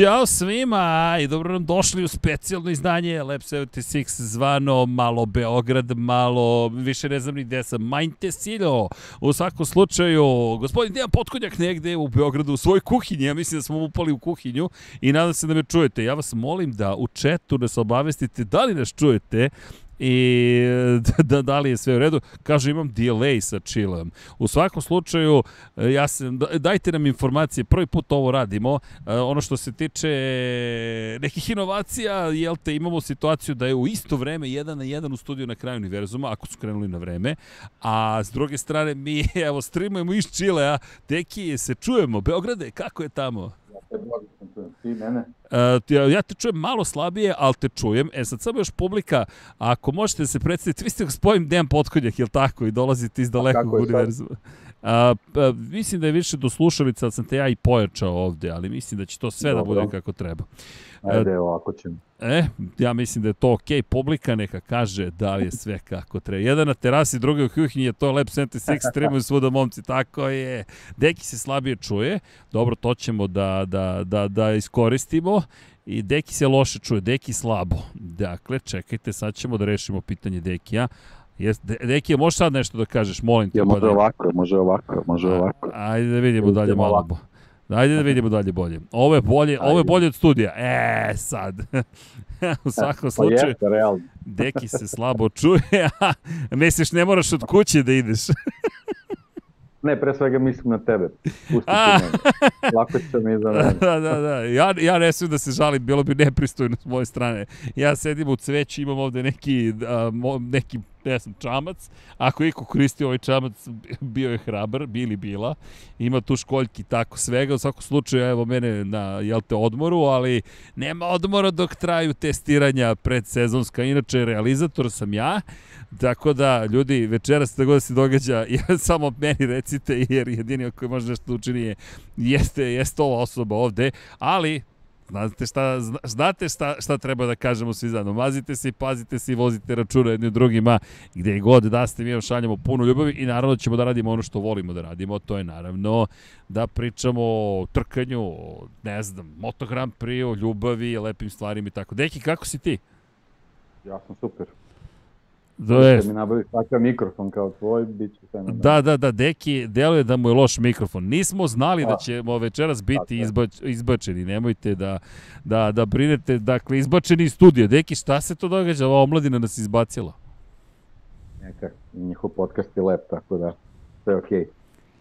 Ćao svima i dobro nam došli u specijalno izdanje Lab 76 zvano malo Beograd, malo više ne znam ni gde sam, Majnte Siljo. U svakom slučaju, gospodin Dejan Potkonjak negde u Beogradu u svojoj kuhinji, ja mislim da smo upali u kuhinju i nadam se da me čujete. Ja vas molim da u četu nas obavestite da li nas čujete, i da, da li je sve u redu. Kaže, imam delay sa chillom. U svakom slučaju, ja sam, dajte nam informacije, prvi put ovo radimo. E, ono što se tiče nekih inovacija, jel te, imamo situaciju da je u isto vreme jedan na jedan u studiju na kraju univerzuma, ako su krenuli na vreme, a s druge strane mi, evo, streamujemo iz Čilea, deki, se čujemo, Beograde, kako je tamo? Ti mene? Uh, ja, te čujem malo slabije, ali te čujem. E sad samo još publika, ako možete da se predstaviti, vi ste gospodin Dejan Potkonjak, je li tako? I dolazite iz dalekog univerzuma. A, pa, mislim da je više do slušalica, da sam te ja i pojačao ovde, ali mislim da će to sve Dobro. da bude kako treba. Ajde, ovako ćemo. E, ja mislim da je to okej. Okay. Publika neka kaže da li je sve kako treba. Jedan na terasi, drugi u kuhinji je to Lab 76, streamuju svuda momci, tako je. Deki se slabije čuje, dobro, to ćemo da, da, da, da iskoristimo. I Deki se loše čuje, Deki slabo. Dakle, čekajte, sad ćemo da rešimo pitanje Dekija. Jes, Deki, možeš sad nešto da kažeš, molim te. Ja, može pa da... ovako, može ovako, može ovako. Ajde da vidimo dalje malo. Ovako. Ajde da vidimo dalje bolje. Ovo je bolje, Ajde. ovo je bolje od studija. E, sad. u svakom pa slučaju. Jeste, realno. Deki se slabo čuje, a misliš ne moraš od kuće da ideš. Ne, pre svega mislim na tebe. Pustite mene. Lako će mi za mene. da, da, da. Ja, ja ne smijem da se žalim, bilo bi nepristojno s moje strane. Ja sedim u cveću, imam ovde neki, uh, neki ne znam, čamac. Ako iko koristi ovaj čamac, bio je hrabar, bili bila. Ima tu školjki tako svega. U svakom slučaju, evo mene na, jel te, odmoru, ali nema odmora dok traju testiranja predsezonska. Inače, realizator sam ja. Tako da, ljudi, večeras da god se događa, ja, samo meni recite, jer jedini koji može nešto da učini je, jeste, jeste ova osoba ovde, ali Znate šta, znate šta, šta treba da kažemo svi zajedno. Mazite se i pazite se i vozite računa jedni drugima. Gde god da ste, mi vam šaljamo puno ljubavi i naravno ćemo da radimo ono što volimo da radimo. To je naravno da pričamo o trkanju, o, ne znam, Moto Grand Prix, o ljubavi, lepim stvarima i tako. Deki, kako si ti? Ja sam super. Da je. mi nabaviš takav mikrofon kao tvoj, bit će sve Da, da, da, Deki, deluje da mu je loš mikrofon. Nismo znali da, da ćemo večeras biti izbač, izbačeni, nemojte da, da, da brinete, dakle, izbačeni iz studija. Deki, šta se to događa? Ova omladina nas izbacila. Neka, njihov podcast je lep, tako da sve okej. Okay.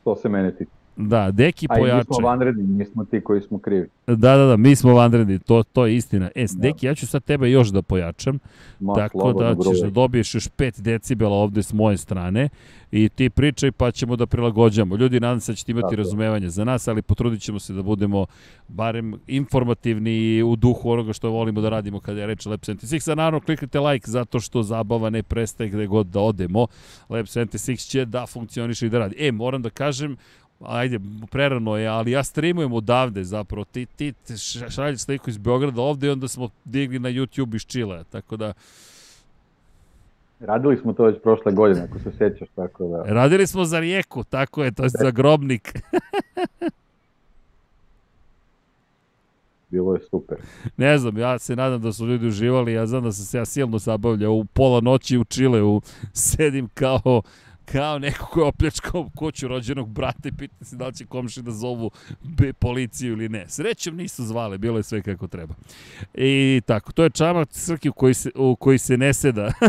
To se mene tiče. Da, Deki pojače. A mi smo vanredni, mi smo ti koji smo krivi. Da, da, da, mi smo vanredni, to, to je istina. E, da. Deki, ja ću sad tebe još da pojačam, Ma, tako da ćeš da dobiješ još 5 decibela ovde s moje strane i ti pričaj pa ćemo da prilagođamo. Ljudi, nadam se da ćete imati tako. razumevanje za nas, ali potrudit ćemo se da budemo barem informativni i u duhu onoga što volimo da radimo kada je reč Lab 76. A naravno, kliknite like zato što zabava ne prestaje gde god da odemo. Lab 76 će da funkcioniše i da radi. E, moram da kažem, ajde, prerano je, ali ja streamujem odavde zapravo, ti, ti šalješ sliku iz Beograda ovde i onda smo digli na YouTube iz Čile, tako da... Radili smo to već prošle godine, ako se sećaš, tako da... Radili smo za rijeku, tako je, to je za grobnik. Bilo je super. Ne znam, ja se nadam da su ljudi uživali, ja znam da sam se ja silno zabavljao u pola noći u Čileu, sedim kao kao neko ko je opljačkao kuću rođenog brata i pita se da li će komši da zovu policiju ili ne. Srećom nisu zvale, bilo je sve kako treba. I tako, to je čamac Srki u koji se, u koji se ne seda.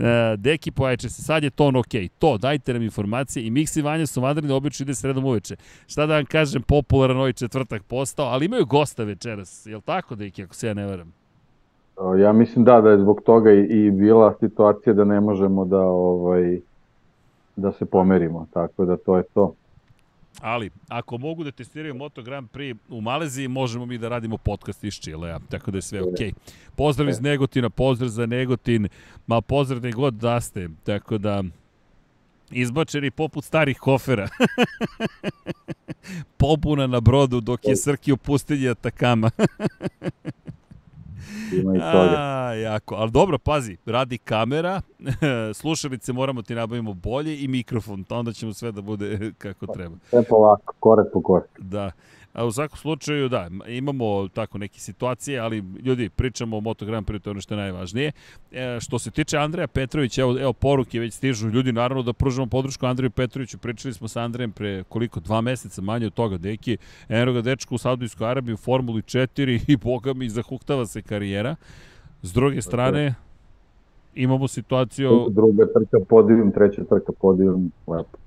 E, Deki pojače se, sad je ton ok. To, dajte nam informacije i Miksi Vanja su vanredni, obično ide sredom uveče. Šta da vam kažem, popularan ovaj četvrtak postao, ali imaju gosta večeras, je li tako, Deki, ako se ja ne varam? Ja mislim da da je zbog toga i, i bila situacija da ne možemo da ovaj da se pomerimo, tako da to je to. Ali, ako mogu da testiraju Moto Grand Prix u Maleziji, možemo mi da radimo podcast iz Čilea, tako da je sve okej. Okay. Pozdrav iz Negotina, pozdrav za Negotin, ma pozdrav da god da ste, tako da izbačeni poput starih kofera. Pobuna na brodu dok je Srki u pustinji Atakama. Ima i toga. A, jako. Ali dobro, pazi, radi kamera slušalice moramo ti nabavimo bolje i mikrofon, pa onda ćemo sve da bude kako treba. Sve polako, korak po korak. Da. A u svakom slučaju, da, imamo tako neke situacije, ali ljudi, pričamo o Moto Grand Prix, to je ono što je najvažnije. E, što se tiče Andreja Petrovića, evo, evo poruke već stižu. Ljudi, naravno da pružamo podršku Andreju Petroviću, pričali smo sa Andrejem pre koliko, dva meseca manje od toga, deki, eno ga dečko u Saudijskoj Arabiji u Formuli 4 i boga mi zahuktava se karijera. S druge strane, imamo situaciju... Druga trka podijum, treća trka podijum, lepo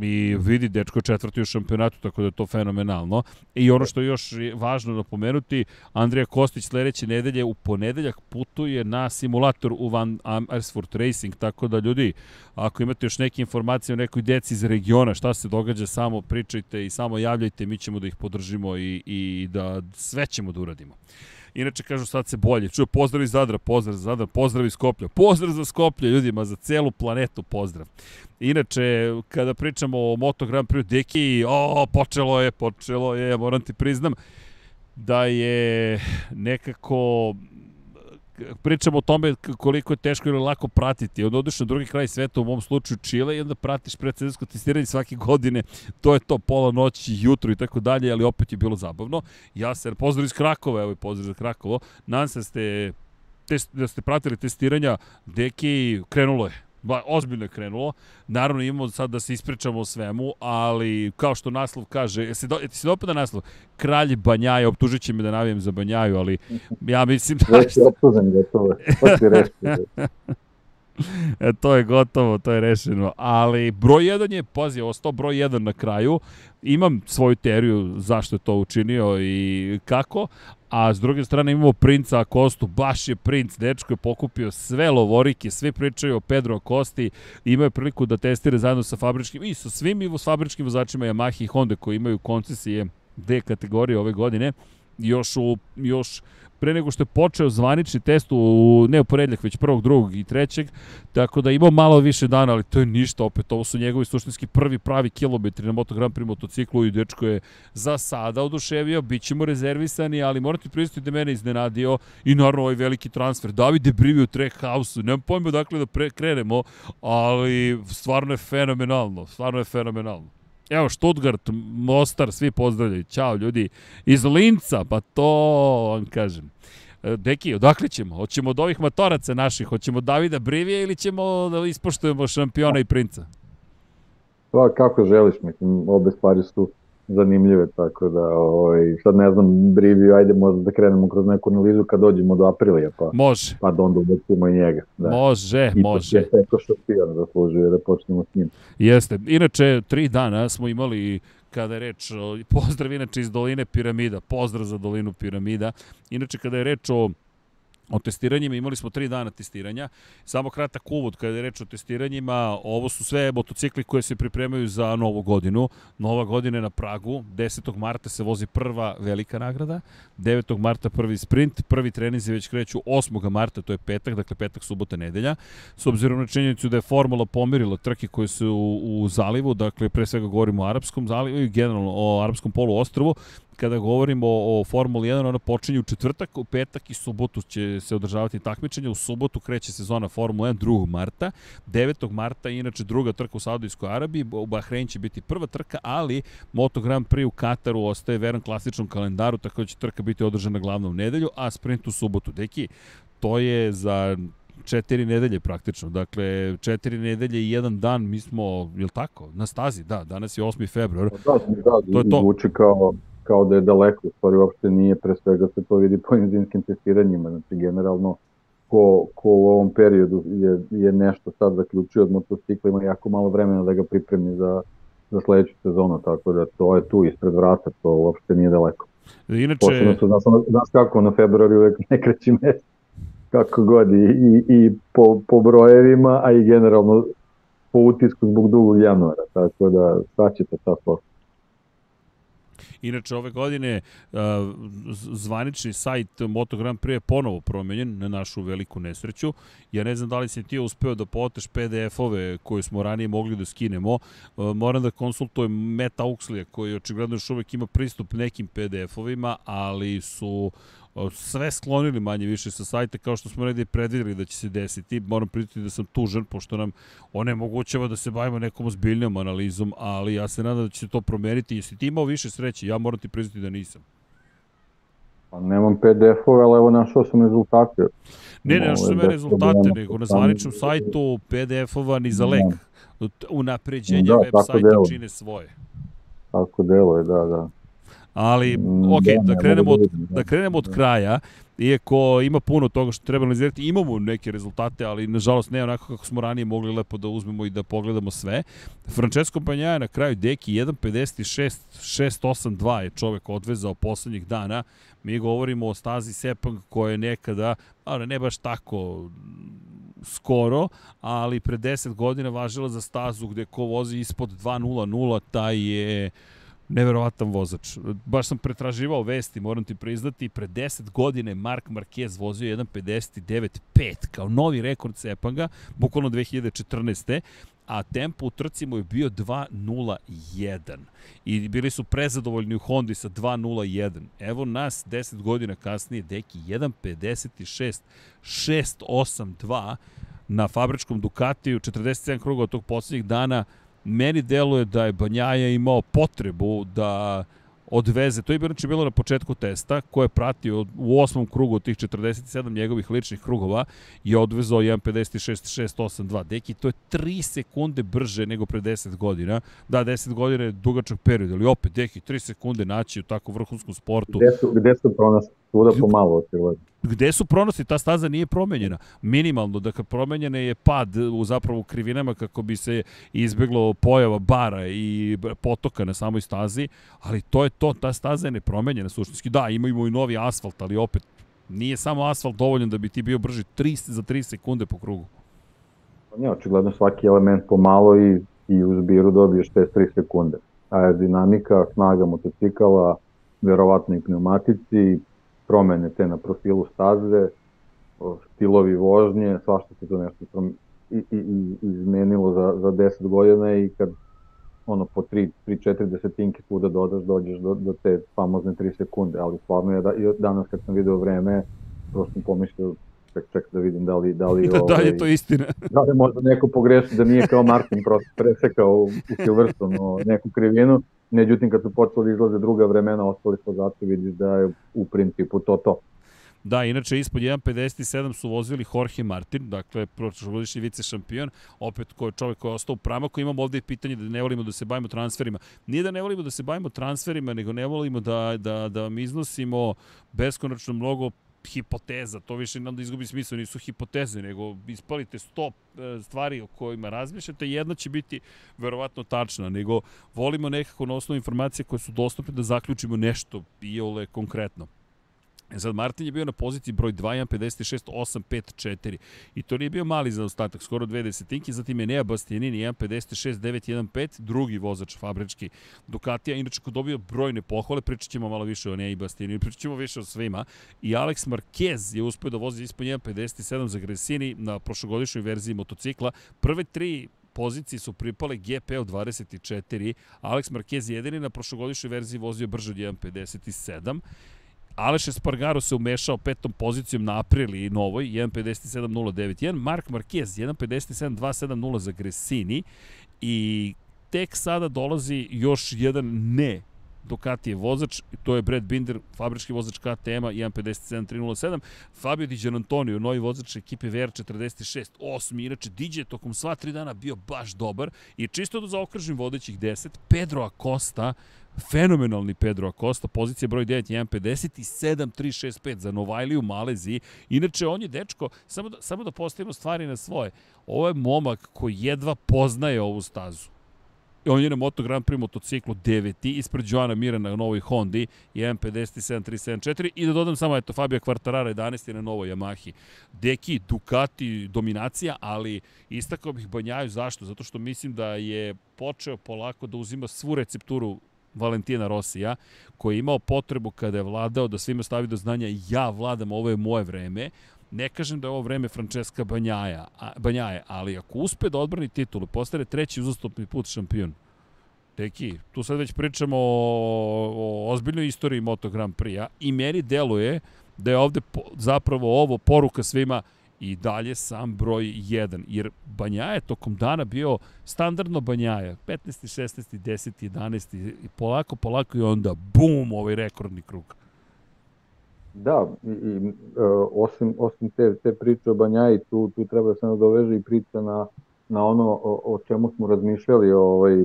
i vidi dečko četvrti u šampionatu, tako da je to fenomenalno. I ono što je još važno napomenuti, Andrija Kostić sledeće nedelje u ponedeljak putuje na simulator u Van Amersfoort Racing, tako da ljudi, ako imate još neke informacije o nekoj deci iz regiona, šta se događa, samo pričajte i samo javljajte, mi ćemo da ih podržimo i, i da sve ćemo da uradimo. Inače, kažu sad se bolje. Čuo, pozdrav iz Zadra, pozdrav za Zadra, pozdrav iz Skoplja. Pozdrav za Skoplje, ljudima, za celu planetu pozdrav. Inače, kada pričamo o Moto Grand Prix Deki, o, počelo je, počelo je, moram ti priznam, da je nekako pričamo o tome koliko je teško ili lako pratiti. Od odeš na drugi kraj sveta, u mom slučaju Čile, i onda pratiš predsedinsko testiranje svake godine. To je to pola noći, jutro i tako dalje, ali opet je bilo zabavno. Ja se pozdrav iz Krakova, evo i pozdrav za Krakovo. Nadam se da ste, test, da ste pratili testiranja. Deki, krenulo je Ba, ozbiljno je krenulo. Naravno imamo sad da se ispričamo o svemu, ali kao što naslov kaže, jesi, do, jesi dopada naslov? Kralj Banjaja, optužit će me da navijem za Banjaju, ali ja mislim da... Već je optužen, gotovo. To ti e, to je gotovo, to je rešeno. Ali broj 1 je, pazi, ostao broj 1 na kraju. Imam svoju teoriju zašto je to učinio i kako, a s druge strane imamo princa Akostu, baš je princ, dečko je pokupio sve lovorike, svi pričaju o Pedro Akosti, imaju priliku da testira zajedno sa fabričkim i sa svim i s fabričkim vozačima Yamaha i Honda koji imaju koncesije D kategorije ove godine, još u, još pre nego što je počeo zvanični test u, ne u poredljak, već prvog, drugog i trećeg, tako da imao malo više dana, ali to je ništa, opet ovo su njegovi suštinski prvi pravi kilometri na Moto Grand Prix motociklu i dečko je za sada oduševio, bit ćemo rezervisani, ali morate pristiti da mene iznenadio i naravno ovaj veliki transfer. Davide Brivi u Trackhouse-u, nemam pojma dakle da pre, krenemo, ali stvarno je fenomenalno, stvarno je fenomenalno. Evo, Stuttgart, Mostar, svi pozdravljaju. Ćao, ljudi. Iz Linca, pa to vam kažem. E, Deki, odakle ćemo? Hoćemo od ovih matoraca naših, hoćemo Davida Brivije ili ćemo da ispoštujemo šampiona i princa? Pa kako želiš, mislim, obe stvari su zanimljive, tako da ovaj, sad ne znam, Briviju, ajde možda da krenemo kroz neku analizu kad dođemo do aprilija, pa, može. pa da onda ubacimo i njega. Da. Može, I može. I to je šampion zaslužuje da počnemo s njim. Jeste. Inače, tri dana smo imali kada je reč o, pozdrav inače iz doline Piramida, pozdrav za dolinu Piramida. Inače, kada je reč o o testiranjima, imali smo tri dana testiranja. Samo kratak uvod kada je reč o testiranjima, ovo su sve motocikli koje se pripremaju za novu godinu. Nova godina je na Pragu, 10. marta se vozi prva velika nagrada, 9. marta prvi sprint, prvi trenizi već kreću 8. marta, to je petak, dakle petak, subota, nedelja. S obzirom na činjenicu da je formula pomirila trke koje su u, u zalivu, dakle pre svega govorimo o arapskom zalivu i generalno o arapskom poluostrovu, kada govorimo o, o Formuli 1, ona počinje u četvrtak, u petak i subotu će se održavati takmičenje. U subotu kreće sezona Formula 1 2. marta. 9. marta inače druga trka u Saudijskoj Arabiji. U Bahrein će biti prva trka, ali Moto Grand Prix u Kataru ostaje veran klasičnom kalendaru, tako da će trka biti održana glavnom nedelju, a sprint u subotu. Deki, to je za četiri nedelje praktično. Dakle, četiri nedelje i jedan dan mi smo, je li tako, na stazi, da, danas je 8. februar. Da, da, to je to. Zvuči kao kao da je daleko, u stvari uopšte nije, pre svega se to vidi po zimskim testiranjima, znači generalno ko, ko u ovom periodu je, je nešto sad zaključio od motocikla, ima jako malo vremena da ga pripremi za, za sledeću sezonu, tako da to je tu ispred vrata, to uopšte nije daleko. Inače... Posledno su, znaš, znaš kako, na februari uvek ne kreći mesec, kako god, i, i, i po, po brojevima, a i generalno po utisku zbog dugog januara, tako da staćete ta posla. Inače, ove godine uh, zvanični sajt Moto Grand Prix je ponovo promenjen na našu veliku nesreću. Ja ne znam da li si ti uspeo da poteš PDF-ove koje smo ranije mogli da skinemo. Uh, moram da konsultujem Meta Uxlija koji očigledno još uvek ima pristup nekim PDF-ovima, ali su sve sklonili manje više sa sajta kao što smo redi predvideli da će se desiti. Moram pritati da sam tužan pošto nam onemogućava da se bavimo nekom ozbiljnom analizom, ali ja se nadam da će se to promeniti. Jesi ti imao više sreće? Ja moram ti priznati da nisam. Pa nemam PDF-ove, ali evo našao sam rezultate. Ne, ne, našao sam rezultate, nego na zvaničnom sajtu PDF-ova ni za lek. Unapređenje da, web sajta čine svoje. Tako delo je, da, da. Ali, mm, ok, da, da, krenemo od, da. da krenemo od kraja, iako ima puno toga što treba analizirati, imamo neke rezultate, ali nažalost ne onako kako smo ranije mogli lepo da uzmemo i da pogledamo sve. Francesco Banjaja na kraju deki 1.56 682 je čovek odvezao poslednjih dana. Mi govorimo o stazi Sepang koja je nekada, ali ne baš tako skoro, ali pre 10 godina važila za stazu gde ko vozi ispod 2.00, taj je neverovatan vozač. Baš sam pretraživao vesti, moram ti priznati, pre 10 godine Mark Marquez vozio 1.59.5 kao novi rekord Sepanga, bukvalno 2014 a tempo u trci mu je bio 2.01 i bili su prezadovoljni u Hondi sa 2.01. Evo nas 10 godina kasnije, deki 1.56 682 na fabričkom Ducatiju, 47 kruga od tog poslednjih dana, meni deluje da je Banjaja imao potrebu da odveze, to je znači bilo na početku testa, ko je pratio u osmom krugu od tih 47 njegovih ličnih krugova i odvezao 1.56.682. Deki, to je 3 sekunde brže nego pre 10 godina. Da, 10 godina je dugačak period, ali opet, Deki, 3 sekunde naći u tako vrhunskom sportu. Gde su, gde su pronašli? Svuda pomalo, očigledno gde su pronosti, ta staza nije promenjena. Minimalno, dakle, promenjena je pad u zapravo krivinama kako bi se izbeglo pojava bara i potoka na samoj stazi, ali to je to, ta staza je nepromenjena suštinski. Da, imamo i novi asfalt, ali opet nije samo asfalt dovoljan da bi ti bio brži 3, za 3 sekunde po krugu. Pa ne, očigledno svaki element pomalo i, i u zbiru dobiješ te 3 sekunde. Aerodinamika, snaga motocikala, verovatno i pneumatici, promene te na profilu staze, stilovi vožnje, svašta se to nešto prom... i, i, i, izmenilo za, za 10 godina i kad ono po 3, 3 4 desetinke kuda dodaš, dođeš do, do te famozne 3 sekunde, ali stvarno je da, i danas kad sam video vreme, prosto sam pomislio ček, ček da vidim da li... Da li, da, ovaj, da je to istina. Da li možda neko pogreši, da nije kao Martin prosto presekao u, u Silverstone neku krivinu, Međutim, kad su počeli da izlaze druga vremena, ostali smo zato vidiš da je u principu to to. Da, inače ispod 1.57 su vozili Jorge Martin, dakle prošlogodišnji vice šampion, opet ko je čovjek koji je ostao u pramaku. Imamo ovde pitanje da ne volimo da se bavimo transferima. Nije da ne volimo da se bavimo transferima, nego ne volimo da, da, da vam iznosimo beskonačno mnogo hipoteza, to više onda izgubi smisla, nisu hipoteze, nego ispalite 100 e, stvari o kojima razmišljate, jedna će biti verovatno tačna, nego volimo nekako na osnovu informacije koje su dostupne da zaključimo nešto i ole konkretno. E sad, Martin je bio na poziciji broj 2, 1.56, 8.5.4. I to nije bio mali zaostatak, skoro dve desetinke. Zatim je Nea Bastianini, 1.56, 9.1.5, drugi vozač fabrički Ducatija. Inače, ko dobio brojne pohvale, pričat ćemo malo više o Nea Bastianini, pričat ćemo više o svima. I Alex Marquez je uspio da vozi ispod 1.57 za Gresini na prošlogodišnjoj verziji motocikla. Prve tri pozicije su pripale GP-u 24. Alex Marquez je jedini na prošlogodišnjoj verziji vozio brže od 1.57. Aleš Espargaro se umešao petom pozicijom na Aprili i Novoj, 1.57.091. Mark Marquez, 1.57.270 za Gresini. I tek sada dolazi još jedan ne Ducati je vozač, to je Brad Binder, fabrički vozač KTM-a, 1.57.307. Fabio Di Gianantonio, novi vozač ekipe VR46, osmi. Inače, Diđe je tokom sva tri dana bio baš dobar i čisto da zaokržim vodećih 10, Pedro Acosta, fenomenalni Pedro Acosta, pozicija broj 9, 1.50 i 7.365 za u Maleziji. Inače, on je dečko, samo da, samo da postavimo stvari na svoje. Ovo je momak koji jedva poznaje ovu stazu. On je na Moto Grand Prix motociklu 9. ispred Joana Mira na novoj Hondi 1.57.374 i da dodam samo eto Fabio Quartarara 11. na novoj Yamahi. Deki, Ducati, dominacija, ali istakao bih Banjaju zašto? Zato što mislim da je počeo polako da uzima svu recepturu Valentina Rosija, koji je imao potrebu kada je vladao da svima stavi do znanja ja vladam, ovo je moje vreme. Ne kažem da je ovo vreme Francesca Banjaja, a, Banjaje, ali ako uspe da odbrani titulu, postane treći uzastopni put šampion, Deki, tu sad već pričamo o, o ozbiljnoj istoriji Moto Grand Prix-a i meni deluje da je ovde po, zapravo ovo poruka svima i dalje sam broj 1, jer Banjaja je tokom dana bio standardno Banjaja, 15. 16. 10. 11. i polako, polako i onda bum, ovaj rekordni krug. Da, i, i uh, osim, osim te, te priče o Banjaji, tu, tu treba se nadoveže i priča na, na ono o, o čemu smo razmišljali ovaj,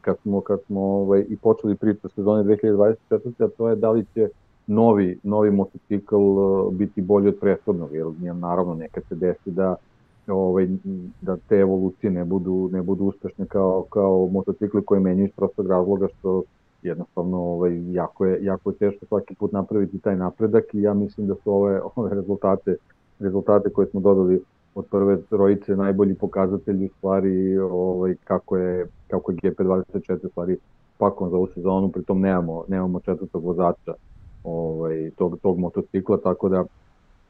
kad smo, kad smo ovaj, i počeli priču o sezoni 2024. a to je da li će novi, novi motocikl uh, biti bolji od prethodnog, jer naravno nekad se desi da ovaj, da te evolucije ne budu, ne budu uspešne kao, kao motocikli koje menjaju iz prostog razloga što jednostavno ovaj, jako, je, jako je teško svaki put napraviti taj napredak i ja mislim da su ove, ove rezultate, rezultate koje smo dobili od prve trojice najbolji pokazatelji u stvari ovaj, kako je, kako je GP24 stvari pakom za ovu sezonu, pritom nemamo, nemamo četvrtog vozača ovaj, tog, tog motocikla, tako da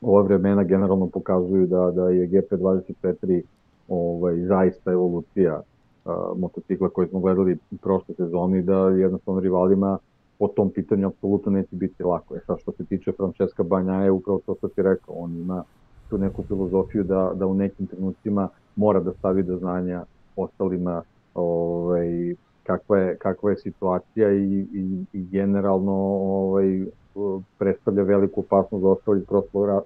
ova vremena generalno pokazuju da, da je GP24 ovaj, zaista evolucija a, motocikla koje smo gledali prošle sezoni, da jednostavno rivalima po tom pitanju apsolutno neće biti lako. E sad što se tiče Francesca Banja je upravo to što ti rekao, on ima tu neku filozofiju da, da u nekim trenucima mora da stavi do znanja ostalima ovaj, kakva, je, kakva je situacija i, i, i generalno ovaj, predstavlja veliku opasnost za ostali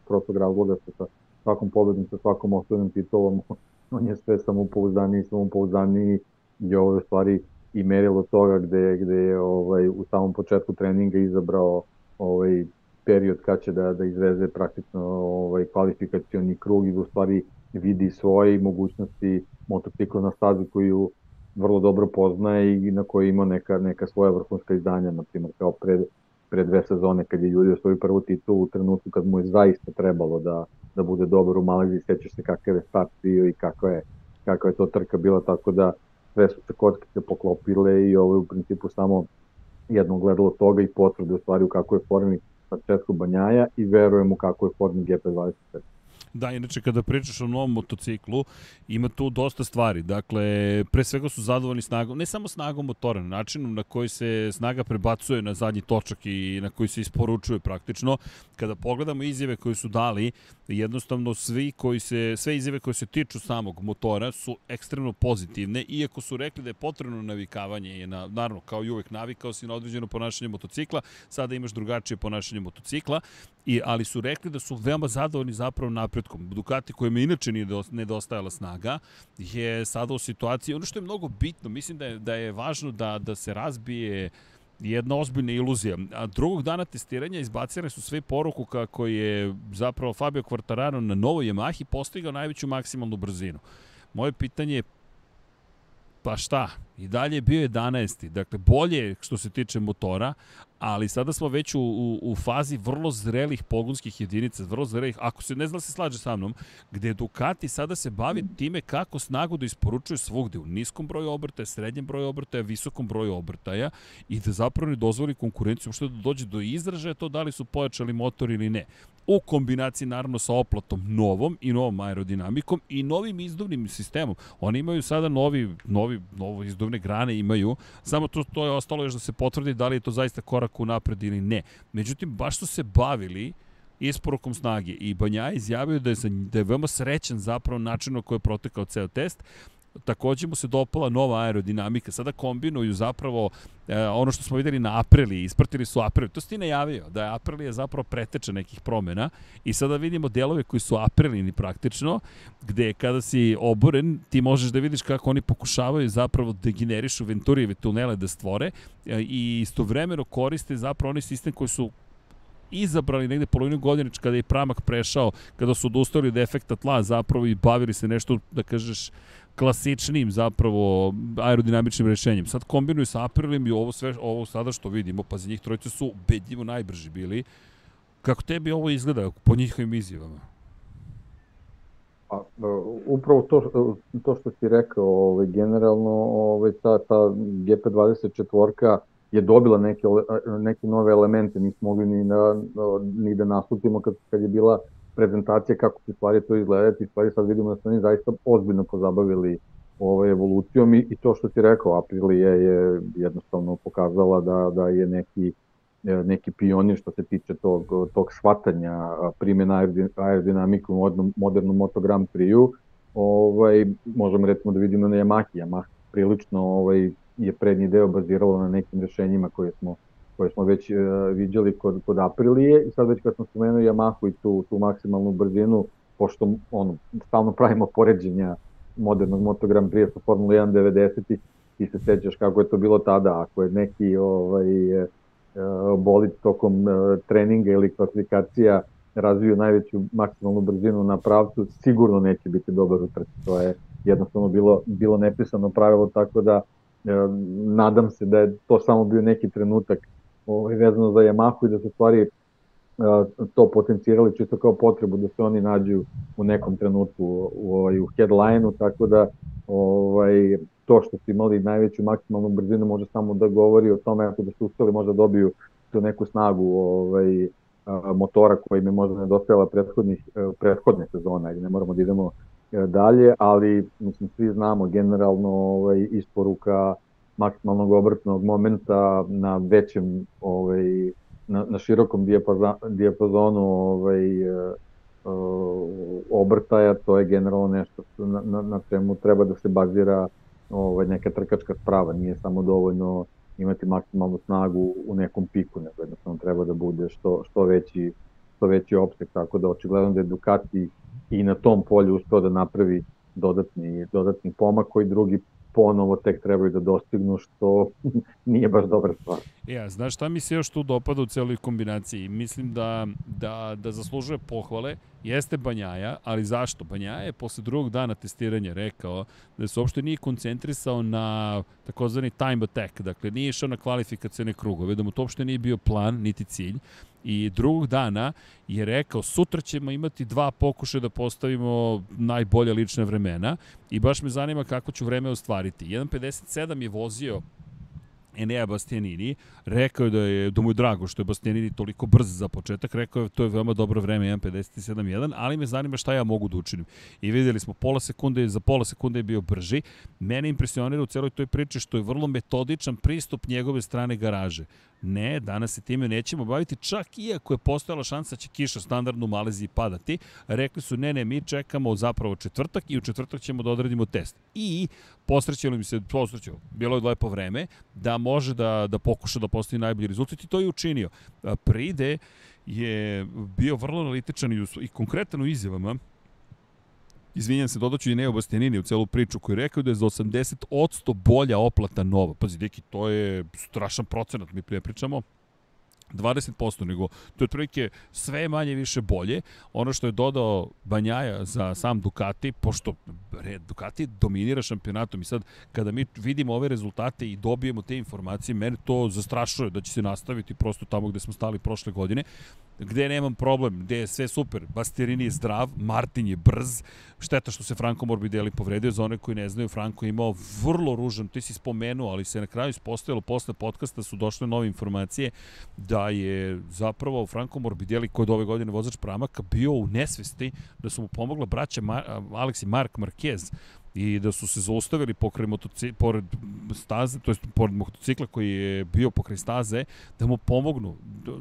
prostog, razloga što sa svakom pobedom, sa svakom osnovnom titulom on je sve samopouzdaniji samopouzdaniji i ovo je stvari i merilo toga gde, gde je ovaj, u samom početku treninga izabrao ovaj, period kad će da, da izveze praktično ovaj, kvalifikacioni krug i da u stvari vidi svoje mogućnosti motocikla na stazi koju vrlo dobro poznaje i na kojoj ima neka, neka svoja vrhunska izdanja, na primjer kao pred, pre dve sezone kad je Julio svoju prvu titulu u trenutku kad mu je zaista trebalo da, da bude dobar u Maleziji, sećaš se kakav je start bio i kakva je, kakva je to trka bila, tako da sve su se kockice poklopile i ovo je u principu samo jedno gledalo toga i potvrde u stvari u kakvoj formi Francesco Banjaja i verujem u kakvoj formi GP25. Da, inače kada pričaš o novom motociklu, ima tu dosta stvari. Dakle, pre svega su zadovoljni snagom, ne samo snagom motora, načinom na koji se snaga prebacuje na zadnji točak i na koji se isporučuje praktično. Kada pogledamo izjave koje su dali, jednostavno svi koji se, sve izjave koje se tiču samog motora su ekstremno pozitivne, iako su rekli da je potrebno navikavanje, je na, naravno, kao i uvek navikao si na određeno ponašanje motocikla, sada imaš drugačije ponašanje motocikla, i, ali su rekli da su veoma zadovoljni zapravo napretkom. Ducati kojima inače nije nedostajala snaga je sada u situaciji, ono što je mnogo bitno, mislim da je, da je važno da, da se razbije jedna ozbiljna iluzija. A drugog dana testiranja izbacile su sve poruku kako je zapravo Fabio Quartararo na novoj Yamahi postigao najveću maksimalnu brzinu. Moje pitanje je pa šta, i dalje je bio 11. Dakle, bolje što se tiče motora, ali sada smo već u, u, u fazi vrlo zrelih pogonskih jedinica, vrlo zrelih, ako se ne zna da se slaže sa mnom, gde Ducati sada se bavi time kako snagu da isporučuje svugde, u niskom broju obrtaja, srednjem broju obrtaja, visokom broju obrtaja i da zapravo ne dozvoli konkurenciju što da dođe do izražaja to da li su pojačali motor ili ne. U kombinaciji naravno sa oplatom novom i novom aerodinamikom i novim izduvnim sistemom. Oni imaju sada novi, novi, novo izduvne grane imaju, samo to, to je ostalo još da se potvrdi da li je to zaista korak u napred ili ne. Međutim, baš su se bavili isporukom snage i Banja izjavio da je, da je veoma srećan zapravo način na koji je protekao ceo test, takođe mu se dopala nova aerodinamika. Sada kombinuju zapravo e, ono što smo videli na Aprili, ispratili su Aprili. To si ti najavio, da je Aprili zapravo preteče nekih promena i sada vidimo delove koji su Aprilini praktično, gde kada si oboren, ti možeš da vidiš kako oni pokušavaju zapravo da generišu Venturijeve tunele da stvore e, i istovremeno koriste zapravo onaj sistem koji su izabrali negde polovinu godine kada je Pramak prešao, kada su odustali od efekta tla zapravo i bavili se nešto, da kažeš, klasičnim zapravo aerodinamičnim rešenjem. Sad kombinuju sa Aprilim i ovo sve ovo sada što vidimo, pa za njih trojice su ubedljivo najbrži bili. Kako tebi ovo izgleda po njihovim izjavama? Pa, e, upravo to, to što si rekao, ovaj, generalno ovaj, ta, ta GP24 je dobila neke, neke nove elemente, nismo mogli ni da, ni da nastupimo kad, kad je bila prezentacija kako će stvari to izgledati, stvari sad vidimo da su oni zaista ozbiljno pozabavili ovaj, evolucijom i, i to što ti rekao, Aprilija je jednostavno pokazala da, da je neki neki pionir što se tiče tog, tog shvatanja primjena aerodinamiku u modernom, Moto Grand Prix-u. Ovaj, možemo recimo da vidimo na Yamaha. Yamaha prilično ovaj, je prednji deo baziralo na nekim rešenjima koje smo koje smo već uh, viđali kod, kod Aprilije i sad već kad smo spomenuli Yamahu i tu, tu maksimalnu brzinu, pošto ono, stalno pravimo poređenja modernog Moto Grand Prix sa Formula 1 90 ti se sećaš kako je to bilo tada, ako je neki ovaj, uh, bolid tokom uh, treninga ili klasifikacija razviju najveću maksimalnu brzinu na pravcu, sigurno neće biti dobar u trci. To je jednostavno bilo, bilo nepisano pravilo, tako da e, nadam se da je to samo bio neki trenutak ovaj, vezano za Yamahu i da se stvari to potencirali čisto kao potrebu da se oni nađu u nekom trenutku u, u, ovaj, u headline-u, tako da ovaj, to što su imali najveću maksimalnu brzinu može samo da govori o tome ako da su uspeli možda dobiju tu neku snagu ovaj, motora koji im je možda nedostajala prethodnih, e, prethodne sezone, ajde ne moramo da idemo e, dalje, ali mislim svi znamo generalno ovaj, isporuka maksimalnog obrtnog momenta na većem ovaj, na, na širokom dijapazonu ovaj, uh, obrtaja, to je generalno nešto na, na, na čemu treba da se bazira ovaj, neka trkačka sprava, nije samo dovoljno imati maksimalnu snagu u nekom piku, nego jednostavno treba da bude što, što veći što veći opsek, tako da očigledno da je Ducati i na tom polju uspeo da napravi dodatni, dodatni pomak koji drugi ponovo tek trebaju da dostignu, što nije baš dobra stvar. Ja, znaš šta mi se još tu dopada u celoj kombinaciji? Mislim da, da, da zaslužuje pohvale, jeste Banjaja, ali zašto? Banjaja je posle drugog dana testiranja rekao da se uopšte nije koncentrisao na takozvani time attack, dakle nije išao na kvalifikacijne krugove, da mu to uopšte nije bio plan, niti cilj, I drugog dana je rekao, sutra ćemo imati dva pokušaja da postavimo najbolje lične vremena i baš me zanima kako ću vreme ostvariti. 1.57 je vozio Enea Bastianini, rekao da, je, da mu je drago što je Bastianini toliko brz za početak, rekao je to je veoma dobro vreme 1.57.1, ali me zanima šta ja mogu da učinim. I videli smo, pola sekunde, za pola sekunde je bio brži. Mene impresionira u celoj toj priči što je vrlo metodičan pristup njegove strane garaže. Ne, danas se time nećemo baviti, čak i ako je postojala šansa da će kiša standardno u Maleziji padati. Rekli su, ne, ne, mi čekamo zapravo četvrtak i u četvrtak ćemo da odradimo test. I posrećilo mi se, posrećilo, bilo je lepo vreme, da može da, da pokuša da postavi najbolji rezultat i to je učinio. Pride je bio vrlo analitičan i, i konkretan u izjavama, izvinjam se, dodaću i Neo Bastianini u celu priču koji je rekao da je za 80% bolja oplata nova. Pazi, deki, to je strašan procenat, mi prije pričamo. 20%, nego to je otprilike sve manje više bolje. Ono što je dodao Banjaja za sam Ducati, pošto Ducati dominira šampionatom i sad kada mi vidimo ove rezultate i dobijemo te informacije, mene to zastrašuje da će se nastaviti prosto tamo gde smo stali prošle godine gde nemam problem, gde je sve super. Bastirini je zdrav, Martin je brz, šteta što se Franco Morbidelli povredio, za one koji ne znaju, Franco je imao vrlo ružan, ti si spomenuo, ali se na kraju ispostavilo posle podcasta su došle nove informacije da je zapravo Franco Morbidelli, koji je ove godine vozač Pramaka, bio u nesvesti, da su mu pomogla braća Mar Aleksi Mark Marquez, i da su se zaustavili pokraj motocikla, pored staze, to jest pored motocikla koji je bio pokraj staze, da mu pomognu.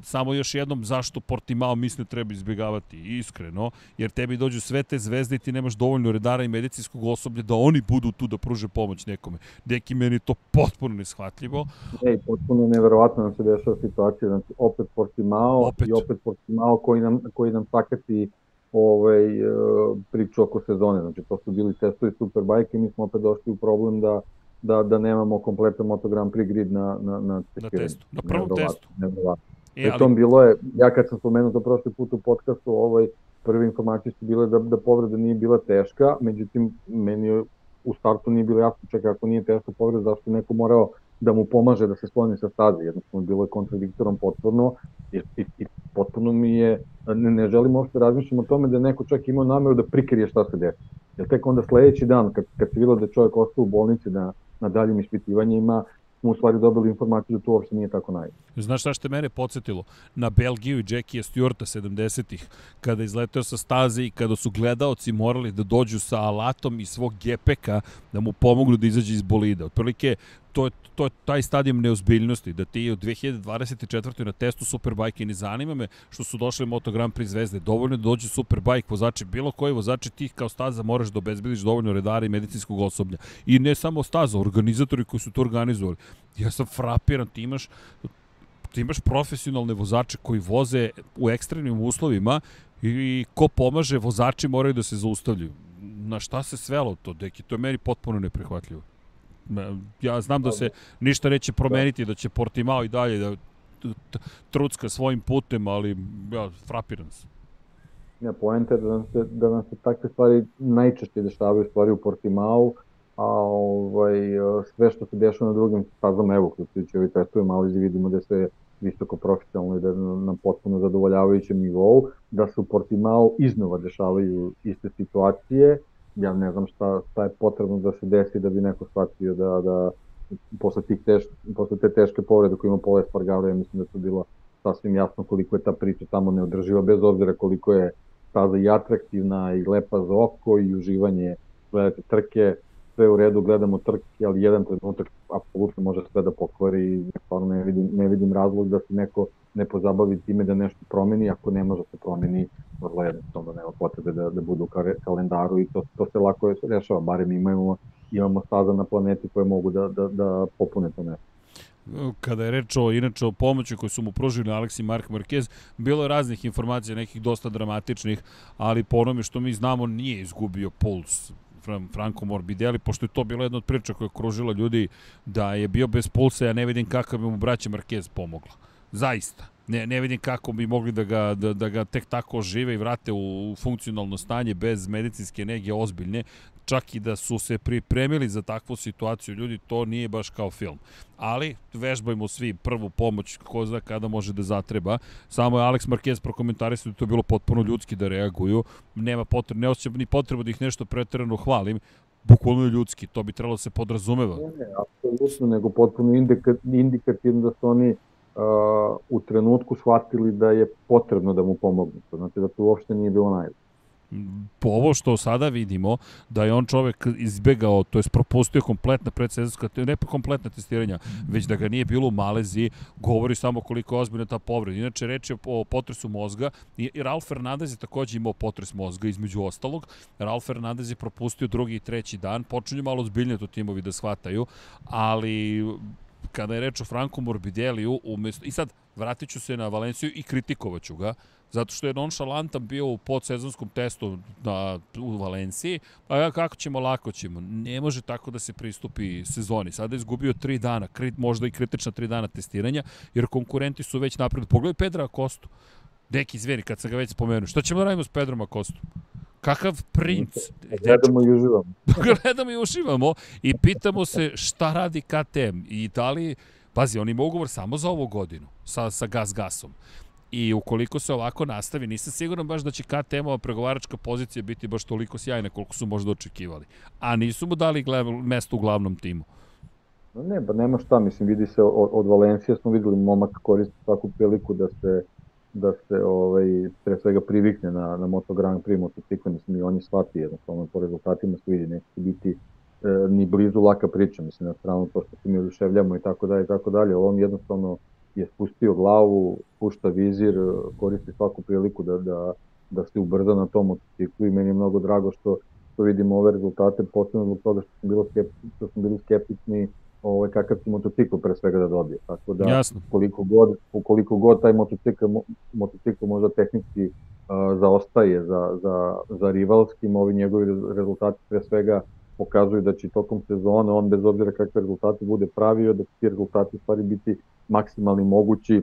Samo još jednom zašto Portimao misle treba izbjegavati, iskreno, jer tebi dođu sve te zvezde i ti nemaš dovoljno redara i medicinskog osoblja da oni budu tu da pruže pomoć nekome. Neki meni to potpuno neshvatljivo. Ej, potpuno neverovatno nam se dešava situacija, znači opet Portimao opet. i opet Portimao koji nam, koji nam sakati ovaj, e, priču oko sezone. Znači, to su bili testovi Superbike i mi smo opet došli u problem da, da, da nemamo kompletan Moto Grand Prix grid na, na, na. Na testu, na prvom testu. Nevrovatno. E, ali... tom bilo je, ja kad sam spomenuo to prošli put u podcastu, ovaj, prve informacije su bile da, da povreda nije bila teška, međutim, meni je u startu nije bilo jasno, čekaj, ako nije teška povreda, zašto neko morao da mu pomaže da se skloni sa staze, jednostavno bilo je kontradiktorom potpuno i, i, i potpuno mi je, ne, ne želim uopšte da razmišljam o tome da neko čak imao nameru da prikrije šta se desi. Jer tek onda sledeći dan, kad, kad se bilo da je čovjek ostao u bolnici na, na daljim ispitivanjima, smo u stvari dobili informaciju da to uopšte nije tako naj. Znaš šta što mene podsjetilo? Na Belgiju i Jackie Stewarta 70-ih, kada izleteo sa staze i kada su gledaoci morali da dođu sa alatom i svog gepeka da mu pomognu da izađe iz bolida. Otprilike, to je, to je taj stadijum neozbiljnosti, da ti u 2024. na testu Superbike i ne zanima me što su došli Moto Grand Prix zvezde, dovoljno da dođe Superbike vozači, bilo koji vozači ti kao staza moraš da obezbediš dovoljno redara i medicinskog osoblja. I ne samo staza, organizatori koji su to organizovali. Ja sam frapiran, ti imaš ti imaš profesionalne vozače koji voze u ekstremnim uslovima i ko pomaže, vozači moraju da se zaustavljaju. Na šta se svelo to, deki? To je meni potpuno neprihvatljivo. Ja znam da se ništa neće promeniti, da će Portimao i dalje da trucka svojim putem, ali ja, frapiran sam. Ne, poenta je da nam se, da nam se takve stvari najčešće dešavaju stvari u Portimao, a ovaj, sve što se dešava na drugim stazama, evo, uključujući ovi testovi, malo vidimo da se visoko profesionalno i da na potpuno zadovoljavajućem nivou, da se u Portimao iznova dešavaju iste situacije, ja ne znam šta, šta je potrebno da se desi da bi neko shvatio da, da posle, tih teš, posle te teške povrede koje ima Pole Spargaro, ja mislim da to bilo sasvim jasno koliko je ta priča tamo neodrživa, bez obzira koliko je staza i atraktivna i lepa za oko i uživanje gledate trke, sve u redu, gledamo trke, ali jedan trenutak apsolutno može sve da pokvari i stvarno ne vidim, ne vidim razlog da se neko ne pozabavi time da nešto promeni, ako ne može da se promeni, vrlo jednostavno nema potrebe da, da budu u kalendaru i to, to se lako rešava, barem imamo, imamo staza na planeti koje mogu da, da, da popune to nešto. Kada je reč o, inače o pomoći koju su mu pružili Aleksi Mark Marquez, bilo je raznih informacija, nekih dosta dramatičnih, ali po onome što mi znamo nije izgubio puls Franco Morbidelli, pošto je to bila jedna od priča koja je kružila ljudi da je bio bez pulsa, ja ne vidim kakav bi mu braća Marquez pomogla. Zaista. Ne, ne vidim kako bi mogli da ga, da, da ga tek tako žive i vrate u, u funkcionalno stanje bez medicinske nege ozbiljne čak i da su se pripremili za takvu situaciju, ljudi, to nije baš kao film. Ali, vežbajmo svi prvu pomoć, ko zna kada može da zatreba. Samo je Alex Marquez prokomentarisao da to je bilo potpuno ljudski da reaguju. Nema potrebe, ne osjećam ni potrebu da ih nešto pretrano hvalim. Bukvalno ljudski, to bi trebalo da se podrazumeva. Ne, ne, apsolutno, nego potpuno indikativno da su oni uh, u trenutku shvatili da je potrebno da mu pomognu. Znači da to uopšte nije bilo najbolje ovo što sada vidimo, da je on čovek izbegao, to je propustio kompletna predsezonska, ne kompletna testiranja, već da ga nije bilo u Maleziji, govori samo koliko je ozbiljna ta povreda. Inače, reč je o potresu mozga i Ralf Fernandez je takođe imao potres mozga, između ostalog. Ralf Fernandez je propustio drugi i treći dan, počinju malo ozbiljnije to timovi da shvataju, ali kada je reč o Franku Morbideliju, umesto, i sad vratit ću se na Valenciju i kritikovaću ga, zato što je nonšalantan bio u podsezonskom testu na, u Valenciji, pa ja kako ćemo, lako ćemo. Ne može tako da se pristupi sezoni. Sada je izgubio tri dana, krit, možda i kritična tri dana testiranja, jer konkurenti su već napred. Pogledaj Pedra Akostu. Deki, izveri, kad sam ga već spomenuo. Šta ćemo da radimo s Pedrom Akostom? Kakav princ. Gledamo i uživamo. Gledamo i uživamo i pitamo se šta radi KTM i da li, pazi, on ima ugovor samo za ovu godinu sa, sa Gas Gasom. I ukoliko se ovako nastavi, nisam siguran baš da će KTM-ova pregovaračka pozicija biti baš toliko sjajna koliko su možda očekivali. A nisu mu dali mesto u glavnom timu. No ne, pa nema šta, mislim, vidi se od, Valencija smo videli momak koristi svaku priliku da se da se ovaj, pre svega privikne na, na Moto Grand Prix motocikle, mislim i on je shvati jednostavno po rezultatima se vidi, neće biti e, ni blizu laka priča, mislim na stranu to što se mi oduševljamo i tako dalje i tako dalje, on jednostavno je spustio glavu, pušta vizir, koristi svaku priliku da, da, da se ubrza na tom motociklu i meni je mnogo drago što, što vidimo ove rezultate, posebno zbog toga što smo, bilo skeptični, što smo bili skeptični ovaj, kakav će motocikl pre svega da dobije. Tako da Jasno. koliko god, koliko god taj motocikl, motocikl možda tehnički uh, zaostaje za, za, za rivalskim, ovi njegovi rezultati pre svega pokazuju da će tokom sezone on bez obzira kakve rezultate bude pravio, da će ti rezultati stvari biti maksimalni mogući.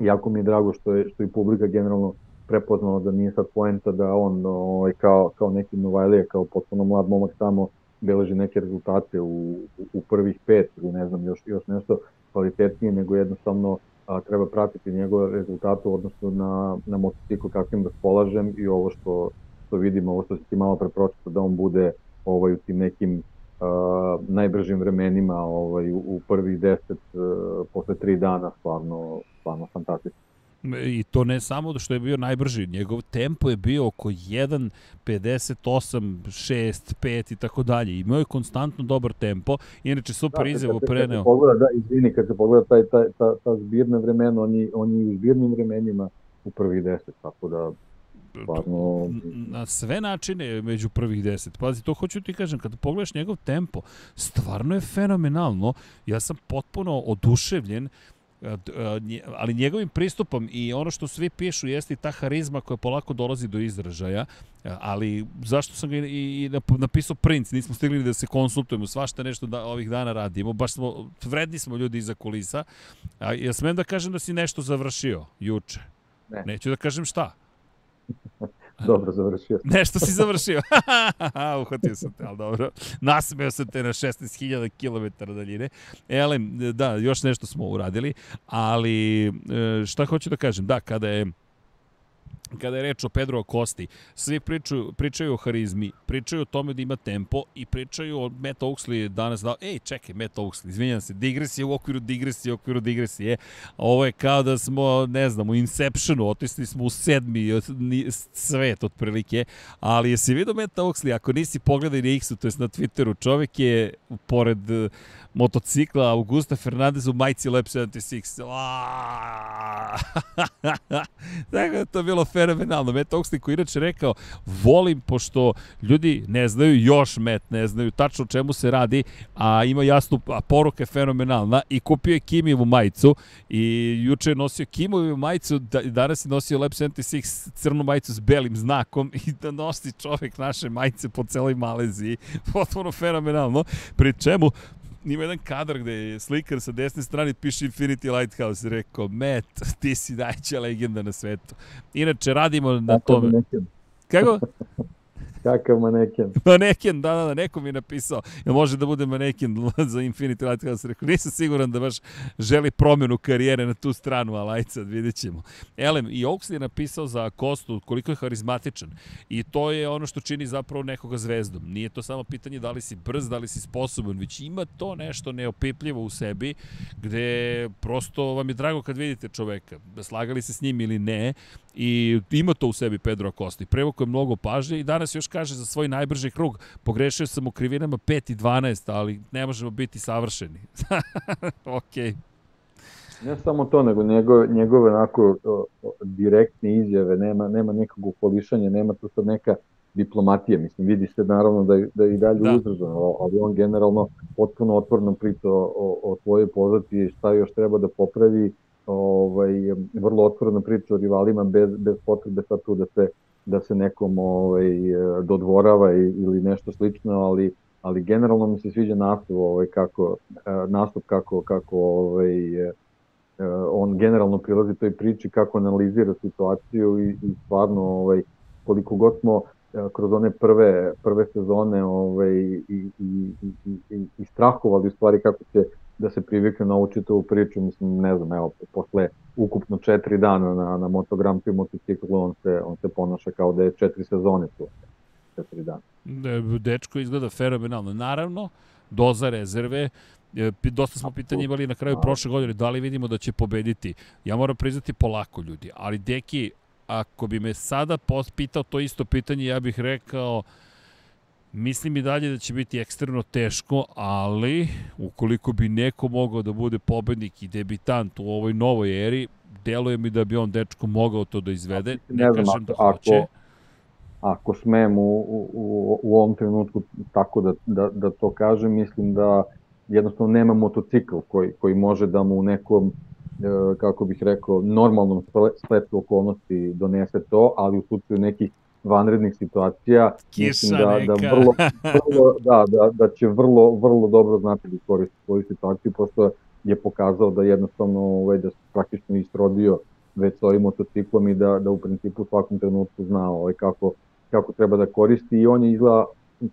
Jako mi je drago što je, što je publika generalno prepoznala da nije sad poenta da on ovaj, kao, kao neki Novajlija, kao potpuno mlad momak tamo beleži neke rezultate u, u prvih pet ili ne znam još, još nešto kvalitetnije, nego jednostavno a, treba pratiti njegove rezultate u odnosu na, na motocikl kakvim raspolažem i ovo što, što vidimo, ovo što se ti malo prepročito da on bude ovaj, u tim nekim uh, najbržim vremenima ovaj, u, u prvih deset uh, posle tri dana stvarno, stvarno fantastično. I to ne samo što je bio najbrži, njegov tempo je bio oko 1, 58, 6, 5 i tako dalje. Imao je konstantno dobar tempo, inače super da, izjavu preneo. Pogleda, da, izvini, kad se pogleda taj, taj, ta, ta zbirna vremena, oni, oni u zbirnim vremenima u prvih 10, tako da stvarno... Na sve načine među prvih deset. Pazi, to hoću ti kažem, kada pogledaš njegov tempo, stvarno je fenomenalno. Ja sam potpuno oduševljen ali njegovim pristupom i ono što svi pišu jeste i ta harizma koja polako dolazi do izražaja, ali zašto sam ga i, i napisao princ, nismo stigli da se konsultujemo, svašta nešto da ovih dana radimo, baš smo, vredni smo ljudi iza kulisa, a ja smem da kažem da si nešto završio juče. Ne. Neću da kažem šta. Dobro, završio sam. Nešto si završio. Uhvatio sam te, ali dobro. Nasmeo sam te na 16.000 km daljine. Ele, da, još nešto smo uradili, ali e, šta hoću da kažem, da, kada je kada je reč o Pedro Kosti, svi pričaju, pričaju o harizmi, pričaju o tome da ima tempo i pričaju o Matt Oaksley danas dao, ej, čekaj, Matt Oaksley, izvinjam se, digresija u okviru digresije, u okviru digresije, ovo je kao da smo, ne znam, u Inceptionu, otisli smo u sedmi svet otprilike, ali jesi vidio Matt Oaksley, ako nisi pogledaj na X-u, to je na Twitteru, čovek je, pored motocikla Augusta Fernandez u majci Lab 76. Tako da to bilo fenomenalno. Matt Oxley koji inače rekao, volim pošto ljudi ne znaju, još Matt ne znaju tačno čemu se radi, a ima jasnu, a poruka je fenomenalna i kupio je Kimijevu majicu i juče je nosio Kimijevu majicu, da, danas je nosio Lab 76 crnu majicu s belim znakom i da nosi čovek naše majice po celoj Maleziji. Potpuno fenomenalno. Pri čemu ima jedan kadar gde je slikar sa desne strane piše Infinity Lighthouse. Rekao, Matt, ti si najća legenda na svetu. Inače, radimo na tome. Kako? Kakav maneken. Maneken, da, da, da, neko mi je napisao. Ja može da bude maneken za Infinity Lighthouse. Rekao, nisam siguran da baš želi promenu karijere na tu stranu, ali ajde sad vidjet ćemo. Elem, i Oaks je napisao za Kostu koliko je harizmatičan. I to je ono što čini zapravo nekoga zvezdom. Nije to samo pitanje da li si brz, da li si sposoban, već ima to nešto neopipljivo u sebi, gde prosto vam je drago kad vidite čoveka. Da slagali se s njim ili ne, i ima to u sebi Pedro Acosta. Prevoko je mnogo pažnje i danas još kaže za svoj najbrži krug, pogrešio sam u krivinama 5 i 12, ali ne možemo biti savršeni. ok. Ne samo to, nego njegove, njegove onako o, o, direktne izjave, nema, nema nekog upolišanja, nema to sad neka diplomatija, mislim, vidi se naravno da, da i dalje da. ali on generalno potpuno otvorno priča o, o, o tvojoj pozadiji, šta još treba da popravi, ovaj, vrlo otvoreno priča o rivalima bez, bez potrebe sad tu da se, da se nekom ovaj, dodvorava ili nešto slično, ali ali generalno mi se sviđa nastup ovaj kako nastup kako kako ovaj on generalno prilazi toj priči kako analizira situaciju i, i stvarno ovaj koliko god smo kroz one prve prve sezone ovaj i i i i, i strahovali u stvari kako će da se privikne na ovu čitavu priču, mislim, ne znam, evo, posle ukupno četiri dana na, na Moto Grand Prix motociklu, on se, on se ponaša kao da je četiri sezone tu, četiri dana. Dečko izgleda fenomenalno. Naravno, doza rezerve, e, dosta smo pitanja imali na kraju prošle godine, da li vidimo da će pobediti. Ja moram priznati polako ljudi, ali Deki, ako bi me sada pitao to isto pitanje, ja bih rekao Mislim i dalje da će biti ekstremno teško, ali ukoliko bi neko mogao da bude pobednik i debitant u ovoj novoj eri, deluje mi da bi on dečko mogao to da izvede. Ne, ne znam, kažem da ako, hoće. Ako smem u, u, u ovom trenutku tako da, da, da to kažem, mislim da jednostavno nema motocikl koji, koji može da mu u nekom e, kako bih rekao, normalnom spletu okolnosti donese to, ali u slučaju nekih vanrednih situacija, Kiša mislim da, da, vrlo, vrlo, da, da, da će vrlo, vrlo dobro znati da iskoristi svoju situaciju, pošto je pokazao da jednostavno ovaj, da se praktično istrodio već s ovim motociklom i da, da u principu u svakom trenutku zna ovaj, kako, kako treba da koristi i on je izgleda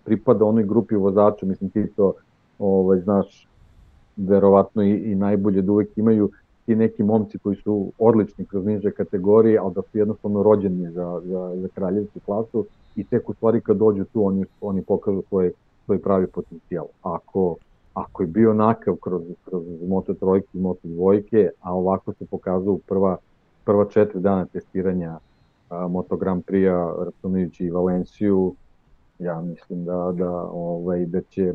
pripada onoj grupi vozača, mislim ti to ovaj, znaš verovatno i, i najbolje da uvek imaju ti neki momci koji su odlični kroz niže kategorije, ali da su jednostavno rođeni za, za, za kraljevsku klasu i tek u stvari kad dođu tu oni, oni pokažu svoj, svoj pravi potencijal. Ako, ako je bio nakav kroz, kroz moto trojke i moto dvojke, a ovako se pokazao prva, prva četiri dana testiranja a, Moto Grand Prix-a, računajući i Valenciju, ja mislim da, da, ovaj, da će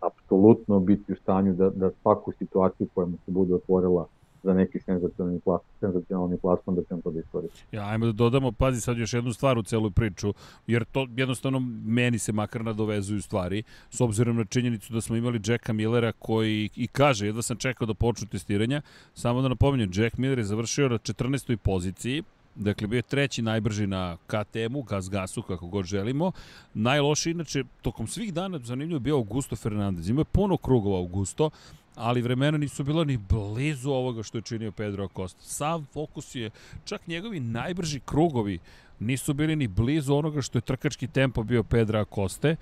apsolutno biti u stanju da, da svaku situaciju koja mu se bude otvorila za neki senzacionalni, plas, senzacionalni plasman da će on to da iskoristi. Ja, ajmo da dodamo, pazi sad još jednu stvar u celu priču, jer to jednostavno meni se makar nadovezuju stvari, s obzirom na činjenicu da smo imali Jacka Millera koji i kaže, jedva sam čekao da počnu testiranja, samo da napominjem, Jack Miller je završio na 14. poziciji, Dakle, bio je treći najbrži na KTM-u, gas gasu, kako god želimo. Najloši, inače, tokom svih dana, zanimljivo je bio Augusto Fernandez. Imao je puno krugova Augusto, ali vremena nisu bila ni blizu ovoga što je činio Pedro Acosta. Sav fokus je, čak njegovi najbrži krugovi nisu bili ni blizu onoga što je trkački tempo bio Pedra Acoste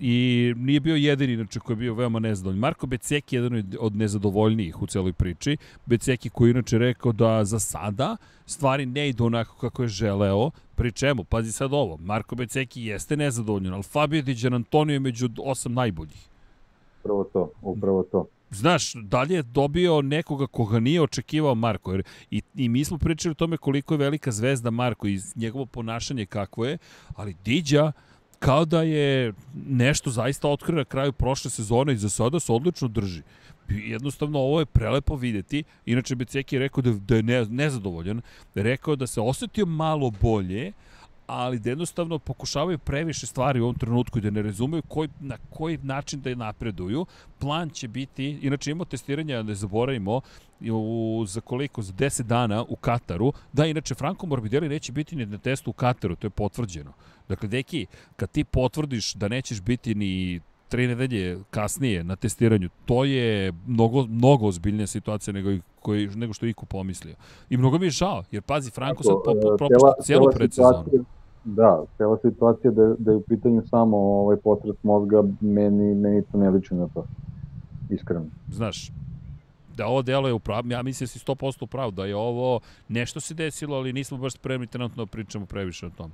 i nije bio jedini inače koji je bio veoma nezadovoljni. Marko Beceki je jedan od nezadovoljnijih u celoj priči. Beceki koji inače rekao da za sada stvari ne idu onako kako je želeo. Pri čemu, pazi sad ovo, Marko Beceki jeste nezadovoljan, ali Fabio Di Antonio je među osam najboljih. Upravo to, upravo to znaš, dalje je dobio nekoga koga nije očekivao Marko. Jer i, I mi smo pričali o tome koliko je velika zvezda Marko i njegovo ponašanje kako je, ali Diđa kao da je nešto zaista otkrio na kraju prošle sezone i za sada se odlično drži. Jednostavno, ovo je prelepo videti. Inače, Beceki je rekao da, da je ne, nezadovoljan. Rekao da se osetio malo bolje, ali da jednostavno pokušavaju previše stvari u ovom trenutku i da ne razumeju koji, na koji način da je napreduju. Plan će biti, inače imamo testiranja, ne zaboravimo, u, za koliko, za 10 dana u Kataru, da inače Franco Morbidelli neće biti ni na testu u Kataru, to je potvrđeno. Dakle, deki, kad ti potvrdiš da nećeš biti ni tri nedelje kasnije na testiranju, to je mnogo, mnogo ozbiljnija situacija nego, koji, nego što je Iko pomislio. I mnogo mi je žao, jer pazi, Franko sad po, po, propušta cijelu predsezonu. Da, cela situacija da, da je u pitanju samo ovaj potret mozga, meni, meni to ne liči na to. Iskreno. Znaš, da ovo delo je upravo, ja mislim da si 100% upravo, da je ovo nešto se desilo, ali nismo baš spremni trenutno da pričamo previše o tom.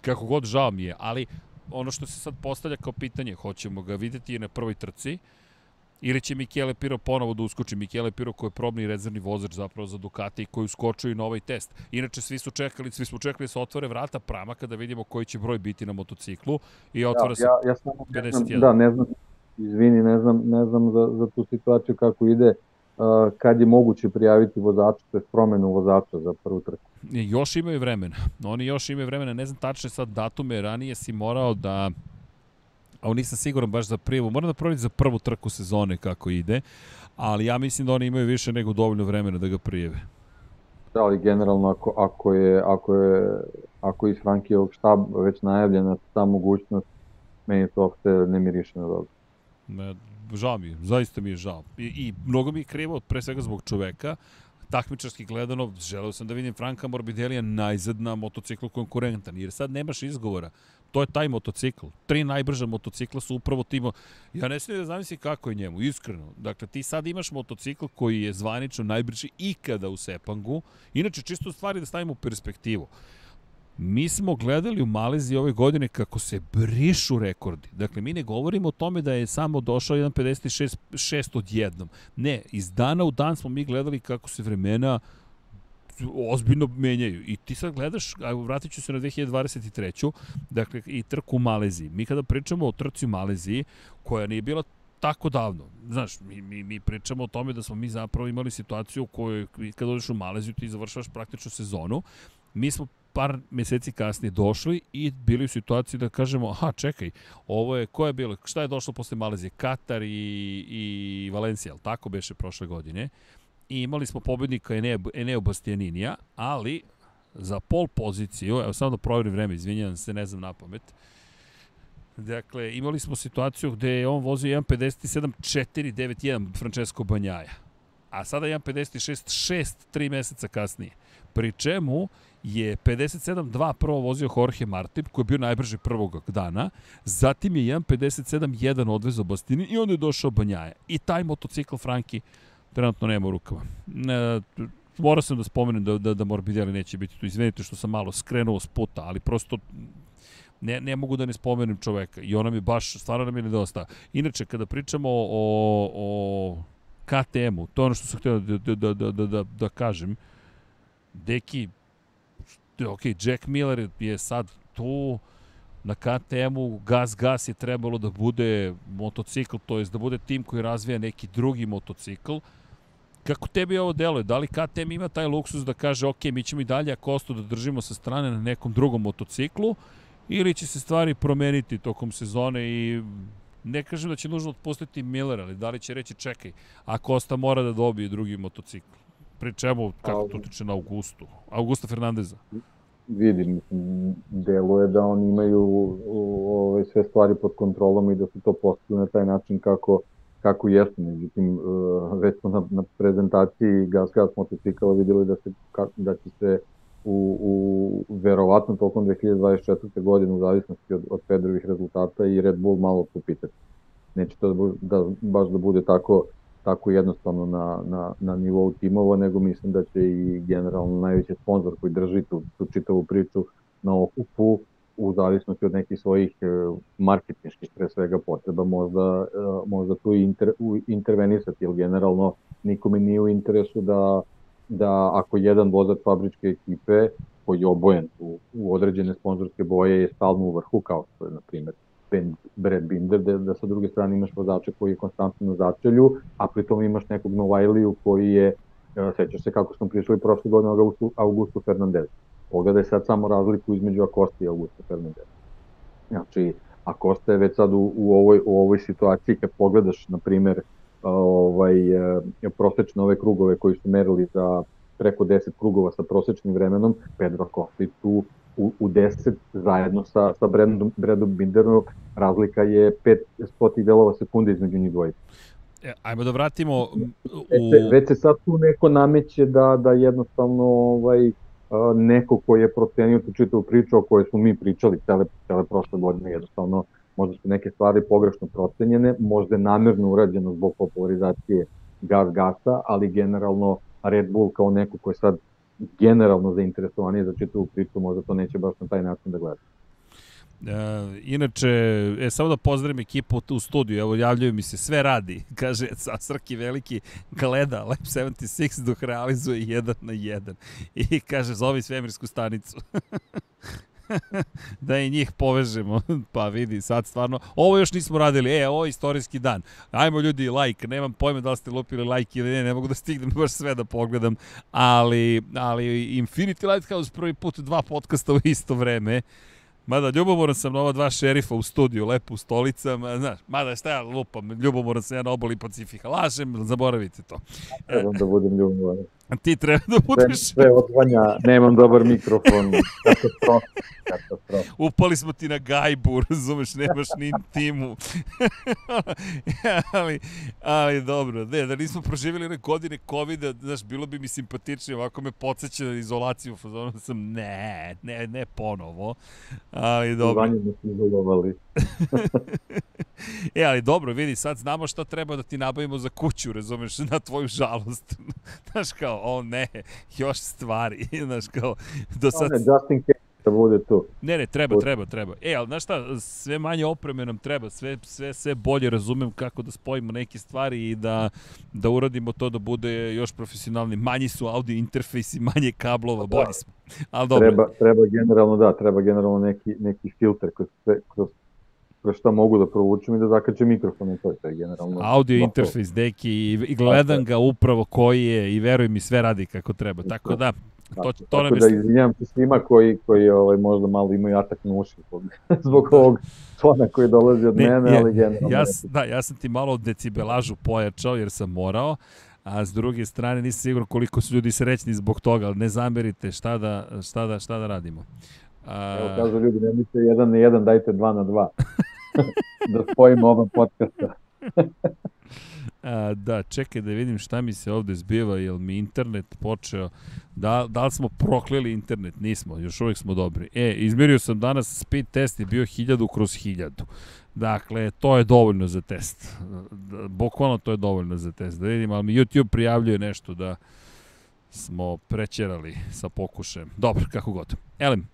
Kako god žao mi je, ali ono što se sad postavlja kao pitanje, hoćemo ga videti i na prvoj trci, ili će Michele Piro ponovo da uskoči. Michele Piro koji je probni rezervni vozač zapravo za Ducati i koji uskočuje na ovaj test. Inače, svi su čekali, svi smo čekali da se otvore vrata prama kada vidimo koji će broj biti na motociklu i otvara ja, se ja, ja samo 51. Da, ne znam, izvini, ne znam, ne znam za, za tu situaciju kako ide kad je moguće prijaviti vozača, to je promenu vozača za prvu trku. Još imaju vremena. Oni još imaju vremena. Ne znam tačne sad datume. Ranije si morao da a nisam siguran baš za prijavu. Moram da provjerim za prvu trku sezone kako ide, ali ja mislim da oni imaju više nego dovoljno vremena da ga prijeve. Da, ali generalno ako, ako je, ako je ako je iz Frankijevog štaba već najavljena ta mogućnost, meni to uopšte ne miriše na dobro. Ne, žao mi je, zaista mi je žao. I, i mnogo mi je krivo, pre svega zbog čoveka, takmičarski gledano, želeo sam da vidim Franka Morbidelija najzad na motociklu konkurentan, jer sad nemaš izgovora. To je taj motocikl. Tri najbrža motocikla su upravo timo. Ja ne smijem da zamislim kako je njemu, iskreno. Dakle, ti sad imaš motocikl koji je zvanično najbrži ikada u Sepangu. Inače, čisto stvari da stavimo u perspektivu. Mi smo gledali u Maleziji ove godine kako se brišu rekordi. Dakle, mi ne govorimo o tome da je samo došao 1.56 odjednom. Ne, iz dana u dan smo mi gledali kako se vremena ozbiljno menjaju. I ti sad gledaš, a vratit ću se na 2023. Dakle, i trku u Maleziji. Mi kada pričamo o trci u Maleziji, koja nije bila tako davno. Znaš, mi, mi, mi pričamo o tome da smo mi zapravo imali situaciju u kojoj kada odeš u Maleziju ti završavaš praktično sezonu. Mi smo par meseci kasnije došli i bili u situaciji da kažemo, aha, čekaj, ovo je, ko je bilo, šta je došlo posle Malezije? Katar i, i Valencija, ali tako beše prošle godine. I imali smo pobednika Eneo, Eneo Bastianinija, ali za pol poziciju, evo samo da provjerim vreme, izvinjam se, ne znam na pamet, Dakle, imali smo situaciju gde je on vozio 1.57.491 Francesco Banjaja, a sada 1.56.6 3 meseca kasnije. Pri čemu je 57.2 prvo vozio Jorge Martin, koji je bio najbrži prvog dana, zatim je 1.57.1 odvezao Bastini i onda je došao Banjaja. I taj motocikl Franki trenutno nema u rukama. E, morao sam da spomenem da, da, da Morbidelli neće biti tu. Izvenite što sam malo skrenuo s puta, ali prosto ne, ne mogu da ne spomenem čoveka. I ona mi baš, stvarno nam je nedosta. Inače, kada pričamo o, o KTM-u, to je ono što sam htio da, da, da, da, da, da kažem, Deki, ok, Jack Miller je sad tu, na KTM-u Gas Gas je trebalo da bude motocikl, to je da bude tim koji razvija neki drugi motocikl. Kako tebi ovo deluje? Da li KTM ima taj luksus da kaže ok, mi ćemo i dalje Akostu da držimo sa strane na nekom drugom motociklu ili će se stvari promeniti tokom sezone i ne kažem da će nužno otpustiti Miller, ali da li će reći čekaj, Akosta mora da dobije drugi motocikl. Pri čemu, kako to tiče na Augustu? Augusta Fernandeza vidi, mislim, deluje da oni imaju ove, sve stvari pod kontrolom i da su to postavili na taj način kako, kako jesu. Međutim, uh, već smo na, na prezentaciji Gas Gas motocikala videli da, se, da će se u, u verovatno tokom 2024. godine u zavisnosti od, od Pedrovih rezultata i Red Bull malo popitati. Neće to da, da baš da bude tako tako jednostavno na, na, na nivou timova, nego mislim da će i generalno najveći sponsor koji drži tu, tu čitavu priču na okupu u zavisnosti od nekih svojih e, marketinških pre svega potreba možda, e, možda tu inter, intervenisati, jer generalno nikome nije u interesu da, da ako jedan vozač fabričke ekipe koji je obojen u, u određene sponzorske boje je stalno u vrhu, kao što je, na primjer, Brad Binder, da, da sa druge strane imaš vozača koji je konstantno na začelju, a pritom imaš nekog Novajliju koji je, e, sećaš se kako smo prišli prošle godine Augustu, Augusto Fernandez. Pogledaj sad samo razliku između Acosta i Augusto Fernandez. Znači, Acosta je već sad u, u, ovoj, u ovoj situaciji, kad pogledaš, na primer, ovaj, e, prosečne ove krugove koji su merili za preko 10 krugova sa prosečnim vremenom, Pedro Acosta i tu u, u 10 zajedno sa, sa Bradom, Bradom Binderom, razlika je 500 delova sekunde između njih dvojice. E, ajmo da vratimo u... Već, već se sad tu neko nameće da, da jednostavno ovaj, neko ko je procenio tu čitavu priču o kojoj smo mi pričali cele, cele prošle godine, jednostavno možda su neke stvari pogrešno procenjene, možda je namerno urađeno zbog popularizacije gas gasa, ali generalno Red Bull kao neko ko je sad generalno zainteresovani za čitavu priču, možda to neće baš na taj način da gleda. E, inače, e, samo da pozdravim ekipu u studiju, evo javljaju mi se, sve radi, kaže Srki Veliki, gleda Lab 76 dok realizuje jedan na jedan i kaže zovi svemirsku stanicu. da i njih povežemo. pa vidi, sad stvarno, ovo još nismo radili, e, ovo je istorijski dan. Ajmo ljudi, like, nemam pojma da li ste lupili like ili ne, ne mogu da stignem baš sve da pogledam, ali, ali Infinity Lighthouse prvi put dva podcasta u isto vreme. Mada ljubomoran sam na ova dva šerifa u studiju, lepo u stolicama, znaš, mada šta ja lupam, ljubomoran sam ja na oboli Pacifika, lažem, zaboravite to. Trebam da budem ljubomoran. Ti treba da budeš... Sve, sve odvanja, nemam dobar mikrofon, katastrofa, katastrofa. Upali smo ti na gajbu, razumeš, nemaš ni timu. ali, ali dobro, ne, da nismo proživjeli one godine COVID-a, znaš, bilo bi mi simpatičnije, ovako me podsjeća na izolaciju, fazonu sam, ne, ne, ne ponovo, ali dobro. Zvanje smo se izolovali. E, ali dobro, vidi, sad znamo šta treba da ti nabavimo za kuću, razumeš, na tvoju žalost. znaš, kao, o ne, još stvari, znaš, kao, do sad... Ne, just in case da bude tu. Ne, ne, treba, treba, treba. E, ali znaš šta, sve manje opreme nam treba, sve, sve, sve bolje razumem kako da spojimo neke stvari i da, da uradimo to da bude još profesionalni. Manji su audio interfejsi, manje kablova, bolji smo. Ali dobro. Treba, treba generalno, da, treba generalno neki, neki filter kroz, kroz kroz šta mogu da provučem i da zakačem mikrofon to je generalno. Audio interfejs, deki, i gledam ga upravo koji je i veruj mi sve radi kako treba. Tako da, to, to Tako nam je... da izvinjam se svima koji, koji ovaj, možda malo imaju atak na uši zbog, zbog ovog tona koji dolazi od ne, mene, ja, ali generalno... Ja, da, ja sam ti malo decibelažu pojačao jer sam morao, a s druge strane nisam siguran koliko su ljudi srećni zbog toga, ali ne zamerite šta da, šta da, šta da radimo. A... Evo kažu ljudi, ne mislite jedan na jedan, dajte dva na dva. da spojimo oba podcasta. A, da, čekaj da vidim šta mi se ovde zbiva, jel mi internet počeo, da, da li smo prokleli internet? Nismo, još uvijek smo dobri. E, izmerio sam danas, speed test je bio 1000 kroz 1000. Dakle, to je dovoljno za test. Bukvalno to je dovoljno za test. Da vidim, ali mi YouTube prijavljuje nešto da smo prećerali sa pokušajem. Dobro, kako god. Elem,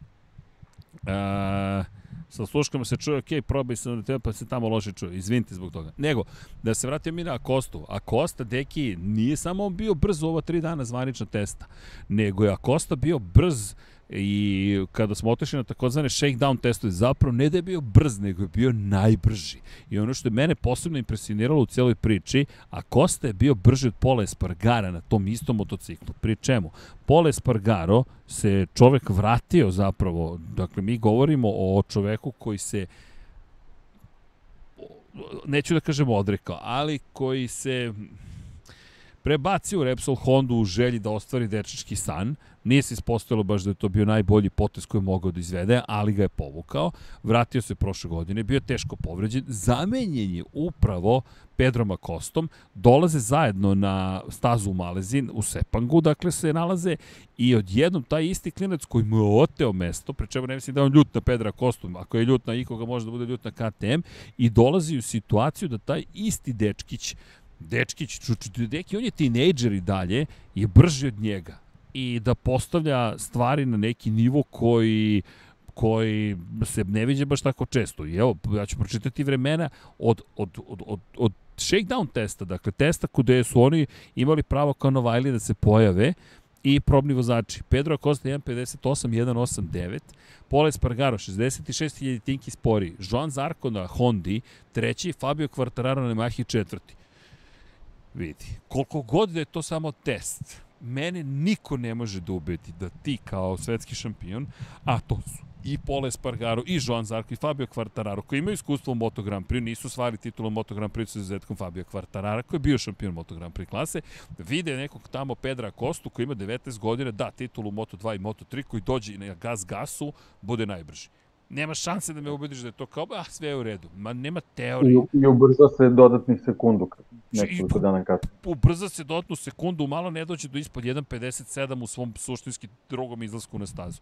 uh, sa sluškama se čuje, ok, probaj se na tebe, pa se tamo loše čuje, izvinite zbog toga. Nego, da se vratim mi na Akostu. Akosta, deki, nije samo bio brzo ova tri dana zvanična testa, nego je Akosta bio brz I kada smo otešli na takozvane shakedown testove, zapravo ne da je bio brz, nego je bio najbrži. I ono što je mene posebno impresioniralo u cijeloj priči, a Kosta je bio brži od Pola Espargara na tom istom motociklu. Pri čemu? Pola Espargaro se čovek vratio zapravo, dakle mi govorimo o čoveku koji se neću da kažem odrekao, ali koji se prebacio u Repsol Hondu u želji da ostvari dečački san. Nije se ispostavilo baš da je to bio najbolji potez koji je mogao da izvede, ali ga je povukao. Vratio se prošle godine, bio teško povređen. Zamenjen je upravo Pedro Makostom. Dolaze zajedno na stazu u Malezin, u Sepangu, dakle se nalaze i odjednom taj isti klinac koji mu je oteo mesto, pre čemu ne mislim da je on ljut na Pedra Kostom, ako je ljut na ikoga može da bude ljut na KTM, i dolazi u situaciju da taj isti dečkić dečkić, deki, on je tinejdžer i dalje, je brži od njega i da postavlja stvari na neki nivo koji koji se ne viđe baš tako često. I evo, ja ću pročitati vremena od, od, od, od, od shakedown testa, dakle testa kude su oni imali pravo kao Novajli da se pojave i probni vozači. Pedro Acosta 1.58, 1.89, Pole Spargaro 66.000 tinki spori, Joan Zarko na Hondi, treći, Fabio Quartararo na Yamahi četvrti. Vidi, koliko god da je to samo test, mene niko ne može da ubedi da ti kao svetski šampion, a to su i Pole Spargaro, i Joan Zarko, i Fabio Quartararo, koji imaju iskustvo u Moto Grand Prix, nisu stvari titulu Moto Grand Prix sa izuzetkom Fabio Quartarara, koji je bio šampion Moto Grand Prix klase, vide nekog tamo Pedra Kostu, koji ima 19 godina, da titulu Moto 2 i Moto 3, koji dođe na gas gasu, bude najbrži nema šanse da me ubediš da je to kao, ah, sve je u redu. Ma nema teorije. I, i ubrza se dodatnih sekundu nekoliko dana kasnije. Ubrza se dodatnu sekundu, malo ne dođe do ispod 1.57 u svom suštinski drugom izlasku na stazu.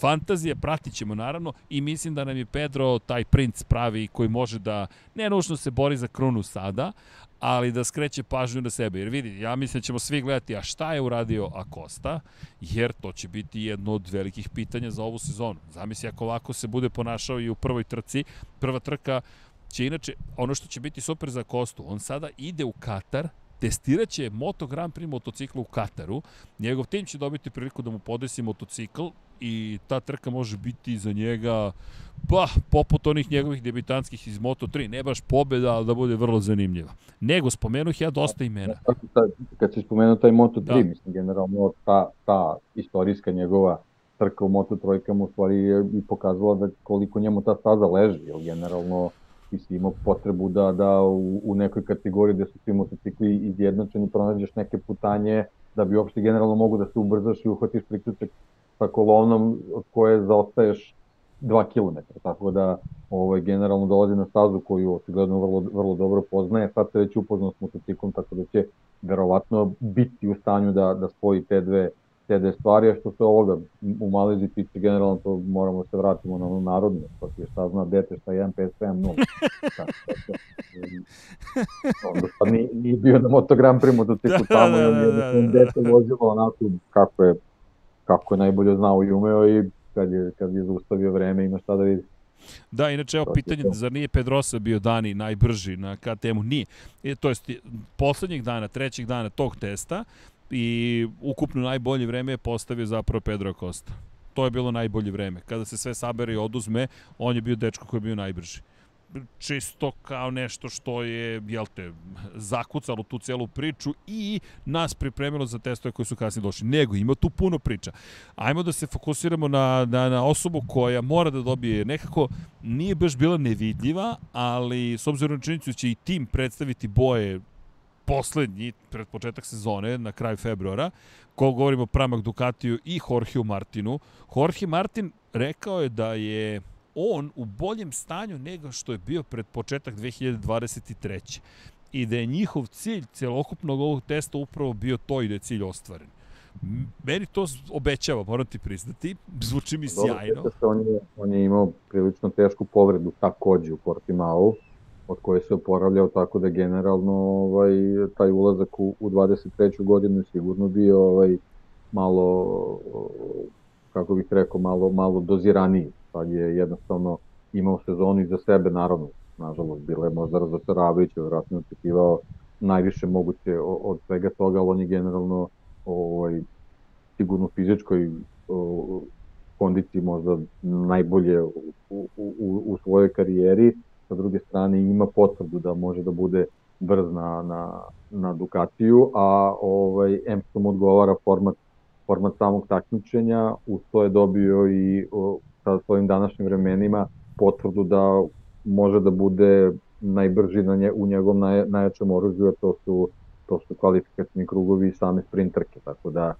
Fantazije pratit ćemo naravno i mislim da nam je Pedro taj princ pravi koji može da ne nužno se bori za krunu sada, ali da skreće pažnju na sebe. Jer vidi, ja mislim da ćemo svi gledati, a šta je uradio Acosta, jer to će biti jedno od velikih pitanja za ovu sezonu. Zamisli ako ovako se bude ponašao i u prvoj trci, prva trka će inače, ono što će biti super za Kostu, on sada ide u Katar, testirat će Moto Grand Prix motocikla u Kataru, njegov tim će dobiti priliku da mu podesi motocikl i ta trka može biti za njega pa, poput onih njegovih debitanskih iz Moto3, ne baš pobeda, ali da bude vrlo zanimljiva. Nego, spomenuh ja dosta imena. Kad si spomenuo taj Moto3, da. mislim, generalno ta, ta istorijska njegova trka u Moto trojkama u stvari je i pokazala da koliko njemu ta staza leži, jer generalno ti si imao potrebu da, da u, u nekoj kategoriji gde su svi motocikli izjednačeni pronađeš neke putanje da bi uopšte generalno mogu da se ubrzaš i uhvatiš priključak sa kolonom od koje zaostaješ 2 km, tako da ovaj, generalno dolazi na stazu koju očigledno vrlo, vrlo dobro poznaje, sad se već upoznao s motociklom, tako da će verovatno biti u stanju da, da spoji te dve, dve stvari, a što se ovoga u Maleziji tiče, generalno to moramo se vratimo na ono narodno, pa ti šta zna dete šta je 1, 5, 7, 0. Onda pa nije, nije bio na motogram pri motociklu da, tamo, da, da, da, da, da. dete vozilo onako kako je kako je najbolje znao i umeo i kad je, kad je zaustavio vreme ima šta da vidi. Da, inače, evo pitanje, zar nije Pedrosa bio dani najbrži na KTM-u? Nije. E, to jest, poslednjeg dana, trećeg dana tog testa i ukupno najbolje vreme je postavio zapravo Pedro Costa. To je bilo najbolje vreme. Kada se sve sabere i oduzme, on je bio dečko koji je bio najbrži čisto kao nešto što je, jel te, zakucalo tu celu priču i nas pripremilo za testove koji su kasnije došli. Nego, ima tu puno priča. Ajmo da se fokusiramo na, na, na osobu koja mora da dobije nekako, nije baš bila nevidljiva, ali s obzirom na činjenicu će i tim predstaviti boje poslednji pred početak sezone na kraju februara, ko govorimo o Pramak Ducatiju i Jorgeu Martinu. Jorge Martin rekao je da je on u boljem stanju nego što je bio pred početak 2023. I da je njihov cilj celokupnog ovog testa upravo bio to i da je cilj ostvaren. Meni to obećava, moram ti priznati, zvuči mi sjajno. Dobro, on, je, on je imao prilično tešku povredu takođe u Portimao, od koje se oporavljao, tako da generalno ovaj, taj ulazak u, u 23. godinu sigurno bio ovaj, malo, kako bih rekao, malo, malo doziraniji sad je jednostavno imao sezonu iza sebe, naravno, nažalost, bilo je možda razočaravajuće, vjerojatno očekivao najviše moguće od svega toga, ali on je generalno ovaj, sigurno fizičkoj kondiciji možda najbolje u, u, u, u svojoj karijeri, sa druge strane ima potvrdu da može da bude brz na, na, na Ducatiju, a ovaj, M što mu odgovara format, format samog takmičenja, uz to je dobio i o, sa svojim današnjim vremenima potvrdu da može da bude najbrži na nje, u njegovom naj, najjačem oružju, a to su, to su kvalifikacijni krugovi i same sprinterke, tako da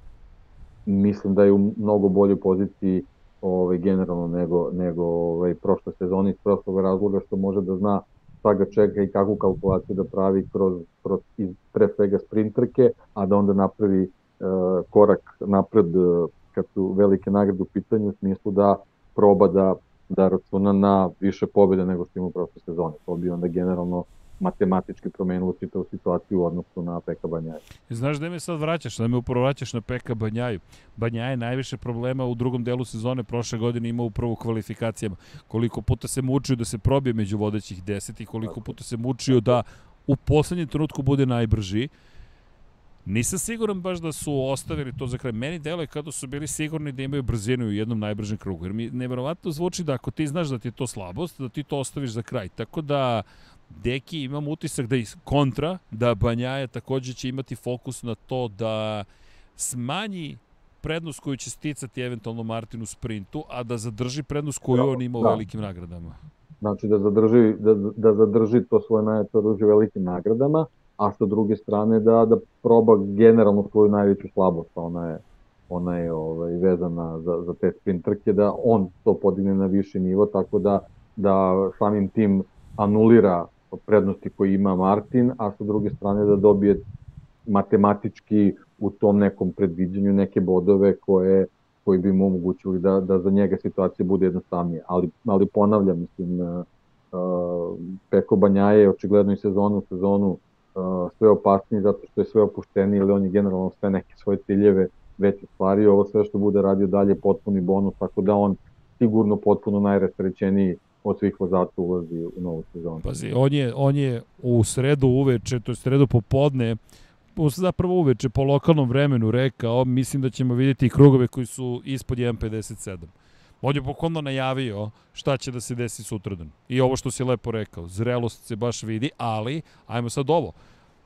mislim da je u mnogo boljoj poziciji ovaj, generalno nego, nego ovaj, prošle sezone iz prostog razloga što može da zna šta ga čeka i kakvu kalkulaciju da pravi kroz, kroz iz, pre svega sprinterke, a da onda napravi e, korak napred e, kad su velike nagrade u pitanju u smislu da proba da, da računa na više pobjede nego što ima u prošle sezone. To bi onda generalno matematički promenilo čitavu situaciju u odnosu na Peka Banjaju. I znaš da me sad vraćaš, da me upravo vraćaš na Peka Banjaju. Banjaje najviše problema u drugom delu sezone prošle godine imao upravo u kvalifikacijama. Koliko puta se mučio da se probije među vodećih deset i koliko puta se mučio da u poslednjem trenutku bude najbrži. Nisam siguran baš da su ostavili to za kraj. Meni deluje kada su bili sigurni da imaju brzinu u jednom najbržem krugu. Jer mi neverovatno zvuči da ako ti znaš da ti je to slabost, da ti to ostaviš za kraj. Tako da Deki imam utisak da je kontra, da Banjaja takođe će imati fokus na to da smanji prednost koju će sticati eventualno Martin u sprintu, a da zadrži prednost koju da, on ima u da. velikim nagradama. Znači da zadrži, da, da zadrži to svoje najveće oružje u velikim nagradama, a sa druge strane da, da proba generalno svoju najveću slabost, ona je, ona je ovaj, vezana za, za te sprinterke, da on to podigne na viši nivo, tako da, da samim tim anulira prednosti koje ima Martin, a sa druge strane da dobije matematički u tom nekom predviđanju neke bodove koje koji bi mu omogućili da, da za njega situacija bude jednostavnija. Ali, ali ponavljam, mislim, uh, Peko Banjaje je očigledno i sezonu u sezonu uh, sve opasniji zato što je sve opušteniji, ili on je generalno sve neke svoje ciljeve već ostvario. Ovo sve što bude radio dalje potpuni bonus, tako da on sigurno potpuno najrastrećeniji od svih vozača ulazi u novu sezonu. Pazi, on je, on je u sredu uveče, to je sredu popodne, zapravo uveče po lokalnom vremenu rekao, mislim da ćemo vidjeti krugove koji su ispod 1.57. On je pokolno najavio šta će da se desi sutradan. I ovo što si lepo rekao, zrelost se baš vidi, ali, ajmo sad ovo,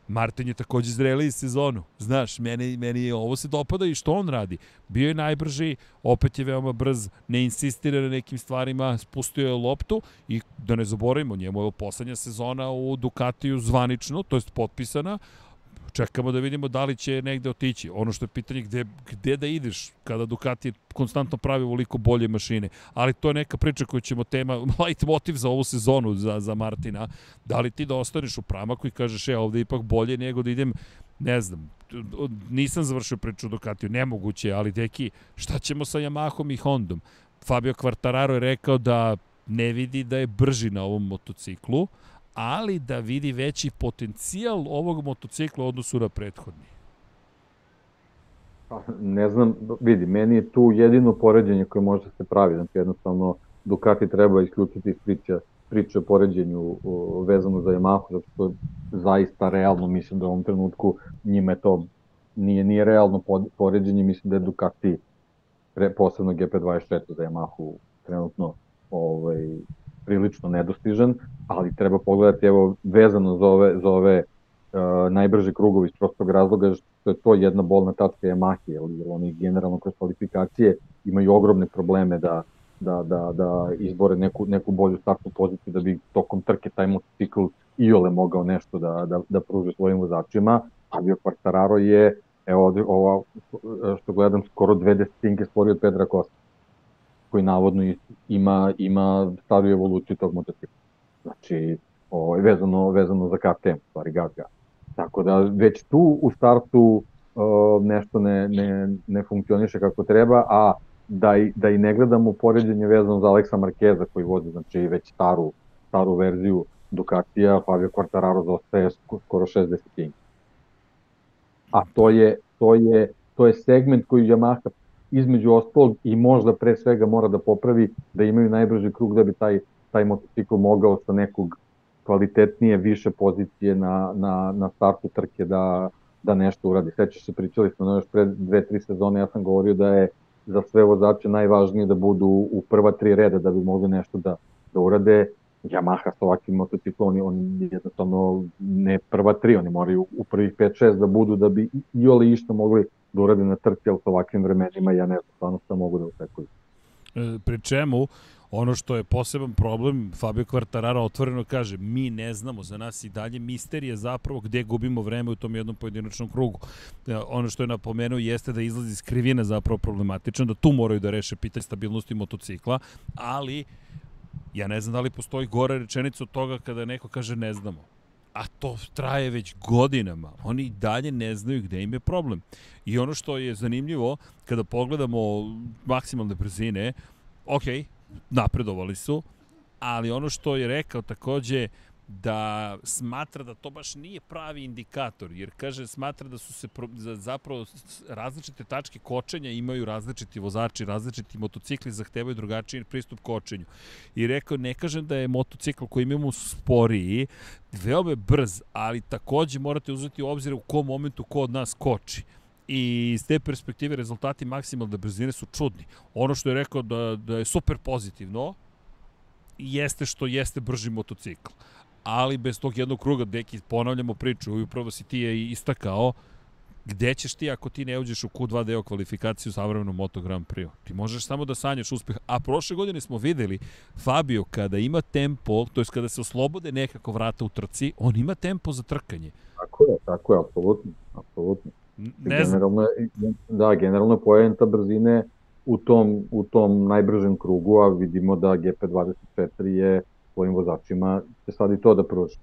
Martin je takođe zreli iz sezonu. Znaš, meni, meni je ovo se dopada i što on radi. Bio je najbrži, opet je veoma brz, ne insistira na nekim stvarima, spustio je loptu i da ne zaboravimo, njemu je poslednja sezona u Ducatiju zvanično, to jest potpisana, čekamo da vidimo da li će negde otići. Ono što je pitanje gde, gde da ideš kada Ducati konstantno pravi ovoliko bolje mašine. Ali to je neka priča koju ćemo tema, light motiv za ovu sezonu za, za Martina. Da li ti da ostaneš u pramaku i kažeš, e, ovde ipak bolje nego da idem ne znam, nisam završio priču Ducatiju, nemoguće, ali deki, šta ćemo sa Yamahom i Hondom? Fabio Quartararo je rekao da ne vidi da je brži na ovom motociklu, ali da vidi veći potencijal ovog motocikla u odnosu na prethodni. Pa, ne znam, vidi, meni je tu jedino poređenje koje može da se pravi, znači jednostavno Ducati treba isključiti iz priče, priče o poređenju vezano za Yamahu, zato što zaista realno mislim da u ovom trenutku njima je to nije, nije realno poređenje, mislim da je Ducati pre, posebno GP24 za Yamahu trenutno ovaj, prilično nedostižan, ali treba pogledati evo vezano za ove, za ove uh, najbrže krugovi iz prostog razloga što je to jedna bolna tačka Yamaha, jer, jer oni generalno kroz kvalifikacije imaju ogromne probleme da, da, da, da izbore neku, neku bolju startnu poziciju da bi tokom trke taj motocikl iole mogao nešto da, da, da pruže svojim vozačima, a bio Quartararo je, evo ovo što gledam, skoro dve desetinke stvorio od Pedra Costa koji navodno ima, ima staru evoluciju tog motocikla. Znači, ovaj, vezano, vezano za KTM, stvari Gazga. Tako da već tu u startu uh, nešto ne, ne, ne funkcioniše kako treba, a da i, da i ne gledamo poređenje vezano za Aleksa Markeza koji vodi znači već staru, staru verziju Ducatija, Fabio Quartararo zostaje skoro 60 A to je, to je, to je segment koji Yamaha između ostalog i možda pre svega mora da popravi da imaju najbrži krug da bi taj taj motocikl mogao sa nekog kvalitetnije, više pozicije na, na, na startu trke da, da nešto uradi. Sećaš se, pričali smo no, još pre dve, tri sezone, ja sam govorio da je za sve vozače najvažnije da budu u prva tri reda da bi mogli nešto da, da urade. Yamaha sa ovakvim motociklom, oni, oni jednostavno ne prva tri, oni moraju u prvih 5-6 da budu da bi i oli išto mogli da urade na trci, ali sa ovakvim vremenima ja ne znam stvarno šta mogu da očekuju. E, pri čemu, ono što je poseban problem, Fabio Quartararo otvoreno kaže, mi ne znamo, za nas i dalje misterije zapravo gde gubimo vreme u tom jednom pojedinačnom krugu. E, ono što je napomenuo jeste da izlazi iz krivine zapravo problematično, da tu moraju da reše pitanje stabilnosti motocikla, ali ja ne znam da li postoji gore rečenica od toga kada neko kaže ne znamo a to traje već godinama. Oni dalje ne znaju gde im je problem. I ono što je zanimljivo, kada pogledamo maksimalne brzine, ok, napredovali su, ali ono što je rekao takođe, da smatra da to baš nije pravi indikator, jer kaže smatra da su se pro, zapravo različite tačke kočenja imaju različiti vozači, različiti motocikli zahtevaju drugačiji pristup kočenju. I rekao, ne kažem da je motocikl koji imamo sporiji, veoma je brz, ali takođe morate uzeti u obzir u kom momentu ko od nas koči i iz te perspektive rezultati maksimalne brzine su čudni. Ono što je rekao da, da je super pozitivno, jeste što jeste brži motocikl ali bez tog jednog kruga, deki, ponavljamo priču, i upravo si ti je istakao, gde ćeš ti ako ti ne uđeš u Q2 deo kvalifikaciju u savremenom Moto Grand Prix? Ti možeš samo da sanjaš uspeh. A prošle godine smo videli Fabio kada ima tempo, to je kada se oslobode nekako vrata u trci, on ima tempo za trkanje. Tako je, tako je, apsolutno, apsolutno. Ne generalno, da, generalno pojenta brzine u tom, u tom najbržem krugu, a vidimo da GP24 je svojim vozačima će sad i to da pruži.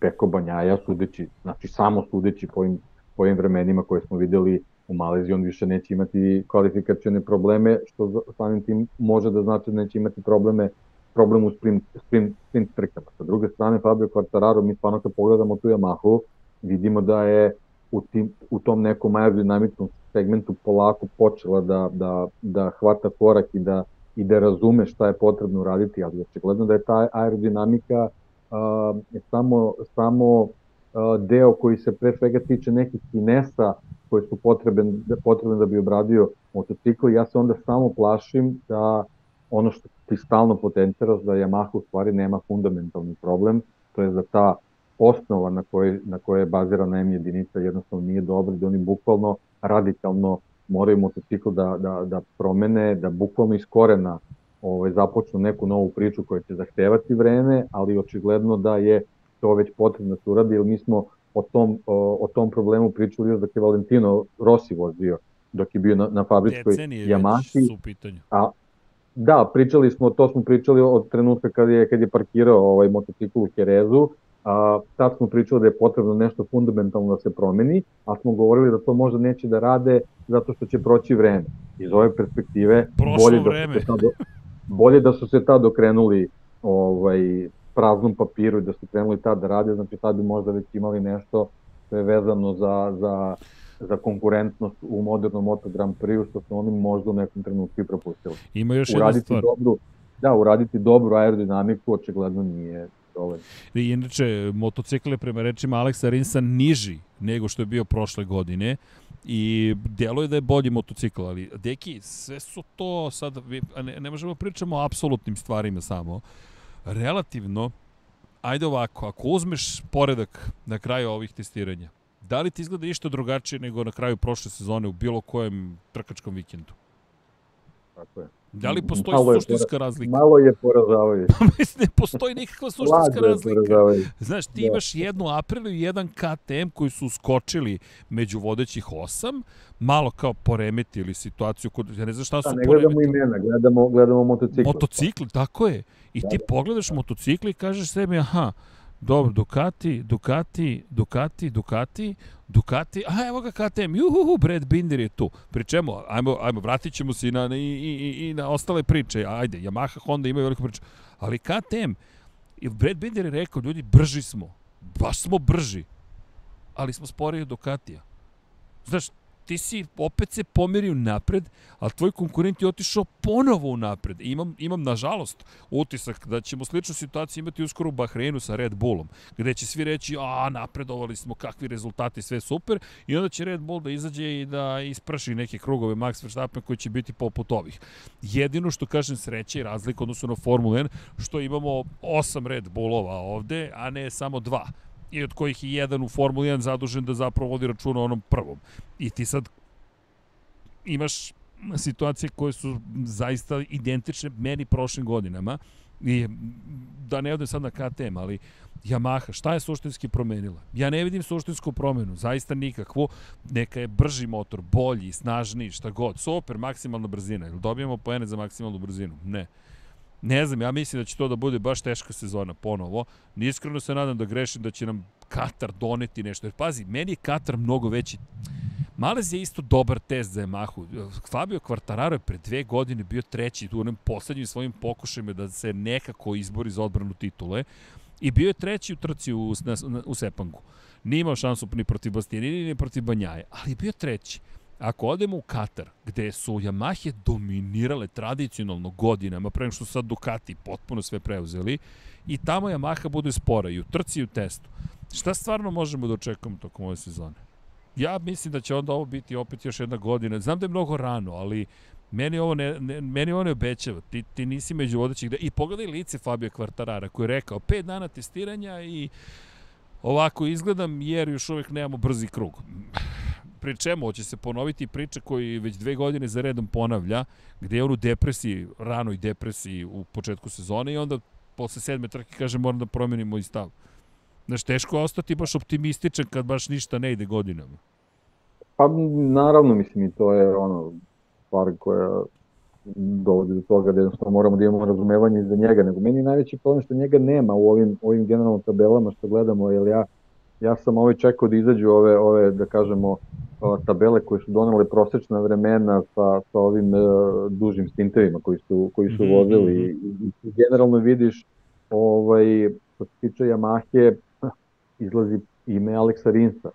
Peko Banjaja, sudeći, znači samo sudeći po ovim, po ovim vremenima koje smo videli u Maleziji, on više neće imati kvalifikacione probleme, što samim tim može da znači da neće imati probleme problem u sprint, sprint, sprint trkama. Sa druge strane, Fabio Quartararo, mi stvarno kad pogledamo tu Yamahu, vidimo da je u, tim, u tom nekom aerodinamičnom segmentu polako počela da, da, da hvata korak i da i da razume šta je potrebno uraditi, ali očigledno da je ta aerodinamika uh, samo, samo uh, deo koji se pre svega tiče nekih finesa koje su potrebne, potrebne da bi obradio motocikl. Ja se onda samo plašim da ono što ti stalno potenciraš da Yamaha u stvari nema fundamentalni problem, to je da ta osnova na kojoj, na kojoj je bazirana M jedinica jednostavno nije dobra, da oni bukvalno radikalno moraju motocikl da, da, da promene, da bukvalno iz korena ovaj, započnu neku novu priču koja će zahtevati vreme, ali očigledno da je to već potrebno da se uradi, jer mi smo o tom, o, o tom problemu pričali još dok je Valentino Rossi vozio, dok je bio na, na fabričkoj Yamahi. A, da, pričali smo, to smo pričali od trenutka kad je, kad je parkirao ovaj motocikl u Kerezu, a, tad smo pričali da je potrebno nešto fundamentalno da se promeni, a smo govorili da to možda neće da rade zato što će proći vreme. Iz ove perspektive bolje da, vreme. su se tad, bolje da su se tad okrenuli ovaj, praznom papiru i da su krenuli tad da rade, znači tad bi možda već imali nešto što je vezano za, za, za konkurentnost u modernom Moto Grand Prix, što su oni možda u nekom trenutku i propustili. Ima još jedna stvar. Dobru, da, uraditi dobru aerodinamiku očigledno nije dovoljno. I inače, motocikl je prema rečima Aleksa Rinsa niži nego što je bio prošle godine i deluje da je bolji motocikl, ali deki, sve su to sad, ne, ne možemo pričamo o apsolutnim stvarima samo, relativno, ajde ovako, ako uzmeš poredak na kraju ovih testiranja, da li ti izgleda išto drugačije nego na kraju prošle sezone u bilo kojem trkačkom vikendu? Tako je. Da li postoji malo suštinska razlika? Malo je poražavajuće. Mislim, ne postoji nikakva suštinska razlika. Znaš, ti da. imaš jednu Aprilu i jedan KTM koji su skočili među vodećih osam, malo kao poremetili situaciju, kod, ja ne znam šta da, su poremetili. Ne gledamo imena, gledamo, gledamo motocikl. Motocikl, tako je. I da, ti da. pogledaš motocikl i kažeš sebi, aha, Dobro, Ducati, Ducati, Ducati, Ducati, Ducati, a evo ga KTM, juhuhu, Brad Binder je tu. Pri čemu, ajmo, ajmo, vratit ćemo se i na, i, i, i na ostale priče. Ajde, Yamaha, Honda imaju veliku priču. Ali KTM, Brad Binder je rekao, ljudi, brži smo. Baš smo brži. Ali smo sporiji od Ducatija. Znaš, ti si opet se pomerio napred, ali tvoj konkurent je otišao ponovo u napred. Imam, imam nažalost, utisak da ćemo sličnu situaciju imati uskoro u Bahreinu sa Red Bullom, gde će svi reći, a, napredovali smo, kakvi rezultati, sve super, i onda će Red Bull da izađe i da ispraši neke krugove Max Verstappen koji će biti poput ovih. Jedino što kažem sreće i razlika odnosno na Formula 1, što imamo osam Red Bullova ovde, a ne samo dva i od kojih je jedan u Formuli 1 zadužen da zapravo vodi računa o onom prvom. I ti sad imaš situacije koje su zaista identične meni prošlim godinama i da ne odem sad na KTM, ali Yamaha, šta je suštinski promenila? Ja ne vidim suštinsku promenu, zaista nikakvu. Neka je brži motor, bolji, snažniji, šta god. Super, maksimalna brzina. Ili dobijamo poene za maksimalnu brzinu? Ne. Ne znam, ja mislim da će to da bude baš teška sezona ponovo. Niskreno se nadam da grešim da će nam Katar doneti nešto. Jer pazi, meni je Katar mnogo veći. Malez je isto dobar test za Yamahu. Fabio Quartararo je pre dve godine bio treći u onim poslednjim svojim pokušajima da se nekako izbori za odbranu titule i bio je treći u trci u, u, u Sepangu. Nije imao šansu ni protiv Bastianini, ni protiv Banjaje, ali je bio treći. Ako odemo u Katar, gde su Yamahe dominirale tradicionalno godinama, pre što sad Ducati potpuno sve preuzeli, i tamo Yamaha bude spora i u trci i u testu. Šta stvarno možemo da očekujemo tokom ove sezone? Ja mislim da će onda ovo biti opet još jedna godina. Znam da je mnogo rano, ali meni ovo ne, ne, meni ovo ne obećava. Ti, ti nisi među vodećih. I pogledaj lice Fabio Kvartarara koji je rekao pet dana testiranja i ovako izgledam jer još uvek nemamo brzi krug pri čemu hoće se ponoviti priča koji već dve godine za redom ponavlja, gde je on u depresiji, ranoj depresiji u početku sezone i onda posle sedme trke kaže moram da promenim moj stav. Znaš, teško je ostati baš optimističan kad baš ništa ne ide godinama. Pa naravno, mislim, i to je ono, stvar koja dovodi do toga da jednostavno moramo da imamo razumevanje za njega, nego meni najveći problem što njega nema u ovim, ovim generalnim tabelama što gledamo, jer ja, ja sam ovaj čekao da izađu ove, ove da kažemo, tabele koje su donele prosečna vremena sa, sa ovim uh, dužim stintevima koji su, koji su mm -hmm. vozili i, i generalno vidiš ovaj, što se tiče Yamahe izlazi ime Aleksa Rinsa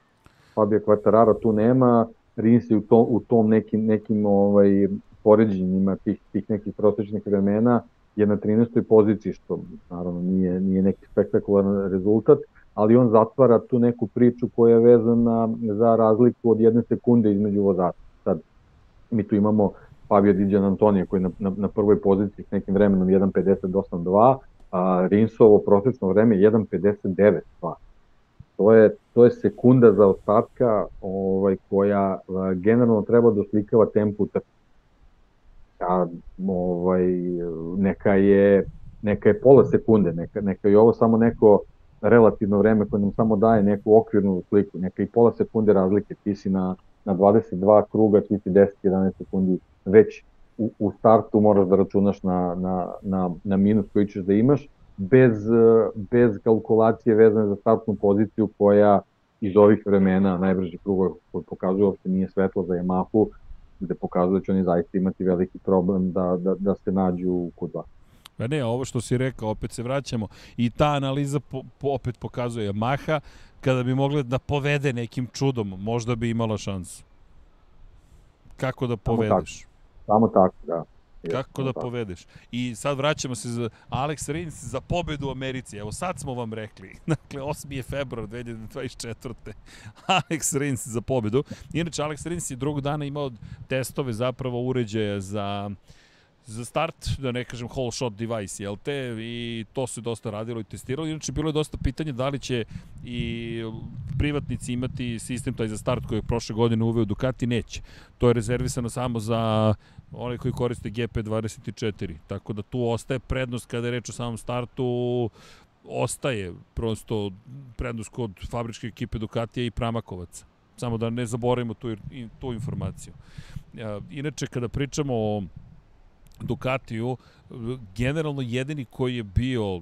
Fabio Quartararo tu nema Rins je u, to, u tom nekim, nekim ovaj, poređenjima tih, tih nekih prosečnih vremena je na 13. poziciji, što naravno nije, nije neki spektakularan rezultat, ali on zatvara tu neku priču koja je vezana za razliku od jedne sekunde između vozača. Sad, mi tu imamo Fabio Diđan Antonija koji je na, na, na prvoj poziciji s nekim vremenom 1.58.2, a Rinsovo prosečno vreme 1.59.2. To je, to je sekunda za ostatka ovaj, koja generalno treba da oslikava tempo u trku. A, ovaj, neka je neka je pola sekunde, neka, neka je ovo samo neko relativno vreme koje nam samo daje neku okvirnu sliku, neka i pola sekunde razlike, ti si na, na 22 kruga, ti si 10-11 sekundi već u, u startu moraš da računaš na, na, na, na minus koji ćeš da imaš, bez, bez kalkulacije vezane za startnu poziciju koja iz ovih vremena najbrži krugova koji pokazuje uopšte nije svetlo za Yamahu, gde pokazuje da će oni zaista imati veliki problem da, da, da se nađu u Q2. Pa ne, ovo što si rekao, opet se vraćamo i ta analiza po, po, opet pokazuje Maha, kada bi mogla da povede nekim čudom, možda bi imala šansu. Kako da povedeš? Samo tako, Samo tako da. Kako da povedeš? I sad vraćamo se za Alex Rins za pobedu u Americi. Evo sad smo vam rekli. Dakle, 8. je februar 2024. Alex Rins za pobedu. Inače, Alex Rins je drugog dana imao testove zapravo uređaja za uh, za start, da ne kažem whole shot device, jel te, i to se dosta radilo i testiralo. Inače, bilo je dosta pitanja da li će i privatnici imati sistem taj za start koji je prošle godine uveo Ducati, neće. To je rezervisano samo za one koji koriste GP24, tako da tu ostaje prednost kada je reč o samom startu, ostaje prosto prednost kod fabričke ekipe Ducatija i Pramakovaca. Samo da ne zaboravimo tu, tu informaciju. Inače, kada pričamo o Ducatiju, generalno jedini koji je bio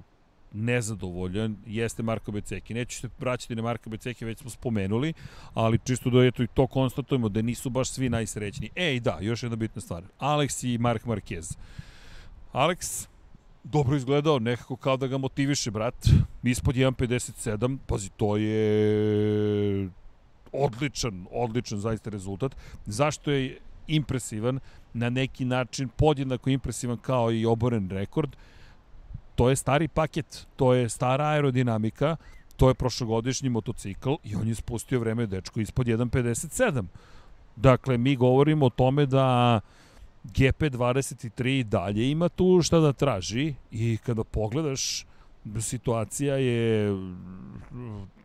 nezadovoljan jeste Marko Beceki. Neću se vraćati na Marko Beceki, već smo spomenuli, ali čisto da eto i to konstatujemo da nisu baš svi najsrećniji. Ej, da, još jedna bitna stvar. Alex i Mark Marquez. Alex, dobro izgledao, nekako kao da ga motiviše, brat. Ispod 1.57, pazi, to je odličan, odličan zaista rezultat. Zašto je impresivan, na neki način podjednako impresivan kao i oboren rekord, to je stari paket, to je stara aerodinamika, to je prošlogodišnji motocikl i on je spustio vreme dečko ispod 1.57. Dakle, mi govorimo o tome da GP23 dalje ima tu šta da traži i kada pogledaš situacija je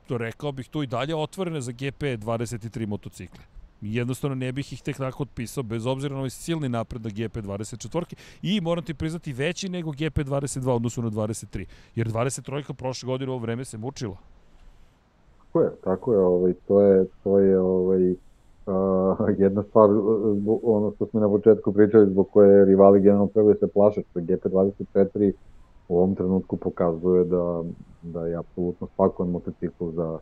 rekao bih tu i dalje otvorena za GP23 motocikle jednostavno ne bih ih tek tako otpisao, bez obzira na ovaj silni napredak GP24 i moram ti priznati veći nego GP22 odnosu na 23, jer 23 prošle godine ovo vreme se mučila. Tako je, tako je, ovaj, to je, to je ovaj, uh, jedna stvar, ono što smo na početku pričali, zbog koje rivali generalno trebaju se plaše, što GP24 u ovom trenutku pokazuje da, da je apsolutno spakovan motocikl za,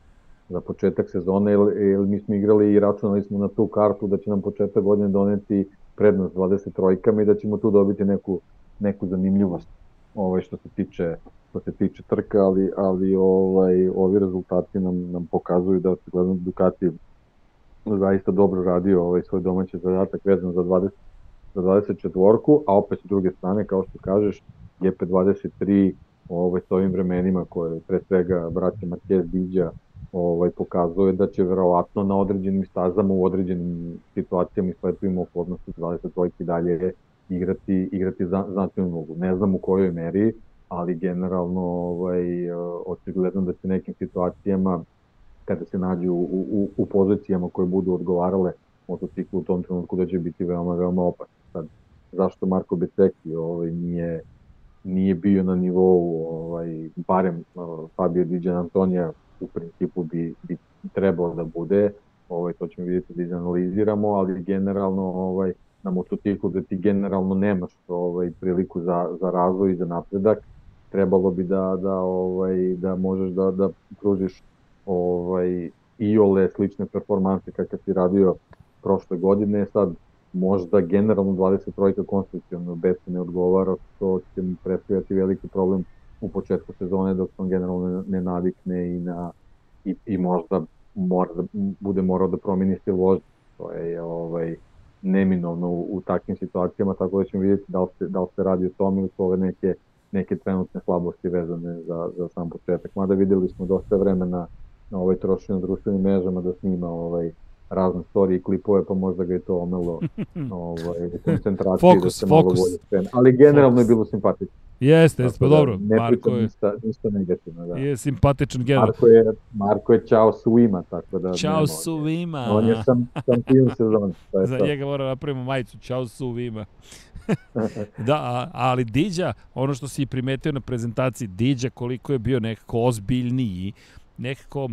za početak sezone, jer, jer mi smo igrali i računali smo na tu kartu da će nam početak godine doneti prednost 23-kama i da ćemo tu dobiti neku, neku zanimljivost ovaj, što se tiče što se tiče trka, ali, ali ovaj, ovi rezultati nam, nam pokazuju da se gledam Ducati zaista dobro radio ovaj svoj domaći zadatak vezan za 20 za 24-ku, a opet s druge strane, kao što kažeš, GP23 ovaj, s ovim vremenima koje pre svega braća Marquez Diđa ovaj, pokazuje da će verovatno na određenim stazama u određenim situacijama i sletovima okolnosti 22 i dalje igrati, igrati za, značajnu ulogu. Ne znam u kojoj meri, ali generalno ovaj, očigledno da će nekim situacijama kada se nađu u, u, u pozicijama koje budu odgovarale motociklu u tom trenutku da će biti veoma, veoma opasno. Sad, zašto Marko Beceki ovaj, nije, nije bio na nivou ovaj, barem Fabio Di Antonija u principu bi, bi trebalo da bude, ovaj, to ćemo vidjeti da izanaliziramo, ali generalno ovaj, na motociklu da ti generalno nemaš ovaj, priliku za, za razvoj i za napredak, trebalo bi da, da, ovaj, da možeš da, da pružiš ovaj, i ole slične performanse kakav si radio prošle godine, sad možda generalno 23 konstrukcijno bez ne odgovara, to će mu predstavljati veliki problem u početku sezone dok on generalno ne navikne i na i, i možda mora da bude morao da promeni stil vožnje. To je ovaj neminovno u, u takvim situacijama, tako da ćemo vidjeti da li se, da li se radi o tome ili su ove neke, neke trenutne slabosti vezane za, za sam početak. Mada videli smo dosta vremena na ovaj trošenju društvenim mrežama da snima ovaj razne storije i klipove, pa možda ga je to omelo ovaj, koncentracije fokus, da se fokus. malo bolje Ali generalno fokus. je bilo simpatično. Jeste, jeste, pa da, dobro. Ne Marko je ništa, ništa negativno. Da. Je simpatičan general. Marko je, Marko je čao svima, tako da... Čao svima. On je sam, sam film sezon. Za njega mora da napravimo majicu, čao svima. da, ali Diđa, ono što si primetio na prezentaciji Diđa, koliko je bio nekako ozbiljniji, nekako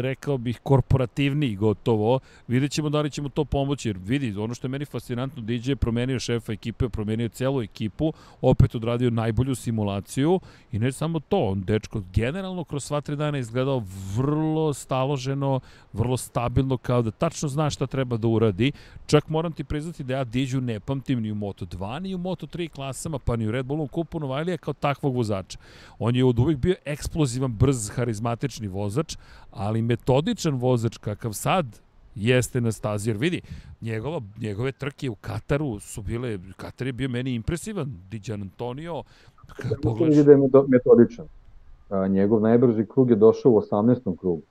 rekao bih, korporativniji gotovo. Vidjet ćemo da li ćemo to pomoći, jer vidi, ono što je meni fascinantno, DJ je promenio šefa ekipe, promenio celu ekipu, opet odradio najbolju simulaciju i ne samo to, on dečko generalno kroz sva tri dana izgledao vrlo staloženo, vrlo stabilno, kao da tačno zna šta treba da uradi. Čak moram ti priznati da ja Diđu ne pamtim ni u Moto2, ni u Moto3 klasama, pa ni u Red Bullu kupu Novajlija kao takvog vozača. On je od uvijek bio eksplozivan, brz, harizmatični vozač, ali metodičan vozač kakav sad jeste na stazi, jer vidi, njegova, njegove trke u Kataru su bile, Katar je bio meni impresivan, Diđan Antonio, kada pogledaš... da je metodičan. Njegov najbrži krug je došao u 18. krugu.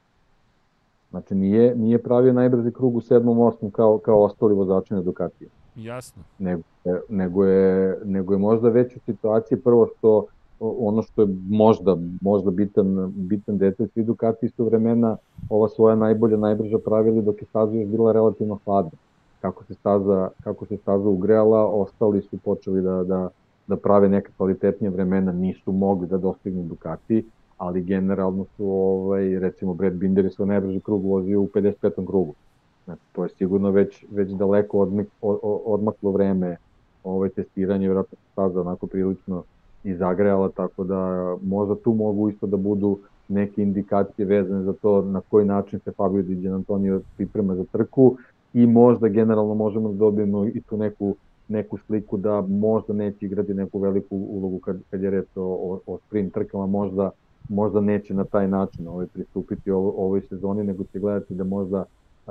Znači nije, nije pravio najbrži krug u 7. 8. kao, kao ostali vozači na Ducatiju. Jasno. Nego, nego, je, nego je možda već u situaciji prvo što ono što je možda, možda bitan, bitan detalj, svi Ducati isto vremena ova svoja najbolja, najbrža pravili dok je staza još bila relativno hladna. Kako se staza, kako se staza ugrela, ostali su počeli da, da, da prave neka kvalitetnija vremena, nisu mogli da dostignu Ducati, ali generalno su, ovaj, recimo, Brad Binder je svoj najbrži krug vozio u 55. krugu. Znači, to je sigurno već, već daleko odmak, odmaklo vreme ovaj, testiranje, vjerojatno se staza onako prilično i zagrejala, tako da možda tu mogu isto da budu neke indikacije vezane za to na koji način se Fabio Di Antonio priprema za trku i možda generalno možemo da dobijemo i tu neku neku sliku da možda neće igrati neku veliku ulogu kad, kad je reč o, o, o sprint trkama, možda možda neće na taj način ovaj, pristupiti ovo, ovoj sezoni, nego će gledati da možda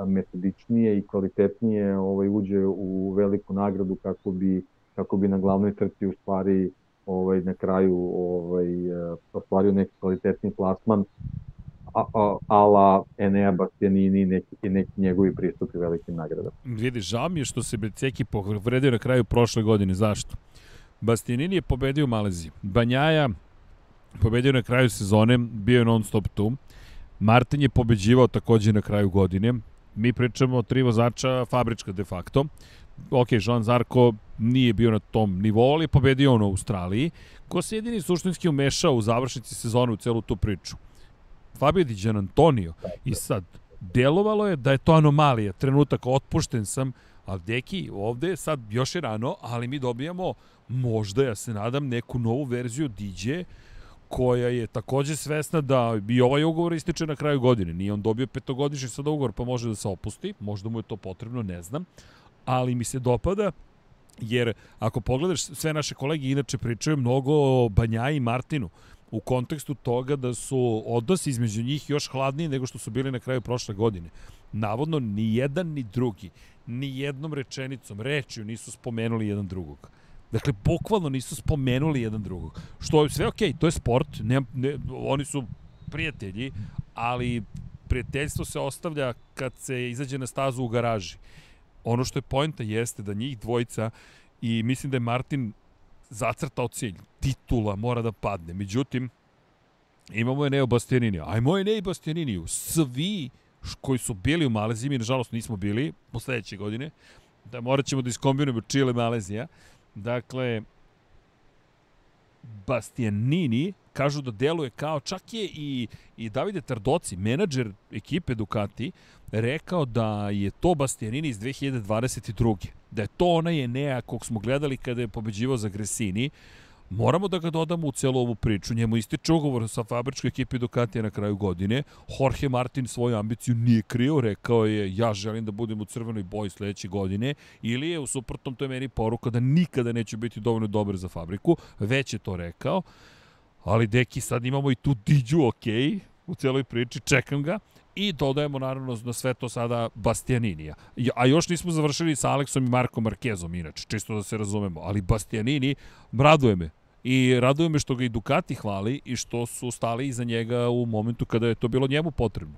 metodičnije i kvalitetnije ovaj, uđe u veliku nagradu kako bi, kako bi na glavnoj trci u stvari ovaj, na kraju ovaj, ostvario neki kvalitetni plasman a, a, ala Enea Bastianini i neki, neki njegovi pristupi velikim nagradama. Vidi, žao mi je što se Beceki povredio na kraju prošle godine. Zašto? Bastianini je pobedio u Maleziji. Banjaja pobedio na kraju sezone, bio je non stop tu. Martin je pobeđivao takođe na kraju godine. Mi pričamo o tri vozača fabrička de facto. Ok, Jean Zarko nije bio na tom nivou, ali je pobedio on u Australiji. Ko se jedini suštinski umešao u završnici sezone u celu tu priču? Fabio Di Gian Antonio. I sad, delovalo je da je to anomalija, trenutak, otpušten sam, ali deki, ovde sad još je rano, ali mi dobijamo možda, ja se nadam, neku novu verziju DJ koja je takođe svesna da i ovaj ugovor ističe na kraju godine. Nije on dobio petogodišnji sad ugovor pa može da se opusti, možda mu je to potrebno, ne znam, ali mi se dopada jer ako pogledaš sve naše kolege inače pričaju mnogo o Banjaji i Martinu u kontekstu toga da su odnosi između njih još hladniji nego što su bili na kraju prošle godine. Navodno, ni jedan ni drugi, ni jednom rečenicom, rečju nisu spomenuli jedan drugog. Dakle, bukvalno nisu spomenuli jedan drugog. Što je sve okej, okay, to je sport, ne, ne, oni su prijatelji, ali prijateljstvo se ostavlja kad se izađe na stazu u garaži. Ono što je pojenta jeste da njih dvojica i mislim da je Martin zacrtao cilj. Titula mora da padne. Međutim, imamo je Neo Bastianiniju. Ajmo je Neo Bastianiniju. Svi koji su bili u Maleziji, mi nažalost nismo bili u sledeće godine, da morat ćemo da iskombinujemo Chile Malezija. Dakle, Bastianini kažu da deluje kao, čak je i, i Davide Tardoci, menadžer ekipe Ducati, rekao da je to Bastianini iz 2022. Da je to onaj Enea kog smo gledali kada je pobeđivao za Gresini. Moramo da ga dodamo u celu ovu priču. Njemu ističe ugovor sa fabričkoj ekipi Ducatija na kraju godine. Jorge Martin svoju ambiciju nije krio, rekao je ja želim da budem u crvenoj boji sledeće godine ili je u suprotnom to je meni poruka da nikada neću biti dovoljno dobar za fabriku. Već je to rekao. Ali deki sad imamo i tu Diđu, ok, u celoj priči, čekam ga i dodajemo naravno na sve to sada Bastianinija. A još nismo završili sa Aleksom i Markom Markezom inače, čisto da se razumemo, ali Bastianini raduje me. I raduje me što ga i Ducati hvali i što su stali iza njega u momentu kada je to bilo njemu potrebno.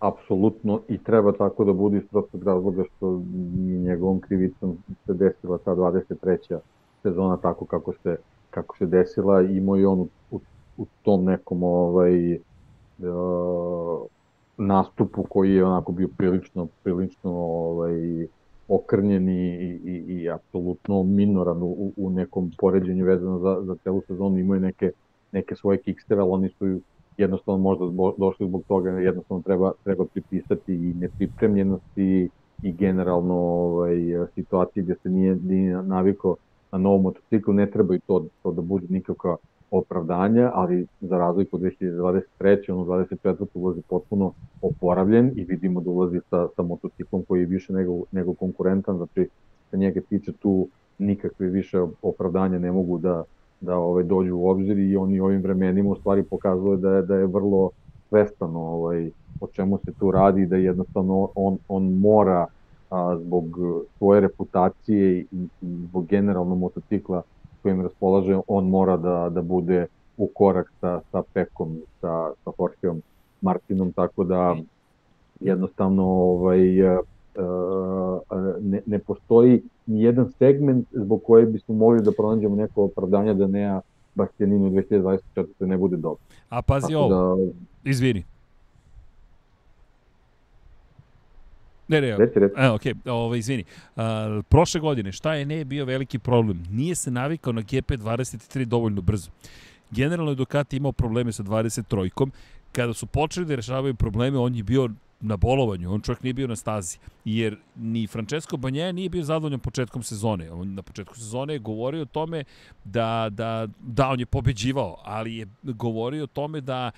Apsolutno i treba tako da bude iz prostog razloga što nije njegovom krivicom se desila ta 23. sezona tako kako se, kako se desila. Imao i on u u tom nekom ovaj, uh, nastupu koji je onako bio prilično, prilično ovaj, okrnjen i, i, i apsolutno minoran u, u nekom poređenju vezano za, za celu sezonu. Imaju neke, neke svoje kiksteve, ali oni su jednostavno možda zbog, došli zbog toga, jednostavno treba, treba pripisati i nepripremljenosti i generalno ovaj, situacije gde se nije, nije navikao na novom motociklu, ne treba i to, to da bude nikakva opravdanja, ali za razliku od 2023. ono 24. ulazi potpuno oporavljen i vidimo da ulazi sa, sa motociklom koji je više nego, nego konkurentan, znači sa njega tiče tu nikakve više opravdanja ne mogu da, da ove, dođu u obzir i oni ovim vremenima u stvari pokazuje da je, da je vrlo svestan ovaj, o čemu se tu radi, da jednostavno on, on mora a, zbog svoje reputacije i, i zbog generalno motocikla kojim raspolaže, on mora da, da bude u korak sa, sa Pekom, sa, sa Jorgeom Martinom, tako da jednostavno ovaj, e, e, ne, ne postoji ni jedan segment zbog koje bismo mogli da pronađemo neko opravdanje da Nea Bastianinu 2024. ne bude dobro. A pazi Tako ovo, da, izvini. Ne, ne, reci, reci. E, ok, ovo, izvini. Uh, prošle godine, šta je ne bio veliki problem? Nije se navikao na GP23 dovoljno brzo. Generalno je Ducati imao probleme sa 23-kom. Kada su počeli da rešavaju probleme, on je bio na bolovanju, on čovjek nije bio na stazi, jer ni Francesco Banja nije bio zadovoljan početkom sezone. On na početku sezone je govorio o tome da, da, da on je pobeđivao, ali je govorio o tome da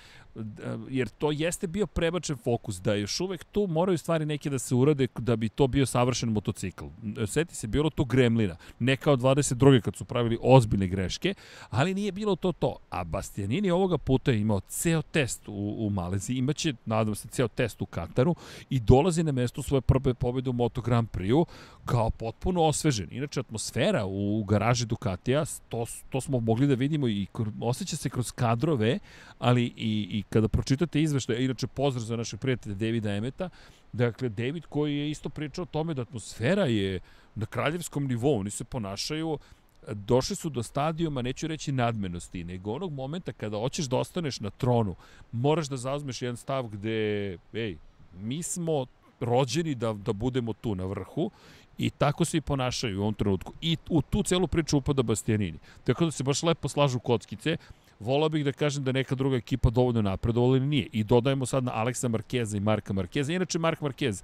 jer to jeste bio prebačen fokus, da još uvek tu moraju stvari neke da se urade da bi to bio savršen motocikl. Seti se, bilo to Gremlina, ne kao 22. kad su pravili ozbiljne greške, ali nije bilo to to. A Bastianini ovoga puta je imao ceo test u, u Maleziji, imaće, nadam se, ceo test u Kataru i dolazi na mesto svoje prve pobjede u Moto Grand Prix-u kao potpuno osvežen. Inače, atmosfera u garaži Ducatija, to, to smo mogli da vidimo i osjeća se kroz kadrove, ali i, i kada pročitate izveštaj, inače pozdrav za našeg prijatelja Davida Emeta, dakle, David koji je isto pričao o tome da atmosfera je na kraljevskom nivou, oni se ponašaju došli su do stadijuma, neću reći nadmenosti, nego onog momenta kada hoćeš da ostaneš na tronu, moraš da zauzmeš jedan stav gde, ej, mi smo rođeni da, da budemo tu na vrhu I tako se i ponašaju u ovom trenutku. I u tu celu priču upada Bastianini. Tako da se baš lepo slažu kockice. Volao bih da kažem da neka druga ekipa dovoljno napredovala ili nije. I dodajemo sad na Aleksa Markeza i Marka Markeza. Inače, Mark Markez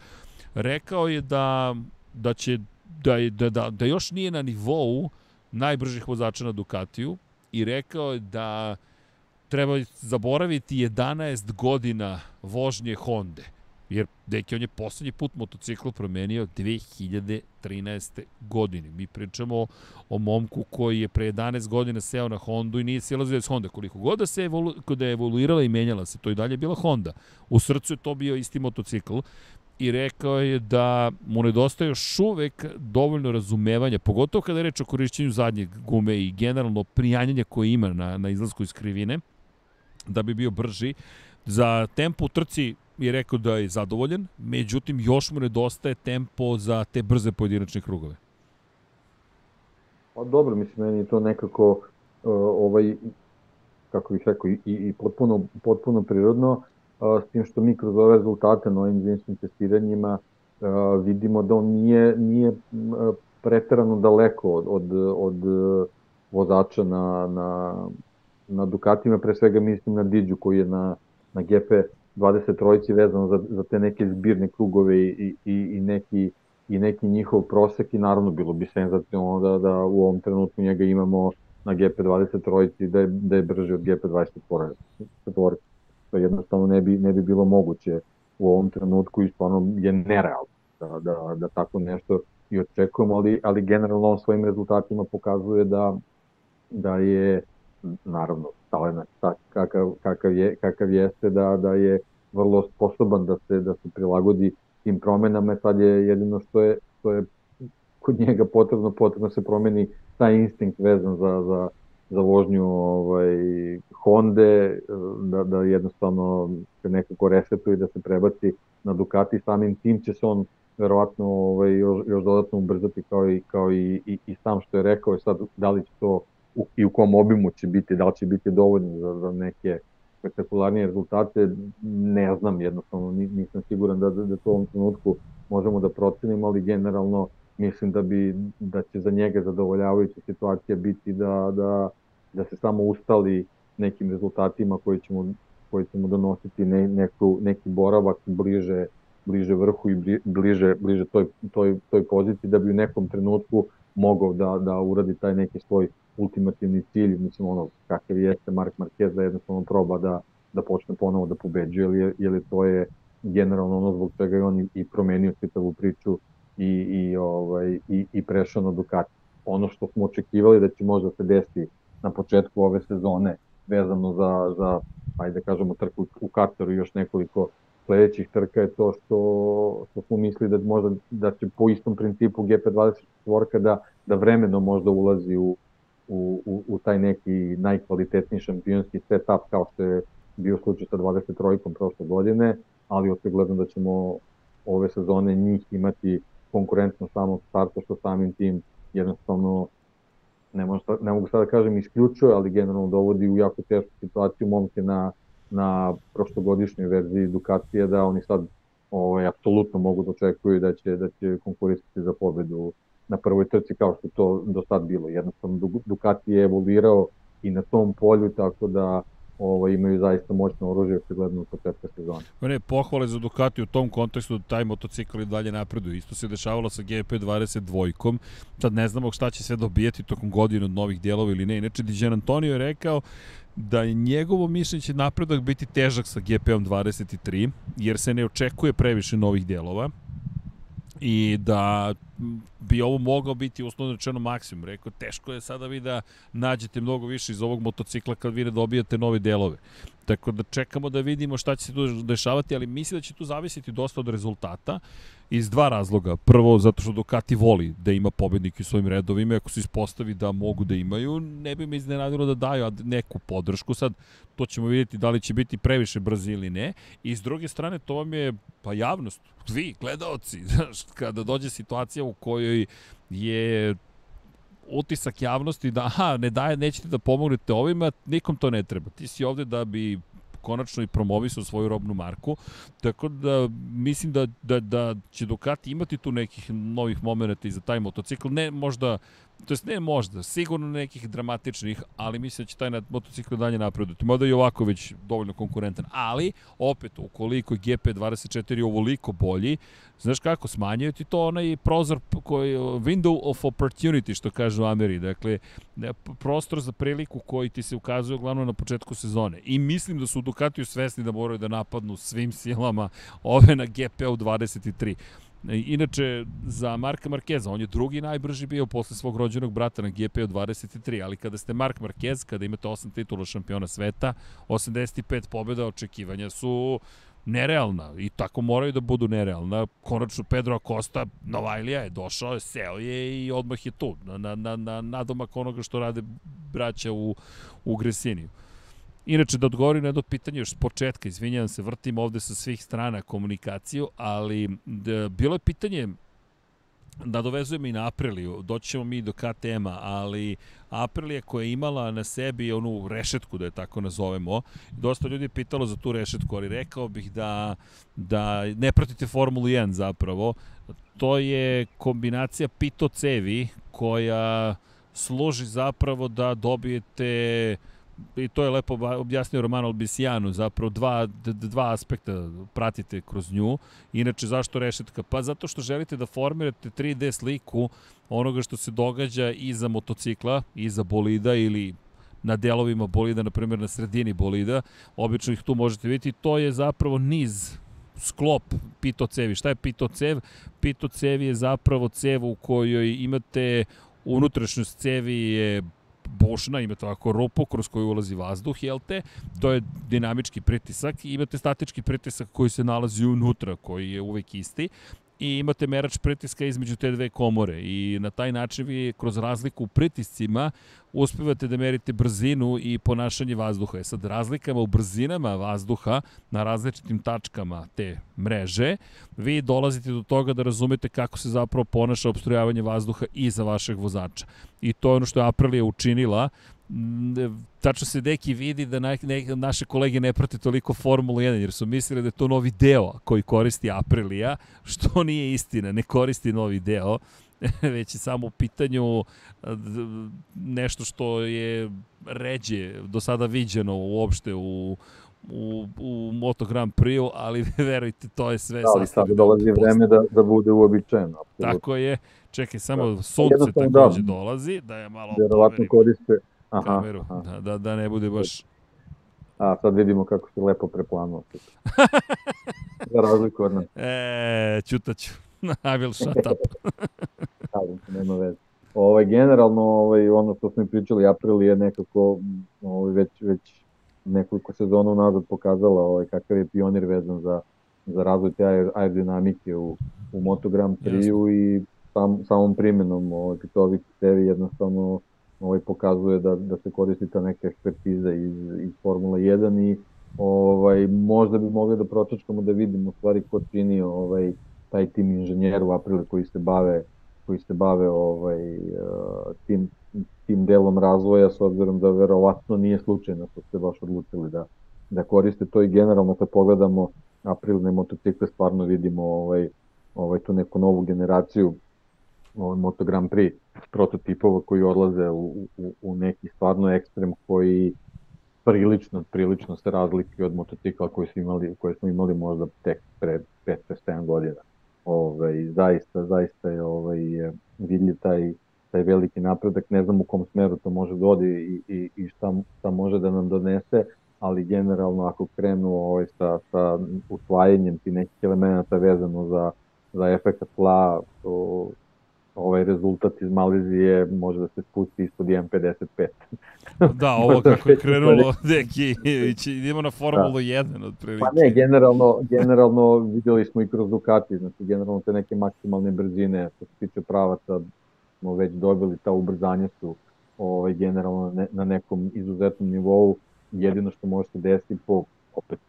rekao je da, da će da, je, da, da, da još nije na nivou najbržih vozača na Ducatiju i rekao je da treba zaboraviti 11 godina vožnje Honda Jer, deki, on je poslednji put motocikl promenio 2013. godine. Mi pričamo o momku koji je pre 11 godina seo na Hondu i nije silazio iz Honda. Koliko god da se evolu, da je evoluirala i menjala se, to i dalje bila Honda. U srcu je to bio isti motocikl i rekao je da mu nedostaje još uvek dovoljno razumevanja, pogotovo kada je reč o korišćenju zadnje gume i generalno prijanjanje koje ima na, na izlasku iz krivine, da bi bio brži. Za tempo u trci je rekao da je zadovoljen, međutim još mu nedostaje tempo za te brze pojedinačne krugove. Pa dobro, mislim, meni to nekako uh, ovaj, kako bih rekao, i, i potpuno, potpuno prirodno, uh, s tim što mi kroz ove rezultate na ovim zimskim testiranjima uh, vidimo da on nije, nije preterano daleko od, od, od vozača na, na, na Dukatima, pre svega mislim na Diđu koji je na, na GP 23 vezano za, za te neke zbirne krugove i, i, i, neki, i neki njihov prosek i naravno bilo bi senzacionalno da, da u ovom trenutku njega imamo na GP23 da je, da je brži od GP24. To jednostavno ne bi, ne bi bilo moguće u ovom trenutku i stvarno je nerealno da, da, da tako nešto i očekujemo, ali, ali generalno on svojim rezultatima pokazuje da, da je naravno talent kakav, kakav, je, kakav jeste da, da je vrlo sposoban da se da se prilagodi tim promenama, sad je jedino što je, što je kod njega potrebno, potrebno se promeni taj instinkt vezan za, za, za vožnju ovaj, Honda, da, da jednostavno se nekako resetuje da se prebaci na Ducati, samim tim će se on verovatno ovaj, još, još dodatno ubrzati kao i, kao i, i, i sam što je rekao, sad da li će to i u kom obimu će biti, da li će biti dovoljno za, za neke spektakularnije rezultate, ne znam, jednostavno nisam siguran da, da, da to u ovom trenutku možemo da procenimo, ali generalno mislim da bi da će za njega zadovoljavajuća situacija biti da, da, da se samo ustali nekim rezultatima koji ćemo, koji ćemo donositi ne, neku, neki boravak bliže bliže vrhu i bliže, bliže toj, toj, toj poziciji da bi u nekom trenutku mogao da, da uradi taj neki svoj ultimativni cilj, mislim ono kakav jeste Mark Marquez da jednostavno proba da, da počne ponovo da pobeđuje, jer, jer to je generalno ono zbog čega je on i promenio čitavu priču i, i, ovaj, i, i prešao na Ducati. Ono što smo očekivali da će možda se desiti na početku ove sezone vezano za, za ajde da kažemo, trku u Kataru i još nekoliko sledećih trka je to što, što smo mislili da možda da će po istom principu GP24 da, da vremeno možda ulazi u, u, u, u taj neki najkvalitetniji šampionski setup kao što je bio slučaj sa 23-kom prošle godine, ali očigledno da ćemo ove sezone njih imati konkurentno samog starta, što samim tim jednostavno ne, možda, ne mogu sada da kažem isključuje, ali generalno dovodi u jako tešku situaciju momke na, na prošlogodišnjoj verziji Ducatija da oni sad ovaj, apsolutno mogu da očekuju da će, da će konkurisati za pobedu na prvoj trci kao što to do sad bilo. Jednostavno Ducati je evoluirao i na tom polju, tako da ovo, imaju zaista moćno oružje očigledno u početka sezone. Ne, pohvale za Ducati u tom kontekstu da taj motocikl i dalje napreduje. Isto se dešavalo sa GP22-kom. Sad ne znamo šta će sve dobijeti tokom godine od novih dijelova ili ne. Inače, Dijan Antonio je rekao da je njegovo mišljenje će napredak biti težak sa GP-om 23, jer se ne očekuje previše novih delova i da bi ovo mogao biti uslovno rečeno maksimum. Rekao, teško je sada vi da nađete mnogo više iz ovog motocikla kad vi ne dobijate nove delove. Tako da čekamo da vidimo šta će se tu dešavati, ali mislim da će tu zavisiti dosta od rezultata iz dva razloga. Prvo, zato što Ducati voli da ima pobednike u svojim redovima, ako se ispostavi da mogu da imaju, ne bi me iznenadilo da daju neku podršku. Sad, to ćemo vidjeti da li će biti previše brzi ili ne. I s druge strane, to vam je pa javnost, vi, gledaoci, kada dođe situacija u kojoj je utisak javnosti da aha, ne daje, nećete da pomognete ovima, nikom to ne treba. Ti si ovde da bi konačno i promovisao svoju robnu marku. Tako da mislim da, da, da će Ducati imati tu nekih novih momenta i za taj motocikl. Ne možda to jest ne možda, sigurno nekih dramatičnih, ali mislim da će taj motocikl dalje napredati. Mada i ovako već dovoljno konkurentan, ali opet ukoliko je GP24 ovoliko bolji, znaš kako, smanjaju ti to onaj prozor koji, window of opportunity, što kažu u Ameri, dakle, prostor za priliku koji ti se ukazuje uglavnom na početku sezone. I mislim da su Ducatiju svesni da moraju da napadnu svim silama ove na GP-u 23. Inače, za Marka Markeza, on je drugi najbrži bio posle svog rođenog brata na GP od 23, ali kada ste Mark Marquez, kada imate 8 titula šampiona sveta, 85 pobjeda, očekivanja su nerealna i tako moraju da budu nerealna. Konačno Pedro Acosta, Novajlija je došao, seo je i odmah je tu, na, na, na, na nadomak onoga što rade braća u, u Gresiniju. Inače, da odgovorim na jedno pitanje još s početka, izvinjam se, vrtim ovde sa svih strana komunikaciju, ali da, bilo je pitanje da dovezujemo i na Apriliju, doći ćemo mi do KTM-a, ali Aprilija koja je imala na sebi onu rešetku, da je tako nazovemo, dosta ljudi je pitalo za tu rešetku, ali rekao bih da, da ne pratite Formulu 1 zapravo, to je kombinacija pito cevi koja služi zapravo da dobijete i to je lepo objasnio Romano Albisijanu, zapravo dva, dva aspekta pratite kroz nju. Inače, zašto rešetka? Pa zato što želite da formirate 3D sliku onoga što se događa iza motocikla, iza bolida ili na delovima bolida, na primjer na sredini bolida. Obično ih tu možete vidjeti. To je zapravo niz sklop pito cevi. Šta je pito cev? Je zapravo cev u kojoj imate unutrašnjost cevi je bušna, imate ovako rupu kroz koju ulazi vazduh, jel te? To je dinamički pritisak i imate statički pritisak koji se nalazi unutra, koji je uvek isti i imate merač pritiska između te dve komore i na taj način vi kroz razliku u pritiscima uspevate da merite brzinu i ponašanje vazduha. E sad, razlikama u brzinama vazduha na različitim tačkama te mreže, vi dolazite do toga da razumete kako se zapravo ponaša obstrujavanje vazduha iza vašeg vozača. I to je ono što je Aprilia učinila tačno se deki vidi da na, ne, naše kolege ne prate toliko Formulu 1, jer su mislili da je to novi deo koji koristi Aprilia, što nije istina, ne koristi novi deo, već je samo u pitanju nešto što je ređe do sada viđeno uopšte u, u, u Moto Grand Prix, ali verujte, to je sve da, ali sad dolazi vreme da, da bude uobičajeno. Tako je. Čekaj, samo da. sunce takođe da, dolazi, da je malo... Vjerovatno koriste aha, kameru, aha. Da, da, da ne bude baš... A, sad vidimo kako se lepo preplanuo. Za razliku od nas. E, čutaću. I will shut up. Nema veze. Ovaj, generalno, ovaj, ono što smo pričali, April je nekako ovaj, već, već nekoliko sezona unazad pokazala ovaj, kakav je pionir vezan za, za razvoj te aerodinamike u, u Moto Grand Prix-u i sam, samom primenom ovaj, ovih tevi jednostavno ovaj, pokazuje da, da se koristi ta neka ekspertiza iz, iz Formula 1 i ovaj, možda bi mogli da pročačkamo da vidimo stvari ko čini ovaj, taj tim inženjera u aprilu koji se bave koji se bave ovaj, tim, tim delom razvoja s obzirom da verovatno nije slučajno što ste baš odlučili da, da koriste to i generalno kad pogledamo aprilne motocikle stvarno vidimo ovaj, ovaj, tu neku novu generaciju ovaj Moto Grand Prix prototipova koji odlaze u, u, u neki stvarno ekstrem koji prilično, prilično se razlike od motocikla koji smo imali, koje smo imali možda tek pre 5-7 godina. Ove, ovaj, zaista, zaista je ovaj, vidljiv taj, taj veliki napredak, ne znam u kom smeru to može da i, i, i šta, šta može da nam donese, ali generalno ako krenu ovaj, sa, sa usvajanjem ti nekih elemenata vezano za, za efekt tla, ovaj rezultat iz Malezije može da se spusti ispod 1.55. da, ovo kako je krenulo, neki, idemo na Formulu da. 1 otprilike. Pa ne, generalno, generalno videli smo i kroz Ducati, znači generalno te neke maksimalne brzine, što se tiče pravaca, smo već dobili, ta ubrzanja su ovaj, generalno ne, na nekom izuzetnom nivou, jedino što može se desiti po, opet,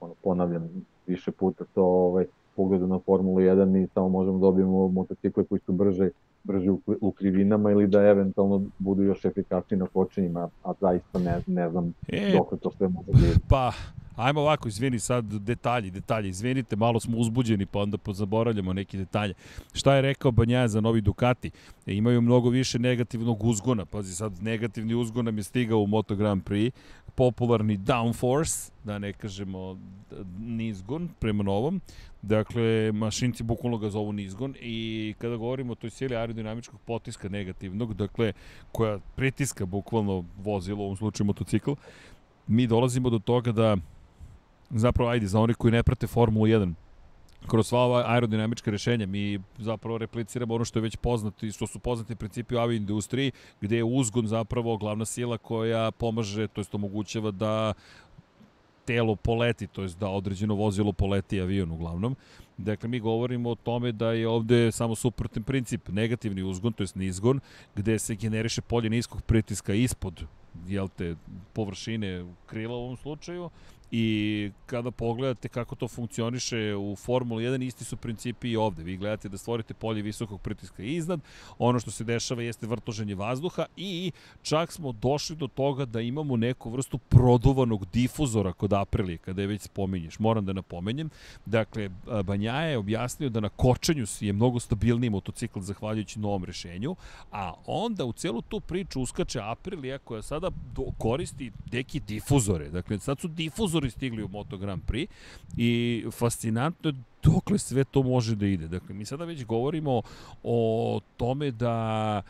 ono, ponavljam više puta to, ovaj, pogledu na Formulu 1 mi samo možemo da dobijemo motocikle koji su brže, brže u, u krivinama ili da eventualno budu još efikasniji na kočenjima, a zaista ne, ne znam e, dok to sve može da Pa, Ajmo ovako, izvini sad detalji, detalji. Izvinite, malo smo uzbuđeni pa onda pozaboravljamo neke detalje. Šta je rekao Banjaja za novi Ducati? E, imaju mnogo više negativnog uzgona. Pazi, sad negativni uzgon nam je stigao u Moto Grand Prix. Popularni downforce, da ne kažemo nizgon prema novom. Dakle, mašinci bukvalno ga zovu nizgon i kada govorimo o toj sili aerodinamičkog potiska negativnog, dakle, koja pritiska bukvalno vozilo, u ovom slučaju motocikl, mi dolazimo do toga da zapravo, ajde, za oni koji ne prate Formulu 1, kroz sva ova aerodinamička rešenja mi zapravo repliciramo ono što je već poznato i što su poznati principi u avioindustriji, gde je uzgon zapravo glavna sila koja pomaže, to jest omogućava da telo poleti, to jest da određeno vozilo poleti avion uglavnom. Dakle, mi govorimo o tome da je ovde samo suprotan princip, negativni uzgon, to jest nizgon, gde se generiše polje niskog pritiska ispod jel te, površine krila u ovom slučaju i kada pogledate kako to funkcioniše u Formuli 1, isti su principi i ovde. Vi gledate da stvorite polje visokog pritiska iznad, ono što se dešava jeste vrtoženje vazduha i čak smo došli do toga da imamo neku vrstu produvanog difuzora kod Aprilije, kada je već spominješ. Moram da napomenjem. Dakle, Banjaja je objasnio da na kočenju je mnogo stabilniji motocikl zahvaljujući novom rešenju, a onda u celu tu priču uskače Aprilija koja sada koristi neki difuzore. Dakle, sad su difuzori motori stigli u Moto Grand Prix i fascinantno je dokle sve to može da ide. Dakle, mi sada već govorimo o tome da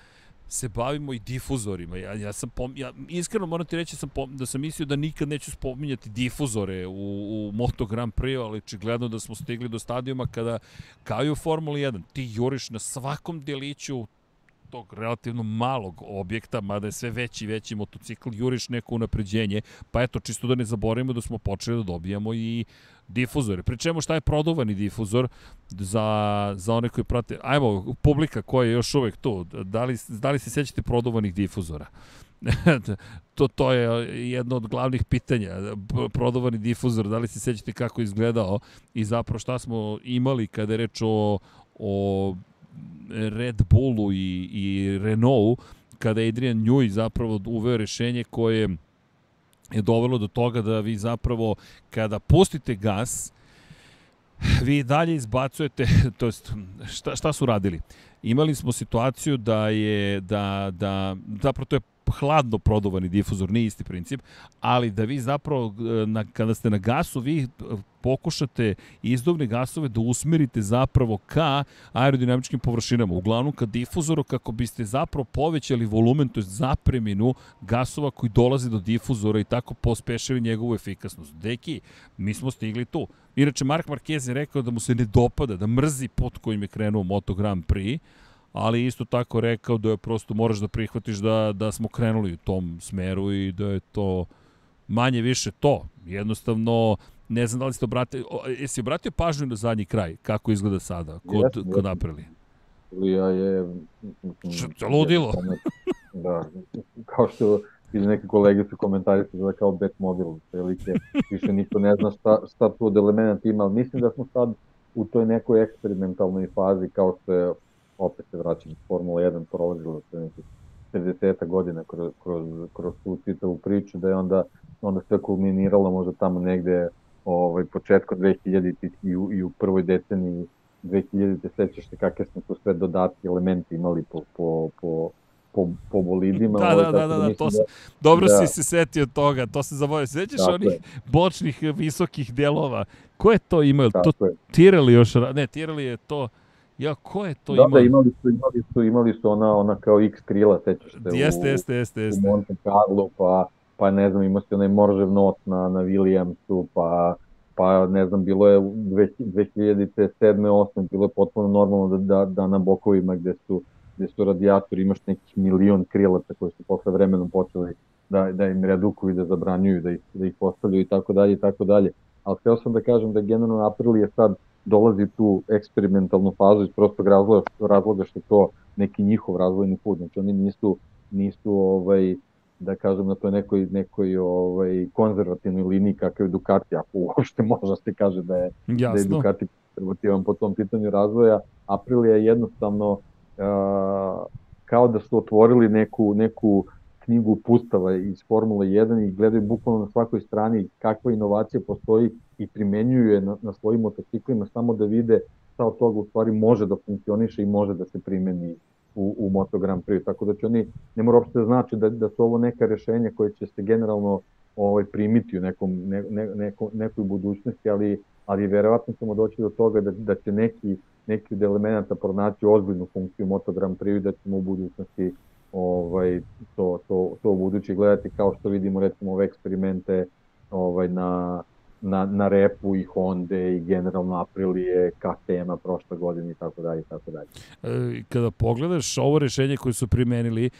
se bavimo i difuzorima. Ja, ja sam pom, ja iskreno moram ti reći da sam pom, da sam mislio da nikad neću spominjati difuzore u, u Moto Grand Prix, ali očigledno da smo stigli do stadijuma kada kao i u Formuli 1 ti juriš na svakom deliću tog relativno malog objekta, mada je sve veći i veći motocikl, juriš neko unapređenje, pa eto, čisto da ne zaboravimo da smo počeli da dobijamo i difuzore. Pri čemu šta je prodovani difuzor za, za one koji prate, ajmo, publika koja je još uvek tu, da li, da li se sećate prodovanih difuzora? to, to je jedno od glavnih pitanja. Prodovani difuzor, da li se sećate kako je izgledao i zapravo šta smo imali kada je reč o, o Red Bullu i, i Renaultu, kada je Adrian Njuj zapravo uveo rešenje koje je dovelo do toga da vi zapravo kada pustite gas, vi dalje izbacujete, to jest šta, šta su radili? Imali smo situaciju da je, da, da, zapravo to je hladno prodovani difuzor, nije isti princip, ali da vi zapravo, na, kada ste na gasu, vi pokušate izduvne gasove da usmerite zapravo ka aerodinamičkim površinama, uglavnom ka difuzoru kako biste zapravo povećali volumen, to je zapreminu gasova koji dolaze do difuzora i tako pospešili njegovu efikasnost. Deki, mi smo stigli tu. Inače, Mark Marquez je rekao da mu se ne dopada, da mrzi pot kojim je krenuo Moto Grand Prix, ali isto tako rekao da je prosto moraš da prihvatiš da, da smo krenuli u tom smeru i da je to manje više to. Jednostavno, ne znam da li ste obratili, jesi obratio pažnju na zadnji kraj, kako izgleda sada, kod, jesam, kod Aprili? Lija je... Što ludilo? Da, kao što ili neke kolege su komentarisali da kao Batmobil, prilike, više niko ne zna šta, šta tu od elementa ima, ali mislim da smo sad u toj nekoj eksperimentalnoj fazi kao što je opet se vraćam, Formula 1 prolazila se nekih 30 godina kroz, kroz, kroz tu čitavu priču, da je onda, onda sve kulminiralo možda tamo negde ovaj, početko 2000 i u, i u prvoj deceniji 2000 te sećaš se kakve smo tu sve dodatke elementi imali po, po, po, po, po bolidima. Da, da, da, da, da, to da, dobro da, si se setio toga, to se zaboravio. Sećaš onih je. bočnih visokih delova? Ko je to imao? To Tirali još, ne, Tirali je to, Ja, ko je to da, imao? Da, imali su, imali su, imali su ona, ona kao X krila, sećaš se, jeste, u, jeste, jeste, jeste. u Monte Carlo, pa, pa ne znam, imao se onaj Moržev not na, na Williamsu, pa, pa ne znam, bilo je 2007. 8. bilo je potpuno normalno da, da, da na bokovima gde su, gde su radijatori imaš nekih milion krilaca koji su posle vremenom počeli da, da im redukuju, da zabranjuju, da ih, da ih postavljaju i tako dalje i tako dalje. Ali htio sam da kažem da generalno April je sad dolazi tu eksperimentalnu fazu iz prostog razloga, razloga što to neki njihov razvojni put. Znači oni nisu, nisu ovaj, da kažem na toj nekoj, nekoj ovaj, konzervativnoj liniji kakav je Ducati, ako uopšte može da se kaže da je, Jasno. da je Ducati konzervativan po tom pitanju razvoja. Aprilia je jednostavno uh, kao da su otvorili neku, neku knjigu pustava iz Formule 1 i gledaju bukvalno na svakoj strani kakva inovacija postoji i primenjuju je na, na svojim motociklima samo da vide šta od toga u stvari može da funkcioniše i može da se primeni u, u Moto Grand Prix. Tako da će oni, ne mora uopšte da znači da, da su ovo neka rešenja koje će se generalno ovaj, primiti u nekom, ne, ne, neko, nekoj budućnosti, ali, ali verovatno ćemo doći do toga da, da će neki, neki od elemenata pronaći ozbiljnu funkciju Moto Grand Prix da ćemo u budućnosti ovaj, to, to, to u budući gledati kao što vidimo recimo ove eksperimente ovaj, na, na, na repu i Honda i generalno Aprilije, KTM-a prošle godine i tako dalje i tako dalje. E, kada pogledaš ovo rešenje koje su primenili,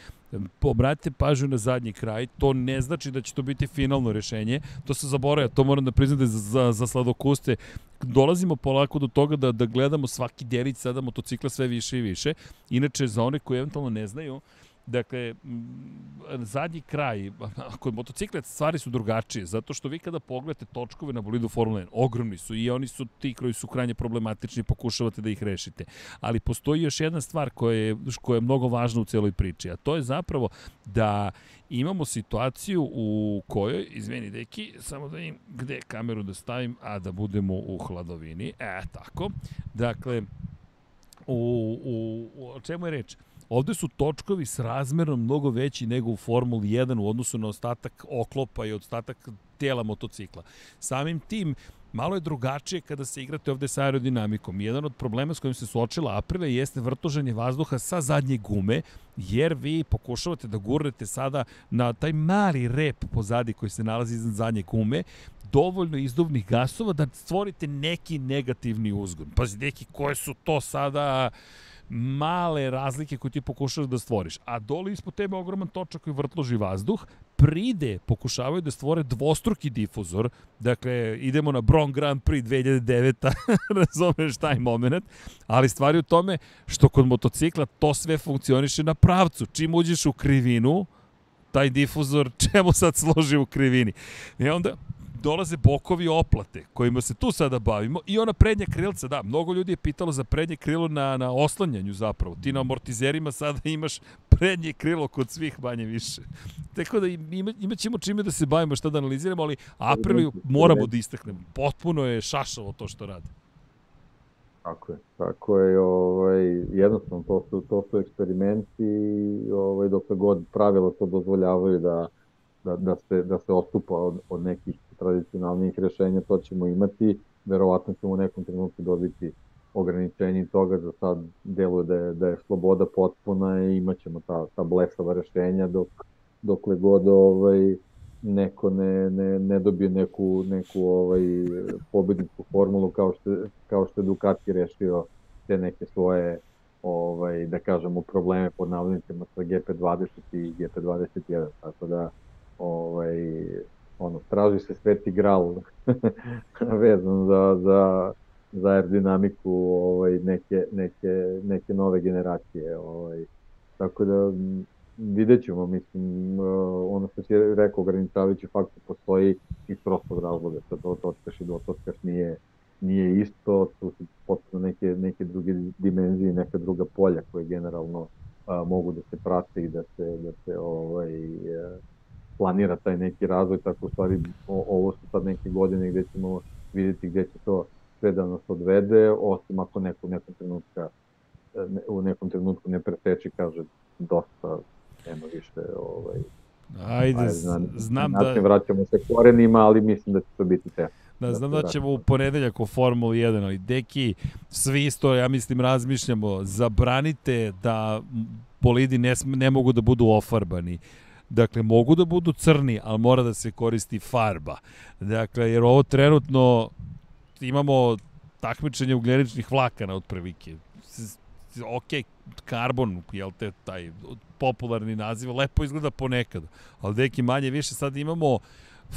obratite pažnju na zadnji kraj, to ne znači da će to biti finalno rešenje, to se zaboravlja, to moram da priznam da za, za, za sladokuste dolazimo polako do toga da, da gledamo svaki delić sada motocikla sve više i više. Inače, za one koji eventualno ne znaju, Dakle, zadnji kraj, kod motocikla stvari su drugačije, zato što vi kada pogledate točkove na bolidu Formula 1, ogromni su i oni su ti koji su krajnje problematični pokušavate da ih rešite. Ali postoji još jedna stvar koja je, koja je mnogo važna u celoj priči, a to je zapravo da imamo situaciju u kojoj, izveni deki, samo da im gde kameru da stavim, a da budemo u hladovini, e, tako. Dakle, u, u, u čemu je reč? Ovde su točkovi s razmerom mnogo veći nego u Formuli 1 u odnosu na ostatak oklopa i ostatak tela motocikla. Samim tim, malo je drugačije kada se igrate ovde sa aerodinamikom. Jedan od problema s kojim se suočila Aprilia jeste vrtoženje vazduha sa zadnje gume, jer vi pokušavate da gurnete sada na taj mali rep pozadi koji se nalazi iznad zadnje gume, dovoljno izduvnih gasova da stvorite neki negativni uzgon. Pazi, neki koje su to sada male razlike koje ti pokušavaš da stvoriš. A dole ispod tebe ogroman točak koji vrtloži vazduh, pride pokušavaju da stvore dvostruki difuzor, dakle idemo na Bron Grand Prix 2009 razumeš taj moment, ali stvari u tome što kod motocikla to sve funkcioniše na pravcu. Čim uđeš u krivinu, taj difuzor čemu sad složi u krivini. I onda dolaze bokovi oplate, kojima se tu sada bavimo, i ona prednja krilca, da, mnogo ljudi je pitalo za prednje krilo na, na oslanjanju zapravo. Ti na amortizerima sada imaš prednje krilo kod svih manje više. Tako da ima, imat ćemo čime da se bavimo, šta da analiziramo, ali Apriliju moramo da istaknemo. Potpuno je šašavo to što radi. Tako je, tako je, ovaj, jednostavno to su, to su eksperimenti, ovaj, dok god pravila to dozvoljavaju da, da, da, se, da se ostupa od, od nekih tradicionalnih rešenja, to ćemo imati. Verovatno ćemo u nekom trenutku dobiti ograničenje toga, za sad deluje da je, da je sloboda potpuna i imat ćemo ta, ta blesava rešenja dok, dokle god ovaj, neko ne, ne, ne dobije neku, neku ovaj, pobedničku formulu kao što, kao što je Ducati rešio te neke svoje ovaj, da kažemo probleme pod navodnicima sa GP20 i GP21 tako da ovaj, ono, traži se sveti gral vezan za, za, za aerodinamiku ovaj, neke, neke, neke nove generacije. Ovaj. Tako da vidjet ćemo, mislim, ono što si rekao, ograničavajući faktor postoji iz prostog razloga, sa to točkaš i do točkaš nije, nije isto, tu su potpuno neke, neke druge dimenzije, neka druga polja koje generalno a, mogu da se prate i da se, da se ovaj, a, planira taj neki razvoj, tako u stvari o, ovo su sad neke godine gde ćemo videti gde će to sve da nas odvede, osim ako neko u nekom trenutka ne, u nekom trenutku ne preteči, kaže dosta, nema više ovaj, Ajde, ajde znam, znam da... Vraćamo se korenima, ali mislim da će to biti te. Da, znam da ćemo u ponedeljak u Formuli 1, ali deki, svi isto, ja mislim, razmišljamo, zabranite da bolidi ne, ne mogu da budu ofarbani. Dakle, mogu da budu crni, ali mora da se koristi farba. Dakle, jer ovo trenutno imamo takmičenje ugljeničnih vlakana otprilike. Ok, karbon, jel te, taj popularni naziv, lepo izgleda ponekad, ali deki manje više sad imamo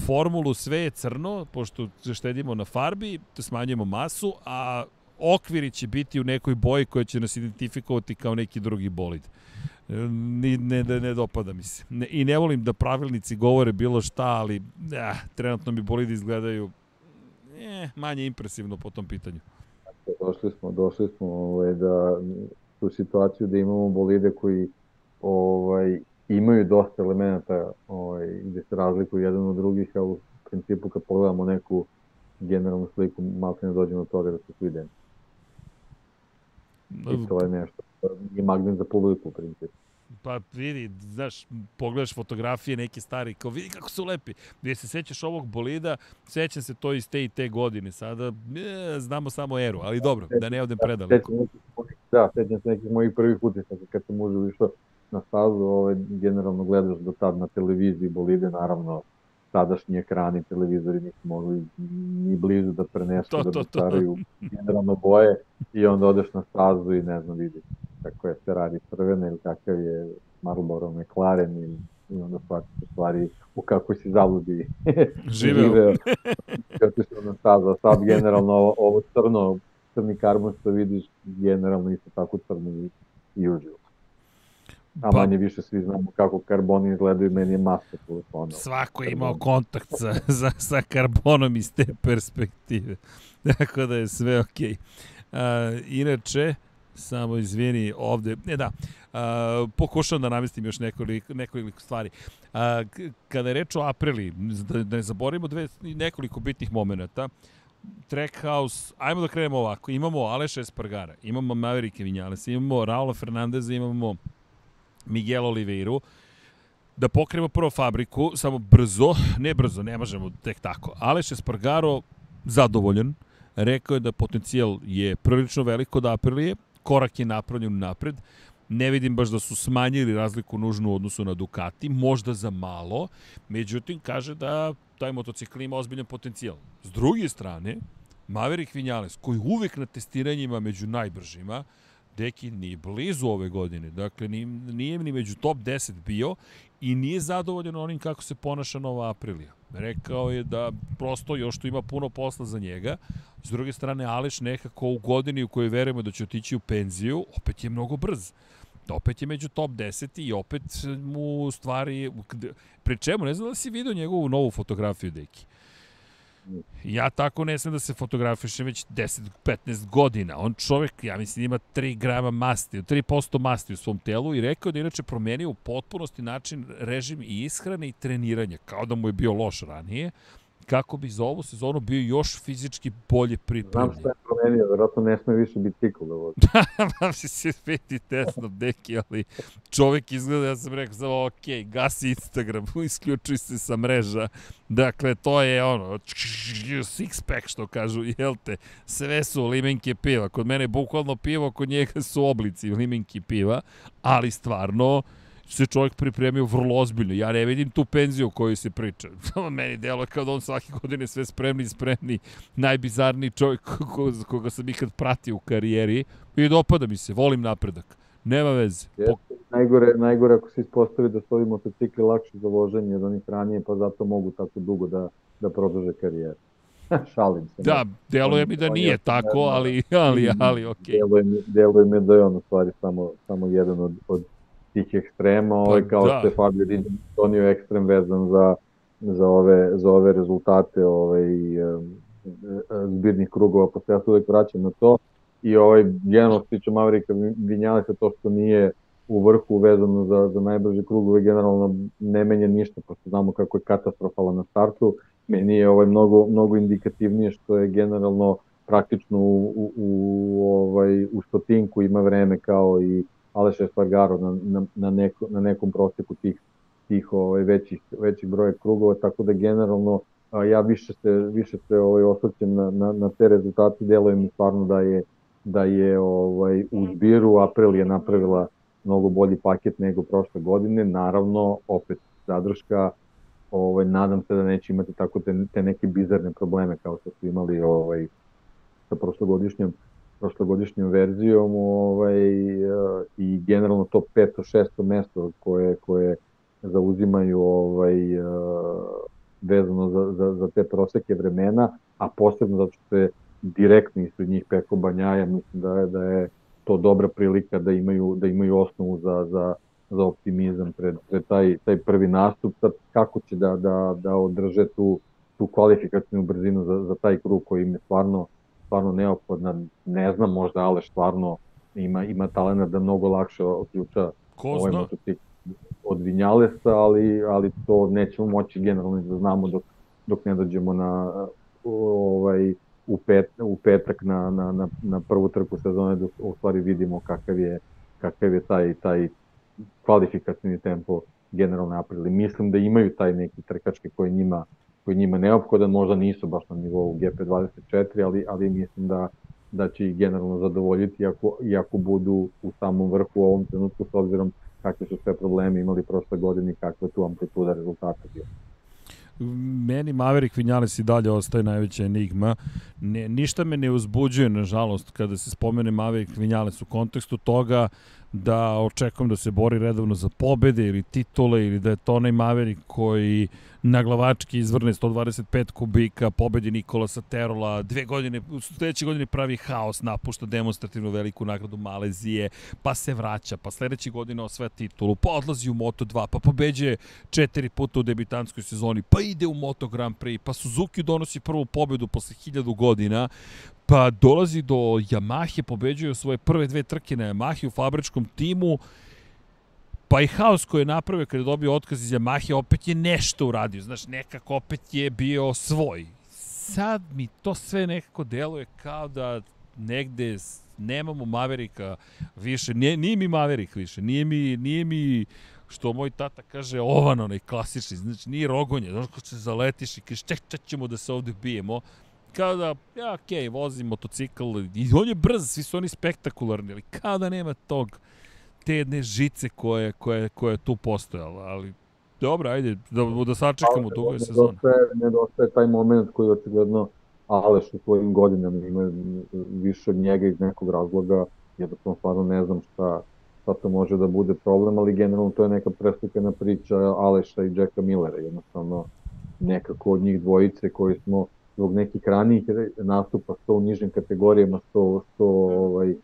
formulu sve je crno, pošto štedimo na farbi, smanjujemo masu, a okviri će biti u nekoj boji koja će nas identifikovati kao neki drugi bolid. Ni, ne, ne, ne dopada mi se. Ne, I ne volim da pravilnici govore bilo šta, ali eh, trenutno mi bolidi izgledaju eh, manje impresivno po tom pitanju. Došli smo, došli smo ovaj, da tu situaciju da imamo bolide koji ovaj, imaju dosta elemenata ovaj, gde se razlikuju jedan od drugih, a u principu kad pogledamo neku generalnu sliku, malo ne dođemo do toga da su svi identični. I to je nešto. I magnet za publiku u principu. Pa vidi, znaš, pogledaš fotografije neke stari, kao vidi kako su lepi. Gde se sećaš ovog bolida, sećam se to iz te i te godine. Sada e, znamo samo eru, ali dobro, da ne odem predaleko. Da, sećam se nekih mojih prvih utisaka kad sam užio išao na stazu, ovaj, generalno gledaš do tad na televiziji bolide, naravno tadašnji ekrani, televizori nisu mogli ni blizu da prenesu, to, da dostaraju generalno boje i onda odeš na stazu i ne znam, vidiš kako je Ferrari crvena ili kakav je Marlboro McLaren i, i onda shvatiš u stvari u kakvoj si zabludi živeo. živeo. kako si na stazu, a sad generalno ovo, ovo crno, crni karbon što vidiš, generalno isto tako crno i, i uživo. A pa, manje više svi znamo kako karboni izgledaju, meni je masa telefona. Svako je imao kontakt sa, sa, sa karbonom iz te perspektive. Tako da je sve okej. Okay. inače, samo izvini ovde, ne da, uh, pokušavam da namestim još nekoliko, nekoliko stvari. Uh, kada je reč o Aprili, da, da ne zaboravimo dve, nekoliko bitnih momenta, Trackhouse, ajmo da krenemo ovako, imamo Aleša Espargara, imamo Maverike Vinjalesa, imamo Raula Fernandeza, imamo Miguel Oliveiru, da pokrijemo prvo fabriku, samo brzo, ne brzo, ne možemo tek tako. Aleš Espargaro zadovoljan, rekao je da potencijal je prilično veliko da Aprilije, korak je napravljen napred, ne vidim baš da su smanjili razliku nužnu u odnosu na Ducati, možda za malo, međutim kaže da taj motocikl ima ozbiljan potencijal. S druge strane, Maverick Vinales, koji uvek na testiranjima među najbržima, Deki ni blizu ove godine, dakle ni, nije ni među top 10 bio i nije zadovoljan onim kako se ponaša Nova Aprilija. Rekao je da prosto još tu ima puno posla za njega. S druge strane, Aleš nekako u godini u kojoj verujemo da će otići u penziju, opet je mnogo brz. Opet je među top 10 i opet mu stvari... Pri čemu, ne znam da si vidio njegovu novu fotografiju, Deki. Ja tako ne znam da se fotografišem već 10-15 godina. On čovek, ja mislim, ima 3 grama masti, 3% masti u svom telu i rekao da inače promenio u potpunosti način, režim i ishrane i treniranja, kao da mu je bio loš ranije kako bi za ovu sezonu bio još fizički bolje pripremljen. Znam šta je promenio, verovatno ne sme više bicikl da vozi. da, se se vidi tesno, deki, ali čovek izgleda, ja sam rekao, samo, ok, gasi Instagram, isključuj se sa mreža. Dakle, to je ono, six pack što kažu, jel te, sve su limenke piva. Kod mene je bukvalno pivo, kod njega su oblici limenke piva, ali stvarno, se čovjek pripremio vrlo ozbiljno. Ja ne vidim tu penziju o kojoj se priča. Meni delo kao da on svake godine sve spremni i spremni. Najbizarniji čovjek koga sam ikad pratio u karijeri. I dopada mi se, volim napredak. Nema veze. Po... Najgore, najgore ako se ispostavi da su ovi motocikli lakši za voženje od onih ranije, pa zato mogu tako dugo da, da produže karijeru. Šalim se. Da, deluje mi da nije tako, ali, ali, ali, okej. Okay. Deluje, mi, deluje mi da je on u stvari samo, samo jedan od, od tih ekstrema, pa, ovaj, kao da. što je Fabio Di donio ekstrem vezan za, za, ove, za ove rezultate ovaj, zbirnih krugova, se ja se uvek vraćam na to. I ovaj, generalno što tiče Maverika se to što nije u vrhu vezano za, za najbrže krugove, generalno ne menja ništa, pošto znamo kako je katastrofala na startu. Meni je ovaj mnogo, mnogo indikativnije što je generalno praktično u, u, u, ovaj, u stotinku ima vreme kao i Aleš Espargaro na, na, na, neko, na nekom proseku tih, tih ovaj, većih, većih broja krugova, tako da generalno a, ja više se, više se ovaj, osvrćem na, na, na te rezultate, deluje mi stvarno da je, da je ovaj, u zbiru je napravila mnogo bolji paket nego prošle godine, naravno opet zadrška, ovaj, nadam se da neće imati tako te, te neke bizarne probleme kao što su imali ovaj, sa prošlogodišnjom prošlogodišnjom verzijom ovaj, i generalno to peto, šesto mesto koje, koje zauzimaju ovaj, vezano za, za, za te proseke vremena, a posebno zato što je direktno ispred njih Peko Banjaja, mislim da je, da je to dobra prilika da imaju, da imaju osnovu za, za, za optimizam pred, pred taj, taj prvi nastup, sad kako će da, da, da održe tu, tu kvalifikacijnu brzinu za, za taj krug koji im je stvarno, stvarno neophodna, ne znam, možda ale stvarno ima, ima talena da mnogo lakše otključa ovaj motocikl od Vinjalesa, ali, ali to nećemo moći generalno da znamo dok, dok ne dođemo na ovaj, u, pet, u petak na, na, na, na prvu trku sezone dok u stvari vidimo kakav je, kakav je taj, taj kvalifikacijni tempo generalno napravili. Mislim da imaju taj neki trkački koji njima koji njima neophodan, možda nisu baš na nivou GP24, ali, ali mislim da, da će ih generalno zadovoljiti iako, iako budu u samom vrhu u ovom trenutku s obzirom kakve su sve probleme imali prošle godine i kakva je tu amplituda rezultata bila meni Maverick Vinales i dalje ostaje najveća enigma. Ne, ništa me ne uzbuđuje, nažalost, kada se spomene Maverick Vinales u kontekstu toga da očekujem da se bori redovno za pobede ili titule ili da je to onaj Maverick koji na glavački izvrne 125 kubika, pobedi Nikolasa Terola, dve godine, u sledeće godine pravi haos, napušta demonstrativnu veliku nagradu Malezije, pa se vraća, pa sledeće godine osvaja titulu, pa odlazi u Moto2, pa pobeđuje četiri puta u debitanskoj sezoni, pa ide u Moto Grand Prix, pa Suzuki donosi prvu pobedu posle hiljadu godina, pa dolazi do Yamahe, pobeđuje svoje prve dve trke na Yamahe u fabričkom timu, Pa i haos koji je napravio kada je dobio otkaz iz Yamahe, opet je nešto uradio. Znaš, nekako opet je bio svoj. Sad mi to sve nekako deluje kao da negde nemamo Maverika više. Nije, nije mi Maverik više. Nije mi, nije mi što moj tata kaže ovan onaj klasični. Znači, nije rogonje. Znaš, ko se zaletiš i ček, ček ćemo da se ovde bijemo kao da, ja, okej, okay, vozim motocikl i on je brz, svi su oni spektakularni, ali kao da nema tog, te jedne žice koje, koje, koje je tu postojala, ali dobro, ajde, da, da sačekamo dugo je sezona. Nedostaje, nedostaje taj moment koji očigledno Aleš u svojim godinama ima više od njega iz nekog razloga, jednostavno stvarno ne znam šta, šta to može da bude problem, ali generalno to je neka preslikana priča Aleša i Jacka Millera, jednostavno nekako od njih dvojice koji smo zbog nekih ranijih nastupa, sto u nižim kategorijama, sto, sto ovaj,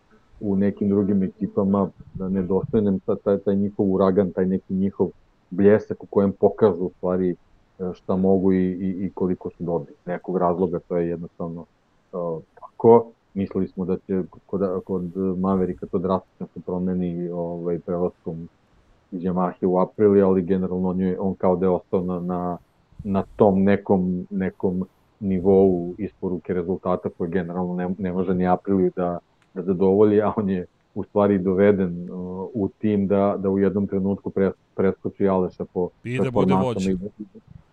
u nekim drugim ekipama, da nedostaje nam taj, taj njihov uragan, taj neki njihov bljesak u kojem pokažu u stvari e, šta mogu i, i, i koliko su dobri. Nekog razloga to je jednostavno uh, tako. Mislili smo da će kod, kod Maverika to drastično se promeni ovaj, prelaskom iz Yamahe u aprili, ali generalno on, je, on kao da je ostao na, na, na tom nekom, nekom nivou isporuke rezultata koje generalno ne, ne može ni Apriliju da, da zadovolji, a on je u stvari doveden uh, u tim da, da u jednom trenutku pres, preskoči Aleša po I da bude vođa. I,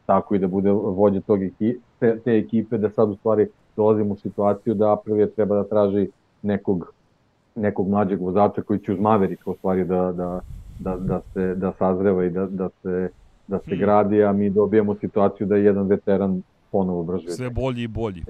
tako i da bude vođa tog ekipe, te, te ekipe, da sad u stvari dolazimo u situaciju da Aprilija treba da traži nekog, nekog mlađeg vozača koji će uz Maverika u stvari da, da, da, da, se, da sazreva i da, da se da se hmm. gradi, a mi dobijamo situaciju da je jedan veteran ponovo brže. Sve bolji i bolji.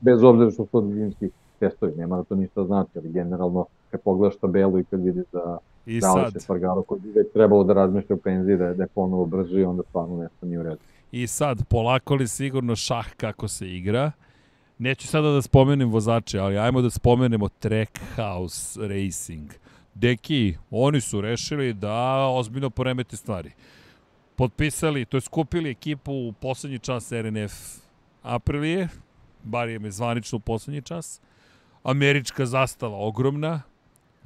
Bez obzira što su zimski testovi, nema da to ništa znači, ali generalno kad pogledaš tabelu i kad vidiš da I da sad. Spargaro koji bi već trebalo da razmišlja o penziji, da je, da je ponovo brži, onda stvarno nešto nije u redu. I sad, polako li sigurno šah kako se igra? Neću sada da spomenem vozače, ali ajmo da spomenemo Trackhouse Racing. Deki, oni su rešili da ozbiljno poremete stvari potpisali, to je skupili ekipu u poslednji čas RNF Aprilije, bar je me zvanično u poslednji čas. Američka zastava ogromna,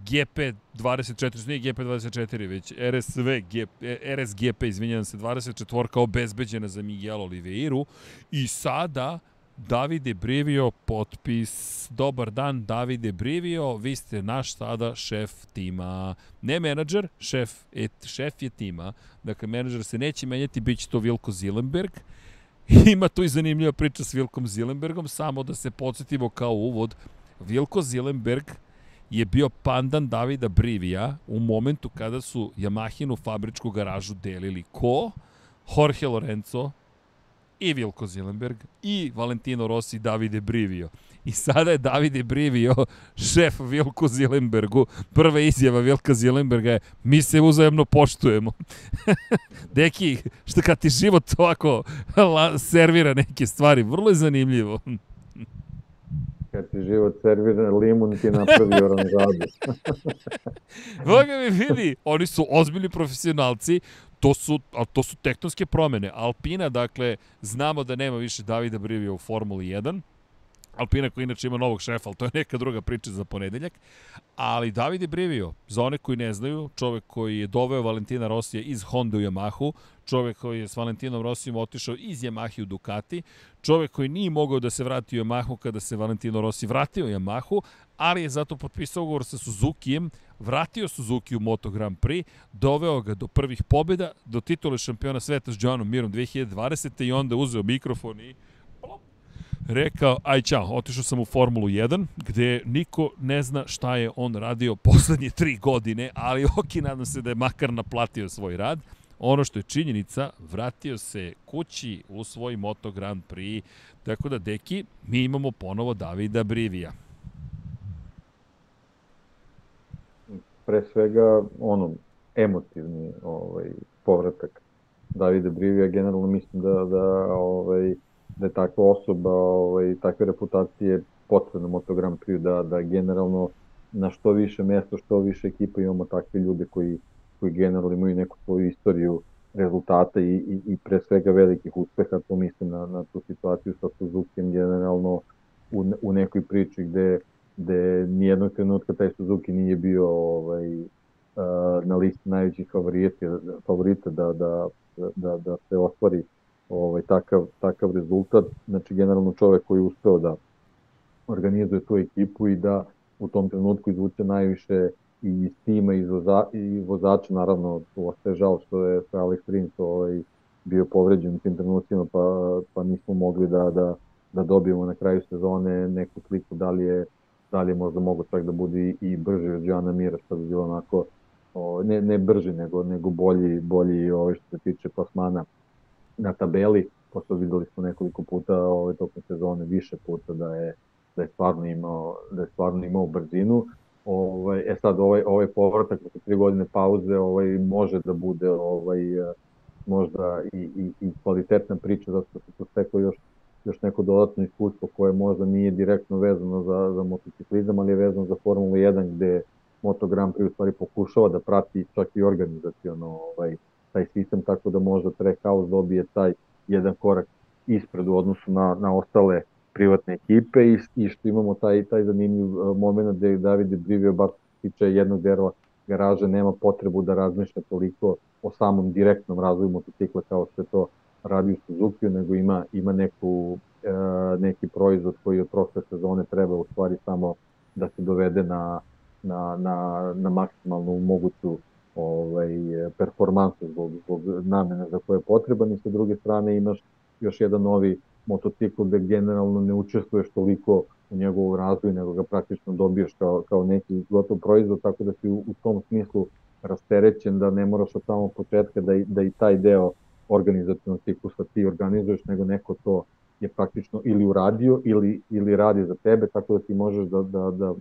GP24, nije GP24, već RSV, GP, RSGP, izvinjam se, 24 obezbeđena za Miguel Oliveiru i sada Davide Brivio, potpis, dobar dan Davide Brivio, vi ste naš sada šef tima, ne menadžer, šef, et, šef je tima, dakle menadžer se neće menjati, bit će to Vilko Zilenberg, Ima tu i zanimljiva priča s Vilkom Zilenbergom, samo da se podsjetimo kao uvod. Vilko Zilenberg je bio pandan Davida Brivija u momentu kada su Yamahinu fabričku garažu delili ko? Jorge Lorenzo i Vilko Zilenberg i Valentino Rossi i Davide Brivio. I sada je Davide Brivio šef Vilko Zilenbergu. Prva izjava Vilka Zilenberga je mi se uzajemno poštujemo. Deki, što kad ti život ovako servira neke stvari, vrlo je zanimljivo kad ti život servira limun ti napravi oranžadu. Boga mi vidi, oni su ozbiljni profesionalci, to su, a to su tektonske promene. Alpina, dakle, znamo da nema više Davida Brivija u Formuli 1, Alpina koji inače ima novog šefa, ali to je neka druga priča za ponedeljak. Ali David je Brivio, za one koji ne znaju, čovek koji je doveo Valentina Rosija iz Honda u Yamahu, čovek koji je s Valentinom Rosijom otišao iz Yamahi u Ducati, čovek koji nije mogao da se vrati u Yamahu kada se Valentino Rossi vratio u Yamahu, ali je zato potpisao ugovor sa Suzukijem, vratio Suzuki u Moto Grand Prix, doveo ga do prvih pobjeda, do titule šampiona sveta s Johnom Mirom 2020. i onda uzeo mikrofon i rekao, aj čao, otišao sam u Formulu 1, gde niko ne zna šta je on radio poslednje tri godine, ali ok, nadam se da je makar naplatio svoj rad. Ono što je činjenica, vratio se kući u svoj Moto Grand Prix, tako da, deki, mi imamo ponovo Davida Brivija. Pre svega, ono, emotivni ovaj, povratak Davida Brivija, generalno mislim da, da ovaj, da je takva osoba, ovaj, takve reputacije potrebno Moto Grand Prix, da, da generalno na što više mesta, što više ekipa imamo takve ljude koji, koji generalno imaju neku svoju istoriju rezultata i, i, i pre svega velikih uspeha, to mislim na, na tu situaciju sa Suzuki generalno u, u nekoj priči gde, gde nijednog trenutka taj Suzuki nije bio ovaj, na listi najvećih favorita, favorita da, da, da, da se ostvari ovaj, takav, takav rezultat. Znači, generalno čovek koji je uspeo da organizuje tu ekipu i da u tom trenutku izvuče najviše i iz tima i, voza, i vozača, naravno, ostaje žal što je Alex Rins ovaj, bio povređen u tim trenucima, pa, pa nismo mogli da, da, da dobijemo na kraju sezone neku sliku da li je, da li je možda mogo čak da bude i, brži od Joana Mira, što bi bilo onako, o, ne, ne brži, nego, nego bolji, bolji ovaj, što se tiče plasmana na tabeli, pošto videli smo nekoliko puta ove tokom sezone više puta da je da je stvarno imao da je stvarno imao brzinu. Ovaj e sad ovaj ovaj povratak posle tri godine pauze ovaj može da bude ovaj možda i, i, i kvalitetna priča zato što se to još još neko dodatno iskustvo koje možda nije direktno vezano za, za motociklizam, ali je vezano za Formulu 1 gde Moto Grand Prix u stvari pokušava da prati čak i organizaciono ovaj, taj sistem, tako da možda Trackhouse dobije taj jedan korak ispred u odnosu na, na ostale privatne ekipe i, i što imamo taj, taj zanimljiv uh, moment gde David Brivio bar tiče jednog dela garaže nema potrebu da razmišlja toliko o samom direktnom razvoju motocikla kao što je to radi u Suzuki, nego ima, ima neku, e, neki proizvod koji od prošle sezone treba u stvari samo da se dovede na, na, na, na maksimalnu moguću ovaj, performansu zbog, zbog namene za koje je potreban. I sa druge strane imaš još jedan novi motocikl gde generalno ne učestvuješ toliko u njegovu razvoju, nego ga praktično dobiješ kao, kao neki gotov proizvod, tako da si u, u tom smislu rasterećen, da ne moraš od samog početka da, da i taj deo organizacijnog ciklusa ti organizuješ, nego neko to je praktično ili uradio ili, ili radi za tebe, tako da ti možeš da, da, da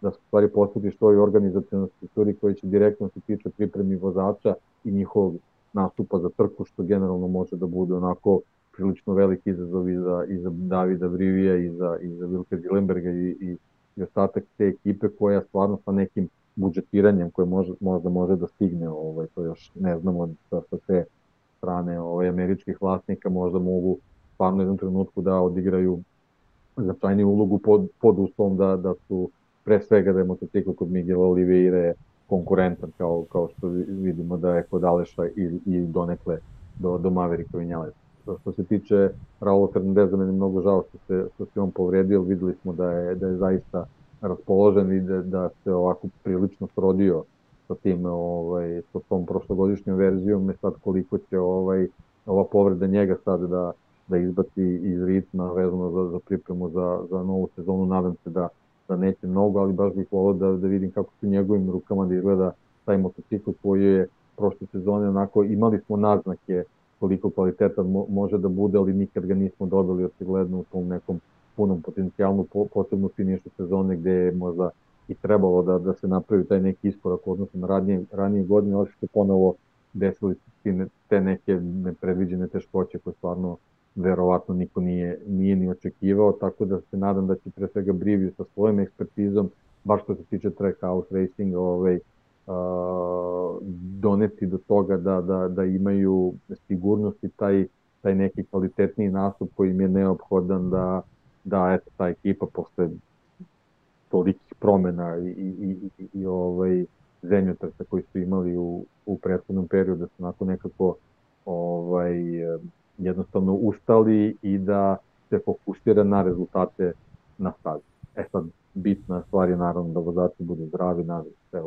da stvari postaviš toj organizacijalnoj strukturi koji će direktno se tiče pripremi vozača i njihovog nastupa za trku, što generalno može da bude onako prilično veliki izazov i za, i za Davida Vrivija i za, i za Vilke Zilenberga i, i, i ostatak te ekipe koja stvarno sa nekim budžetiranjem koje može, možda može da stigne, ovaj, to još ne znamo sa, sa te strane ovaj, američkih vlasnika možda mogu stvarno jednom trenutku da odigraju značajniju ulogu pod, pod uslovom da, da su pre svega da je motocikl kod Miguel Oliveira konkurentan kao, kao što vidimo da je kod Aleša i, i donekle do, do Mavericka Vinjales. Što se tiče Raula Fernandeza, meni mnogo žao što se, što se on povredio, videli smo da je, da je zaista raspoložen i da, da se ovako prilično srodio sa tim, ovaj, sa tom prošlogodišnjom verzijom, ne sad koliko će ovaj, ova povreda njega sad da, da izbaci iz ritma vezano za, za pripremu za, za novu sezonu. Nadam se da, da neće mnogo, ali baš bih volio da, da vidim kako su njegovim rukama da izgleda taj motocikl koji je prošle sezone onako imali smo naznake koliko kvalitetan mo, može da bude, ali nikad ga nismo dobili očigledno u tom nekom punom potencijalnu, po, posebno finišu sezone gde je možda i trebalo da, da se napravi taj neki iskorak odnosno na ranije, ranije godine, ali što ponovo desili se te neke nepredviđene teškoće koje stvarno verovatno niko nije, nije ni očekivao, tako da se nadam da će pre svega Brivio sa svojim ekspertizom, baš što se tiče trackhouse racinga, ovaj, uh, doneti do toga da, da, da imaju sigurnost i taj, taj neki kvalitetniji nastup koji im je neophodan da, da eto, ta ekipa posle tolikih promena i, i, i, i, ovaj, zemljotresa koji su imali u, u prethodnom periodu, da su onako nekako ovaj, jednostavno ustali i da se fokusira na rezultate na stazi. E sad, bitna stvar je naravno da vozači budu zdravi, naravno se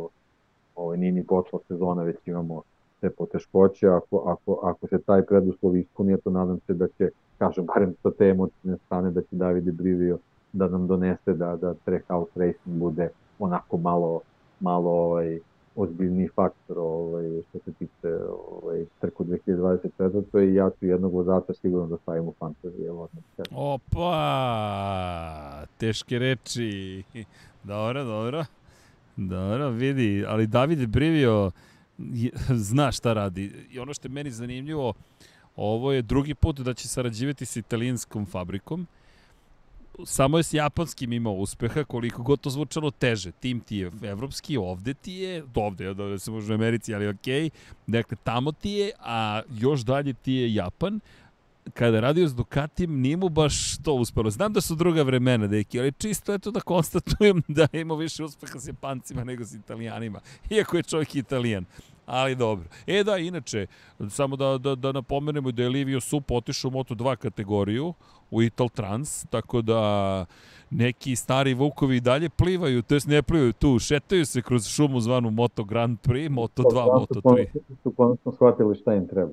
ovaj, nije ni počela sezona, već imamo te poteškoće, ako, ako, ako se taj preduslov ispuni, to nadam se da će, kažem, barem sa te emocijne strane, da će Davide Brivio da nam donese da, da Trackhouse Racing bude onako malo, malo ovaj, ozbiljni faktor ovaj, što se tiče ovaj, trku 2024. i ja ću jednog vozača sigurno da stavim u fantazije. Opa, teške reči. Dobro, dobro. Dobro, vidi, ali Davide Brivio zna šta radi. I ono što je meni zanimljivo, ovo je drugi put da će sarađivati sa italijanskom fabrikom samo je s japanskim imao uspeha, koliko god to zvučalo teže. Tim ti je evropski, ovde ti je, ovde, da se može u Americi, ali okej. Dakle, tamo ti je, a još dalje ti je Japan kada je radio s Ducatijem, nije mu baš to uspelo. Znam da su druga vremena, deki, ali čisto eto da konstatujem da ima više uspeha s Japancima nego s Italijanima, iako je čovjek Italijan. Ali dobro. E da, inače, samo da, da, da napomenemo da je Livio Sup otišao u Moto2 kategoriju, u Ital Trans, tako da neki stari vukovi dalje plivaju, to jest ne plivaju tu, šetaju se kroz šumu zvanu Moto Grand Prix, Moto 2, Moto 3. Su konačno shvatili šta im treba.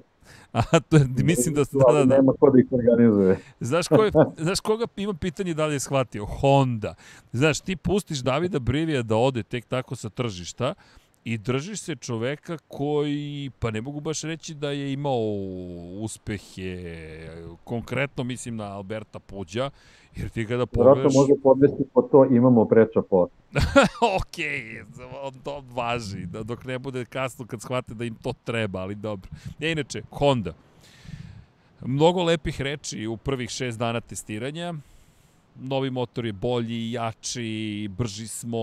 A, to je, mislim da... Da, da, da. Nema ko da ih organizuje. Znaš, ko je, znaš koga ima pitanje da li je shvatio? Honda. Znaš, ti pustiš Davida Brivija da ode tek tako sa tržišta, i držiš se čoveka koji, pa ne mogu baš reći da je imao uspehe, konkretno mislim na Alberta Puđa, jer ti kada pogledaš... Vratno može podvesti po to, imamo preča pot. ok, to važi, da dok ne bude kasno kad shvate da im to treba, ali dobro. Ja, inače, Honda. Mnogo lepih reči u prvih šest dana testiranja, novi motor je bolji, jači, brži smo,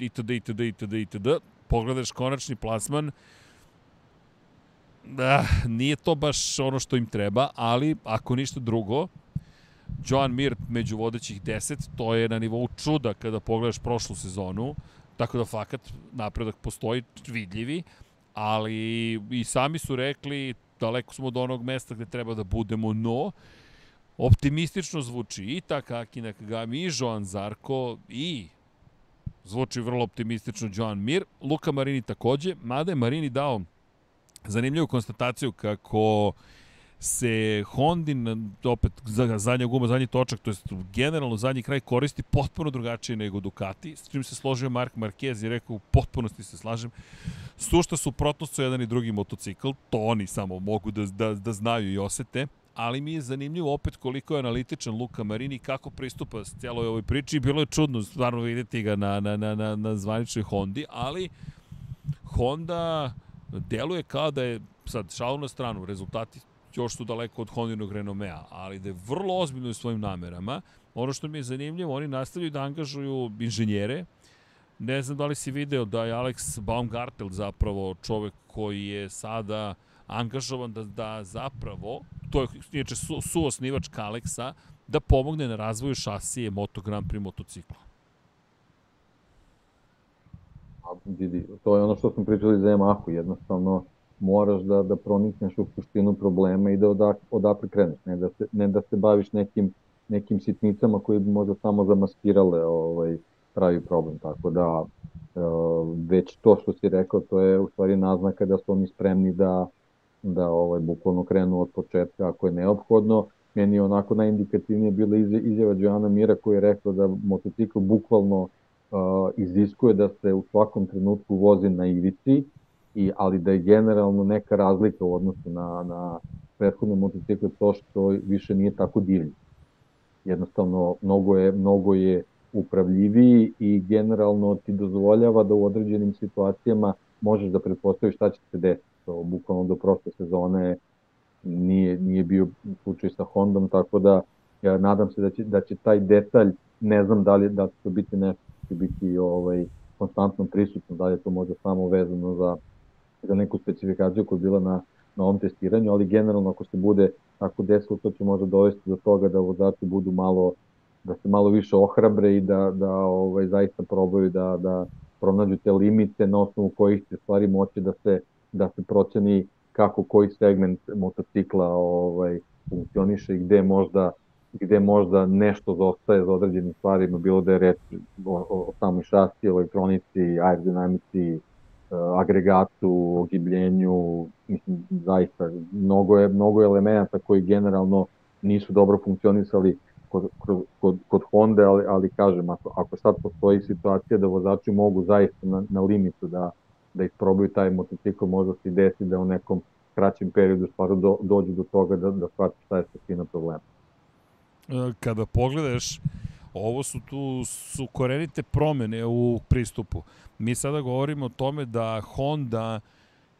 itd., itd., itd., itd pogledaš konačni plasman, da, nije to baš ono što im treba, ali ako ništa drugo, Joan Mir među vodećih 10, to je na nivou čuda kada pogledaš prošlu sezonu, tako da fakat napredak postoji vidljivi, ali i sami su rekli daleko smo od onog mesta gde treba da budemo, no optimistično zvuči i Takaki Nakagami i Joan Zarko i Zvuči vrlo optimistično Joan Mir. Luka Marini takođe, mada je Marini dao zanimljivu konstataciju kako se Hondin, opet zadnja guma, zadnji točak, to je generalno zadnji kraj koristi potpuno drugačije nego Ducati, s čim se složio Mark Marquez i rekao u potpunosti se slažem. Sušta suprotnost su jedan i drugi motocikl, to oni samo mogu da, da, da znaju i osete ali mi je zanimljivo opet koliko je analitičan Luka Marini kako pristupa s cijeloj ovoj priči. Bilo je čudno stvarno videti ga na, na, na, na, na zvaničnoj Hondi, ali Honda deluje kao da je, sad šalu na stranu, rezultati još su daleko od Hondinog renomea, ali da je vrlo ozbiljno u svojim namerama. Ono što mi je zanimljivo, oni nastavljaju da angažuju inženjere, Ne znam da li si video da je Alex Baumgartel zapravo čovek koji je sada angažovan da, da zapravo to je inače su, suosnivač Kaleksa, da pomogne na razvoju šasije Moto Grand Prix motocikla. A, vidi, to je ono što smo pričali za Yamahu, jednostavno moraš da, da pronikneš u suštinu problema i da odak, odakle kreneš, ne da, se, ne da se baviš nekim, nekim sitnicama koji bi možda samo zamaskirale ovaj, pravi problem, tako da e, već to što si rekao, to je u stvari naznaka da su oni spremni da, da ovaj, bukvalno krenu od početka ako je neophodno. meni je onako najindikativnije bila izjava Joana Mira koji je rekao da motocikl bukvalno uh, iziskuje da se u svakom trenutku vozi na ivici, i, ali da je generalno neka razlika u odnosu na, na prethodne motocikle to što više nije tako divlji. Jednostavno, mnogo je, mnogo je upravljiviji i generalno ti dozvoljava da u određenim situacijama možeš da pretpostaviš šta će se desiti. To bukvalno do prošle sezone nije, nije bio slučaj sa Hondom, tako da ja nadam se da će, da će taj detalj, ne znam da li da će to biti nešto će biti ovaj, konstantno prisutno, da li je to možda samo vezano za, za neku specifikaciju koja je bila na, na ovom testiranju, ali generalno ako se bude tako desilo, to će možda dovesti do toga da vozači budu malo da se malo više ohrabre i da, da ovaj, zaista probaju da, da pronađu te limite na osnovu kojih će stvari moći da se, da se proceni kako koji segment motocikla ovaj, funkcioniše i gde možda gde možda nešto zostaje za određenim stvarima, bilo da je reč o, o, o samoj šasti, elektronici, aerodinamici, e, agregatu, ogibljenju, mislim, zaista, mnogo je, mnogo elemenata koji generalno nisu dobro funkcionisali kod, kod, kod, kod Honda, ali, ali kažem, ako, ako sad postoji situacija da vozači mogu zaista na, na limitu da, da isprobaju taj motocikl, možda se desi da u nekom kraćem periodu stvarno do, dođu do toga da, da shvati šta je suština problema. E, kada pogledaš, ovo su tu su korenite promene u pristupu. Mi sada govorimo o tome da Honda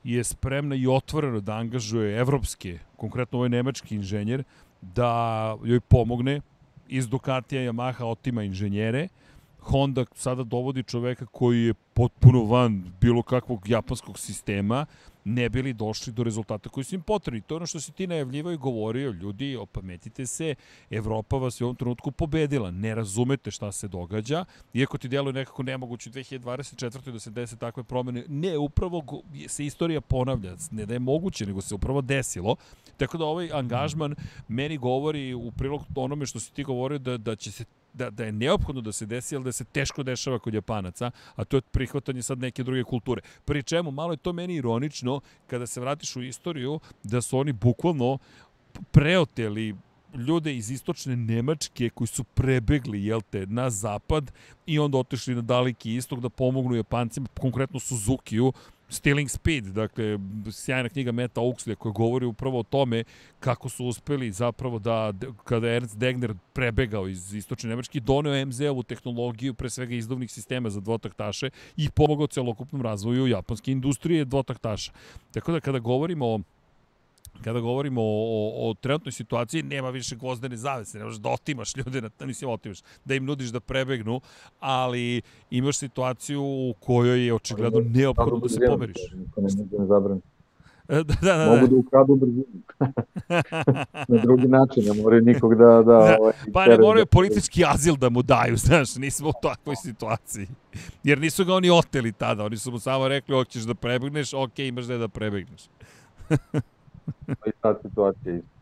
je spremna i otvoreno da angažuje evropske, konkretno ovaj nemački inženjer, da joj pomogne iz Ducatija Yamaha otima inženjere. Honda sada dovodi čoveka koji je potpuno van bilo kakvog japanskog sistema, ne bili došli do rezultata koji su im potrebni. To je ono što si ti najavljivao i govorio, ljudi, opametite se, Evropa vas je u ovom trenutku pobedila, ne razumete šta se događa, iako ti djeluje nekako nemoguće u 2024. da se dese takve promene, ne, upravo se istorija ponavlja, ne da je moguće, nego se upravo desilo, tako da ovaj angažman meni govori u prilog onome što si ti govorio da, da će se da, da je neophodno da se desi, ali da se teško dešava kod Japanaca, a to je prihvatanje sad neke druge kulture. Pri čemu, malo je to meni ironično, kada se vratiš u istoriju, da su oni bukvalno preoteli ljude iz istočne Nemačke koji su prebegli, jel te, na zapad i onda otišli na daleki istok da pomognu Japancima, konkretno Suzuki-u, Stealing Speed, dakle, sjajna knjiga Meta Oaksley koja govori upravo o tome kako su uspeli zapravo da, kada Ernst Degner prebegao iz istočne Nemačke, doneo MZ-ovu tehnologiju, pre svega izdovnih sistema za dvotaktaše i pomogao celokupnom razvoju japanske industrije dvotaktaša. Tako da kada govorimo o kada govorimo o, o, o trenutnoj situaciji, nema više gvozdene zavese, ne možeš da otimaš ljude, na, mislim otimaš, da im nudiš da prebegnu, ali imaš situaciju u kojoj je očigledno neophodno da se pomeriš. Da, da, da, da. Mogu da ukradu brzinu. na drugi način, ne moraju nikog da... da, da. Ovaj, pa ne moraju politički azil da mu daju, znaš, nismo u takvoj situaciji. Jer nisu ga oni oteli tada, oni su mu samo rekli, hoćeš da prebegneš, ok, imaš da je da prebegneš. I ta situacija isto.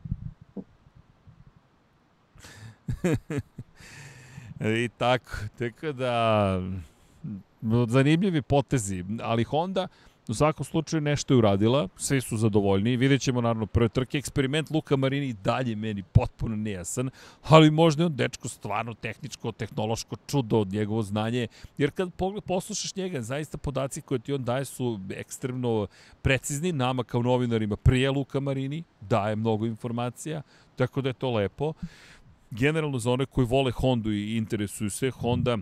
I tako, tako da zanimljivi potezi, ali Honda U svakom slučaju nešto je uradila, svi su zadovoljni, vidjet ćemo naravno prve trke, eksperiment Luka Marini dalje meni potpuno nejasan, ali možda je on dečko stvarno tehničko, tehnološko čudo od njegovo znanje, jer kad pogled, poslušaš njega, zaista podaci koje ti on daje su ekstremno precizni, nama kao novinarima prije Luka Marini, daje mnogo informacija, tako da je to lepo. Generalno za one koji vole Hondu i interesuju se, Honda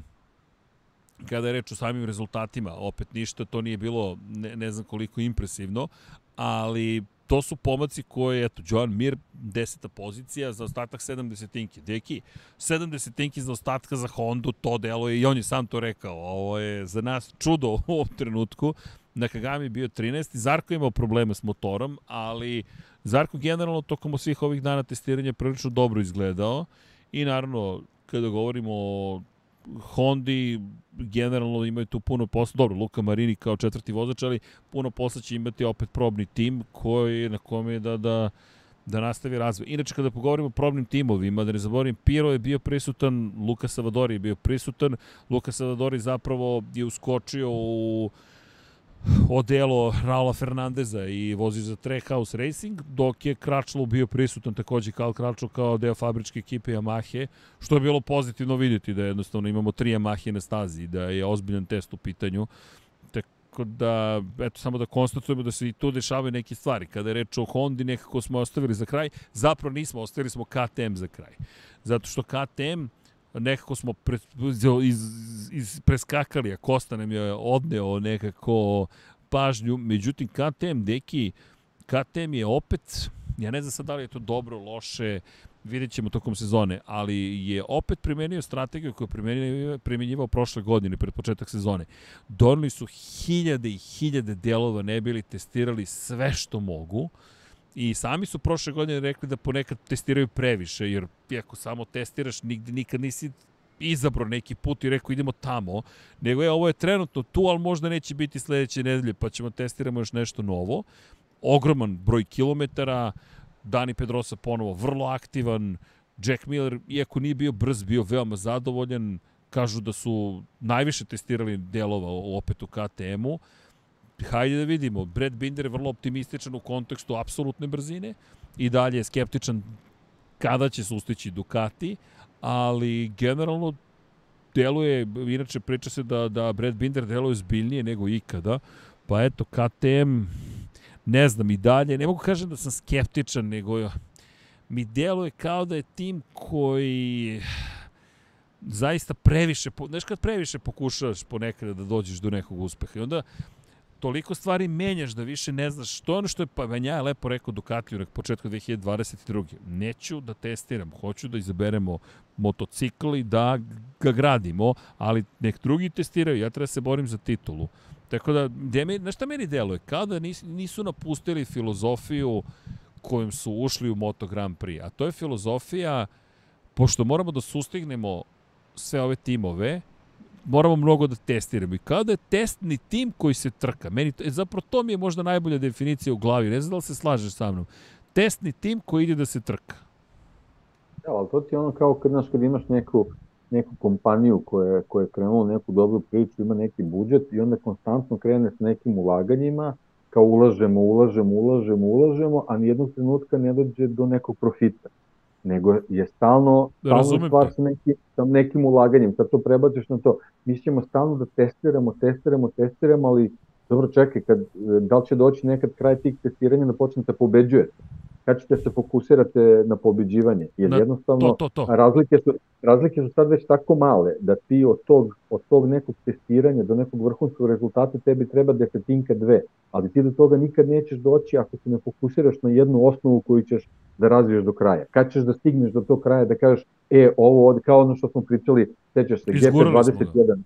kada je reč o samim rezultatima, opet ništa, to nije bilo ne, ne znam koliko impresivno, ali to su pomaci koje, eto, Joan Mir, deseta pozicija, za ostatak 70 tinki. Deki, 70 tinki za ostatka za Hondu, to delo je, i on je sam to rekao, ovo je za nas čudo u ovom trenutku. Na Kagami bio 13. Zarko imao probleme s motorom, ali Zarko generalno tokom svih ovih dana testiranja prilično dobro izgledao i naravno kada govorimo o Hondi generalno imaju tu puno posla. Dobro, Luka Marini kao četvrti vozač, ali puno posla će imati opet probni tim koji, na kome je da, da, da nastavi razvoj. Inače, kada pogovorimo o probnim timovima, da ne zaboravim, Piro je bio prisutan, Luka Savadori je bio prisutan, Luka Savadori zapravo je uskočio u odelo Raula Fernandeza i vozi za Trackhouse Racing, dok je Kračlo bio prisutan takođe kao Kračlo kao deo fabričke ekipe Yamahe, što je bilo pozitivno vidjeti da jednostavno imamo tri Yamahe na stazi, da je ozbiljan test u pitanju. Tako da, eto, samo da konstatujemo da se i tu dešavaju neke stvari. Kada je reč o Hondi, nekako smo ostavili za kraj. Zapravo nismo, ostavili smo KTM za kraj. Zato što KTM nekako smo pre, iz, iz, preskakali, a Kosta nam je odneo nekako pažnju. Međutim, KTM, deki, KTM je opet, ja ne znam sad da li je to dobro, loše, vidjet ćemo tokom sezone, ali je opet primenio strategiju koju je primenjivao prošle godine, pred početak sezone. Donili su hiljade i hiljade delova, ne bili testirali sve što mogu, I sami su prošle godine rekli da ponekad testiraju previše, jer ako samo testiraš, nigde nikad nisi izabro neki put i rekao idemo tamo, nego je ovo je trenutno tu, ali možda neće biti sledeće nedelje, pa ćemo testiramo još nešto novo. Ogroman broj kilometara, Dani Pedrosa ponovo vrlo aktivan, Jack Miller, iako nije bio brz, bio veoma zadovoljan, kažu da su najviše testirali delova opet u KTM-u. Hajde da vidimo, Brad Binder je vrlo optimističan u kontekstu apsolutne brzine i dalje je skeptičan kada će sustići Ducati, ali generalno deluje, inače priča se da, da Brad Binder deluje zbiljnije nego ikada, pa eto, KTM, ne znam, i dalje, ne mogu kažem da sam skeptičan, nego mi deluje kao da je tim koji zaista previše, znaš kad previše pokušavaš ponekada da dođeš do nekog uspeha i onda toliko stvari menjaš da više ne znaš što ono što je pa Vanja je lepo rekao Ducatiju na početku 2022. Neću da testiram, hoću da izaberemo motocikl i da ga gradimo, ali nek drugi testiraju, ja treba da se borim za titulu. Tako da, gde me, na šta meni deluje? Kao da nis, nisu napustili filozofiju kojom su ušli u Moto Grand Prix, a to je filozofija, pošto moramo da sustignemo sve ove timove, moramo mnogo da testiramo. I kada je testni tim koji se trka, meni to, e, zapravo to mi je možda najbolja definicija u glavi, ne znam da li se slažeš sa mnom. Testni tim koji ide da se trka. Da, ali to ti je ono kao kad, naš, kad imaš neku, neku kompaniju koja, koja je krenula neku dobru priču, ima neki budžet i onda konstantno krene s nekim ulaganjima, kao ulažemo, ulažemo, ulažemo, ulažemo, a nijednog trenutka ne dođe do nekog profita nego je stalno, stalno stvar sa nekim, sa nekim ulaganjem. Kad to prebaciš na to, mi ćemo stalno da testiramo, testiramo, testiramo, ali dobro čekaj, kad, da li će doći nekad kraj tih testiranja da počnete pobeđujete? kad ćete se fokusirate na pobeđivanje. Jer na, jednostavno to, to, to. Razlike, su, razlike su sad već tako male da ti od tog, od tog nekog testiranja do nekog vrhunskog rezultata tebi treba desetinka dve, ali ti do toga nikad nećeš doći ako se ne fokusiraš na jednu osnovu koju ćeš da razviješ do kraja. Kad ćeš da stigneš do tog kraja da kažeš, e, ovo od, kao ono što smo pričali, sećaš se, GP21.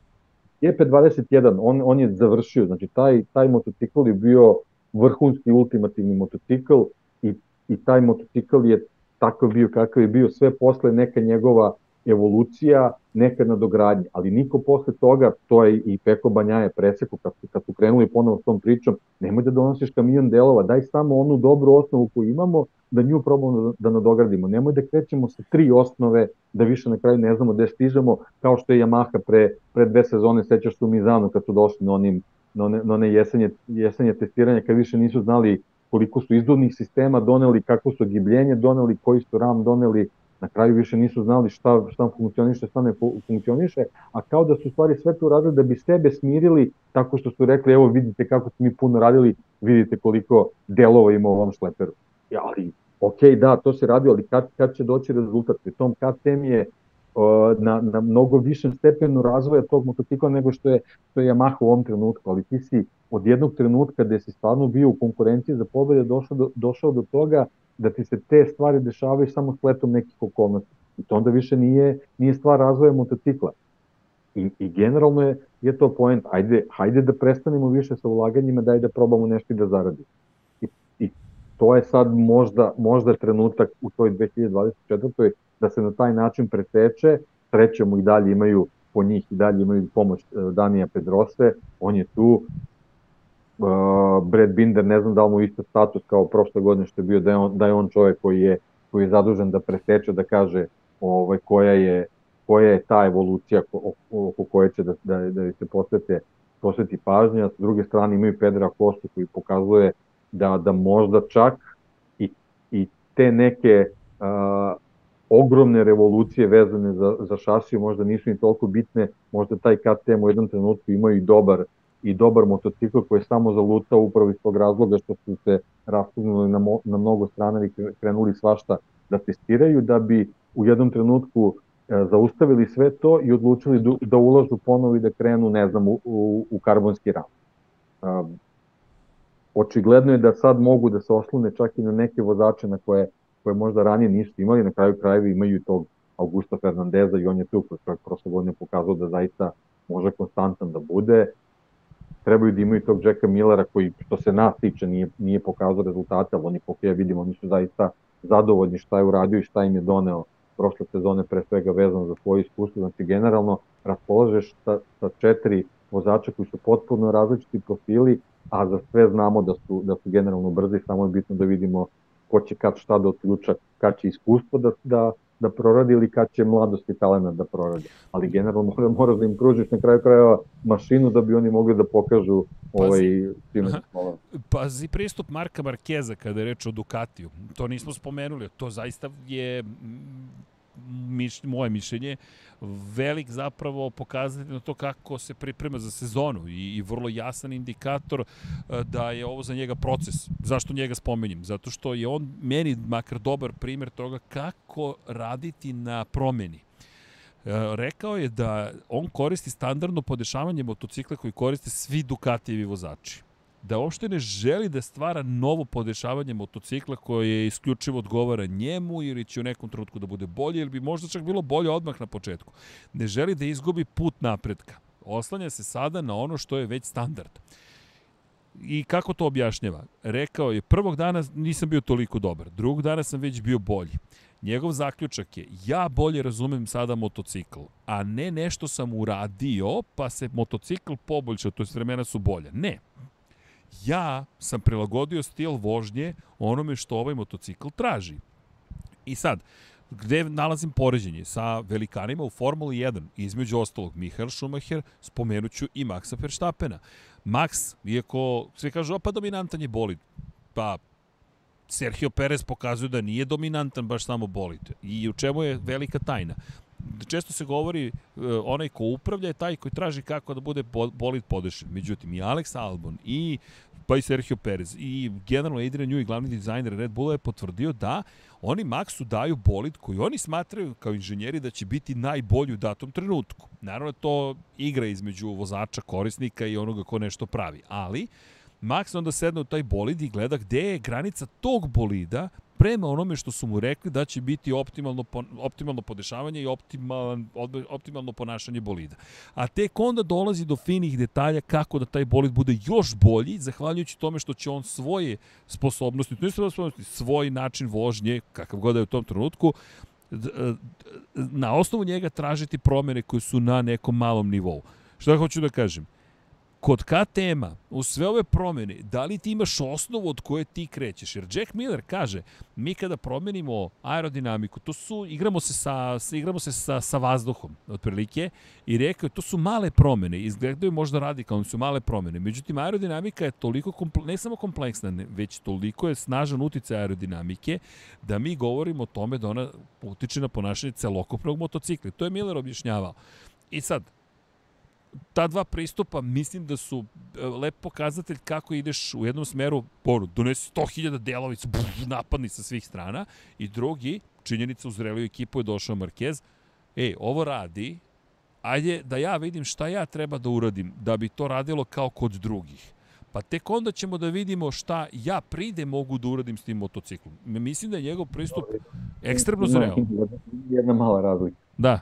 GP21, on, on je završio, znači taj, taj motocikl je bio vrhunski ultimativni motocikl i i taj motocikl je tako bio kakav je bio sve posle neka njegova evolucija, neka nadogradnja, ali niko posle toga, to je i Peko Banjaje preseku kad, kad su krenuli ponovo s tom pričom, nemoj da donosiš kamion delova, daj samo onu dobru osnovu koju imamo, da nju probamo da, da nadogradimo. Nemoj da krećemo sa tri osnove, da više na kraju ne znamo gde stižemo, kao što je Yamaha pre, pre dve sezone, sećaš se u Mizanu kad su došli na onim na one, na one jesenje, jesenje testiranja, kad više nisu znali koliko su izduvnih sistema doneli, kako su gibljenje doneli, koji su RAM doneli, na kraju više nisu znali šta, šta funkcioniše, šta ne funkcioniše, a kao da su stvari sve to radili da bi sebe smirili tako što su rekli, evo vidite kako smo mi puno radili, vidite koliko delova ima u ovom šleperu. Ja, ali, ok, da, to se radi, ali kad, kad će doći rezultat? Pri tom KTM je na, na mnogo višem stepenu razvoja tog motocikla nego što je, što je Yamaha u ovom trenutku, ali ti si od jednog trenutka gde si stvarno bio u konkurenciji za pobede došao do, došao do toga da ti se te stvari dešavaju samo sletom nekih okolnosti. I to onda više nije, nije stvar razvoja motocikla. I, i generalno je, je to point, ajde, hajde da prestanemo više sa ulaganjima, daj da probamo nešto da zaradimo. I, I to je sad možda, možda trenutak u toj 2024 da se na taj način preteče, srećemo i dalje imaju po njih i dalje imaju pomoć e, Danija Pedrose, on je tu, Brad Binder, ne znam da li mu isto status kao prošle godine što je bio da je on, da je on čovjek koji je, koji je zadužen da preteče, da kaže ovaj, koja, je, koja je ta evolucija oko koje će da, da, da se posvete posveti pažnja, s druge strane imaju Pedra Kostu koji pokazuje da, da možda čak i, i te neke uh, ogromne revolucije vezane za, za šasiju možda nisu ni toliko bitne, možda taj KTM u jednom trenutku imaju i dobar i dobar motocikl koji je samo zalutao upravo iz tog razloga što su se rastugnuli na, mo, na mnogo strana i krenuli svašta da testiraju, da bi u jednom trenutku e, zaustavili sve to i odlučili da, da ulažu ponovo i da krenu, ne znam, u, u, u karbonski ram. E, očigledno je da sad mogu da se oslone čak i na neke vozače na koje, koje možda ranije nisu imali, na kraju krajeva imaju tog Augusta Fernandeza i on je tu koji čovjek prošle godine pokazao da zaista može konstantan da bude trebaju da imaju tog Jacka Millera koji, što se nas tiče, nije, nije pokazao rezultate, ali oni ja vidimo, oni su zaista zadovoljni šta je uradio i šta im je doneo prošle sezone, pre svega vezano za svoje iskustvo. Znači, generalno, raspolažeš sa, sa četiri vozača koji su potpuno različiti profili, a za sve znamo da su, da su generalno brzi, samo je bitno da vidimo ko će kad šta da otključa, kad će iskustvo da, da, da proradi ili kad će mladost i talent da proradi. Ali generalno mora, moraš da im pružiš na kraju krajeva mašinu da bi oni mogli da pokažu ovaj Pazi, Pazi pristup Marka Markeza kada je reč o Ducatiju. To nismo spomenuli. To zaista je miš, moje mišljenje, velik zapravo pokazatelj na to kako se priprema za sezonu i, i vrlo jasan indikator e, da je ovo za njega proces. Zašto njega spomenjem? Zato što je on meni makar dobar primer toga kako raditi na promeni. E, rekao je da on koristi standardno podešavanje motocikla koji koriste svi Ducatijevi vozači da uopšte ne želi da stvara novo podešavanje motocikla koje je isključivo odgovara njemu ili će u nekom trenutku da bude bolje ili bi možda čak bilo bolje odmah na početku. Ne želi da izgubi put napretka. Oslanja se sada na ono što je već standard. I kako to objašnjava? Rekao je, prvog dana nisam bio toliko dobar, drugog dana sam već bio bolji. Njegov zaključak je, ja bolje razumem sada motocikl, a ne nešto sam uradio, pa se motocikl poboljšao, to je vremena su bolja. Ne, ja sam prilagodio stil vožnje onome što ovaj motocikl traži. I sad, gde nalazim poređenje sa velikanima u Formuli 1, između ostalog Michael Schumacher, spomenuću i Maxa Verstappena. Max, iako svi kažu, pa dominantan je bolid, pa Sergio Perez pokazuje da nije dominantan baš samo bolid. I u čemu je velika tajna? Često se govori uh, onaj ko upravlja je taj koji traži kako da bude bolid podešen. Međutim, i Alex Albon i pa i Sergio Perez i generalno Adrian Newey, glavni dizajner Red Bulla je potvrdio da oni Maxu daju bolid koji oni smatraju kao inženjeri da će biti najbolji u datom trenutku. Naravno to igra između vozača, korisnika i onoga ko nešto pravi, ali Max onda sedne u taj bolid i gleda gde je granica tog bolida prema onome što su mu rekli da će biti optimalno, optimalno podešavanje i optimalan, optimalno ponašanje bolida. A tek onda dolazi do finih detalja kako da taj bolid bude još bolji, zahvaljujući tome što će on svoje sposobnosti, to je sposobnosti, svoj način vožnje, kakav god da je u tom trenutku, na osnovu njega tražiti promene koje su na nekom malom nivou. Što ja hoću da kažem? Kod KTM-a, u sve ove promene, da li ti imaš osnovu od koje ti krećeš? Jer Jack Miller kaže, mi kada promenimo aerodinamiku, to su, igramo se sa, igramo se sa, sa vazduhom, otprilike, i rekao, to su male promene, izgledaju možda radikalno, su male promene. Međutim, aerodinamika je toliko, ne samo kompleksna, već toliko je snažan uticaj aerodinamike, da mi govorimo o tome da ona utiče na ponašanje celokopnog motocikla. To je Miller objašnjavao. I sad, ta dva pristupa mislim da su e, lep pokazatelj kako ideš u jednom smeru, ono, donesi 100.000 delovica, napadni sa svih strana, i drugi, činjenica u zreliju ekipu je došao Marquez, e, ovo radi, ajde da ja vidim šta ja treba da uradim da bi to radilo kao kod drugih. Pa tek onda ćemo da vidimo šta ja pride mogu da uradim s tim motociklom. Mislim da je njegov pristup ekstremno zreo. Jedna mala razlika. Da.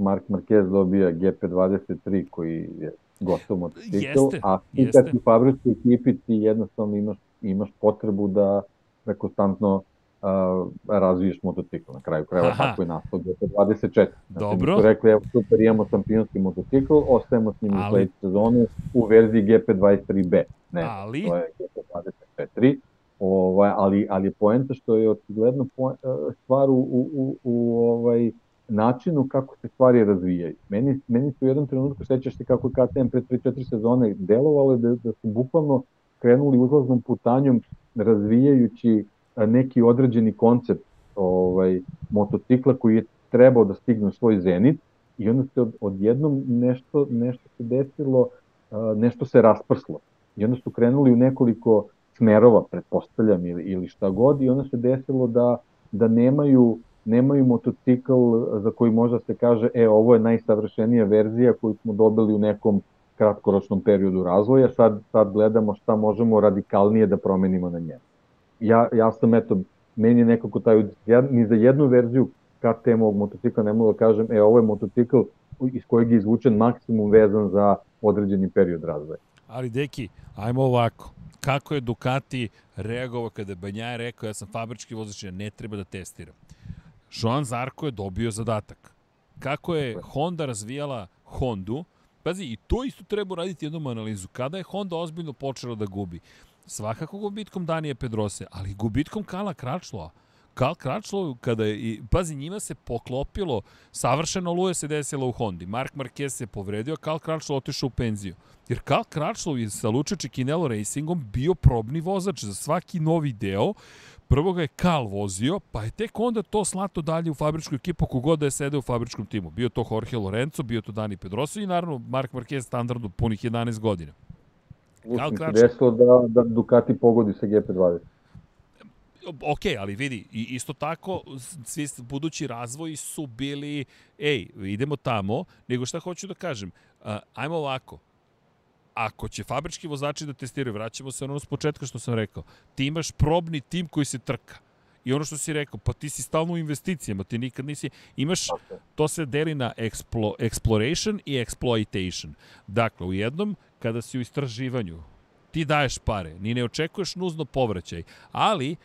Mark Marquez dobija GP23 koji je gotov motocikl, a ti kad si u fabričkoj ekipi ti jednostavno imaš, imaš potrebu da, da konstantno uh, razviješ motocikl. Na kraju krajeva tako je nastao GP24. Znači, Dobro. Su rekli, evo super, imamo šampionski motocikl, ostajemo s njim Ali... u sledeću sezonu u verziji GP23B. Ne, Ali... to je GP24. Ovaj, ali, ali je poenta što je očigledno po, stvar u, u, u, u ovaj, načinu kako se stvari razvijaju. Meni, meni su u jednom trenutku, sećaš se kako je KTM pred 3-4 sezone delovalo, da, da su bukvalno krenuli uzlaznom putanjom razvijajući neki određeni koncept ovaj, motocikla koji je trebao da stigne svoj zenit i onda se od, odjednom nešto, nešto se desilo, nešto se rasprslo. I onda su krenuli u nekoliko smerova, pretpostavljam, ili, ili šta god, i onda se desilo da, da nemaju nemaju motocikl za koji možda se kaže, e, ovo je najsavršenija verzija koju smo dobili u nekom kratkoročnom periodu razvoja, sad, sad gledamo šta možemo radikalnije da promenimo na njemu. Ja, ja sam, eto, meni je nekako taj, ja ni za jednu verziju KTM ovog motocikla ne mogu da kažem, e, ovo je motocikl iz kojeg je izvučen maksimum vezan za određeni period razvoja. Ali, deki, ajmo ovako. Kako je Ducati reagovao kada je Banjaje rekao ja sam fabrički vozač, ja ne treba da testiram. Joan Zarko je dobio zadatak. Kako je Honda razvijala Hondu, pazi, i to isto treba raditi jednom analizu. Kada je Honda ozbiljno počela da gubi? Svakako gubitkom Danije Pedrose, ali gubitkom Kala Kračlova. Kal Kračlov, kada je, i, pazi, njima se poklopilo, savršeno luje se desilo u Hondi. Mark Marquez se povredio, Kal Kračlov otišao u penziju. Jer Kal Kračlov je sa Luče Čekinelo Racingom bio probni vozač za svaki novi deo, Prvo ga je Kal vozio, pa je tek onda to slato dalje u fabričku ekipu kogod da je sede u fabričkom timu. Bio to Jorge Lorenzo, bio to Dani Pedroso i naravno Mark Marquez standardno punih 11 godina. Kal Kračlov... desilo da, da Ducati pogodi sa GP20 ok, ali vidi, isto tako, svi budući razvoji su bili, ej, idemo tamo, nego šta hoću da kažem, uh, ajmo ovako, ako će fabrički vozači da testiraju, vraćamo se ono s početka što sam rekao, ti imaš probni tim koji se trka. I ono što si rekao, pa ti si stalno u investicijama, ti nikad nisi, imaš, to se deli na explo, exploration i exploitation. Dakle, u jednom, kada si u istraživanju, ti daješ pare, ni ne očekuješ nuzno povraćaj, ali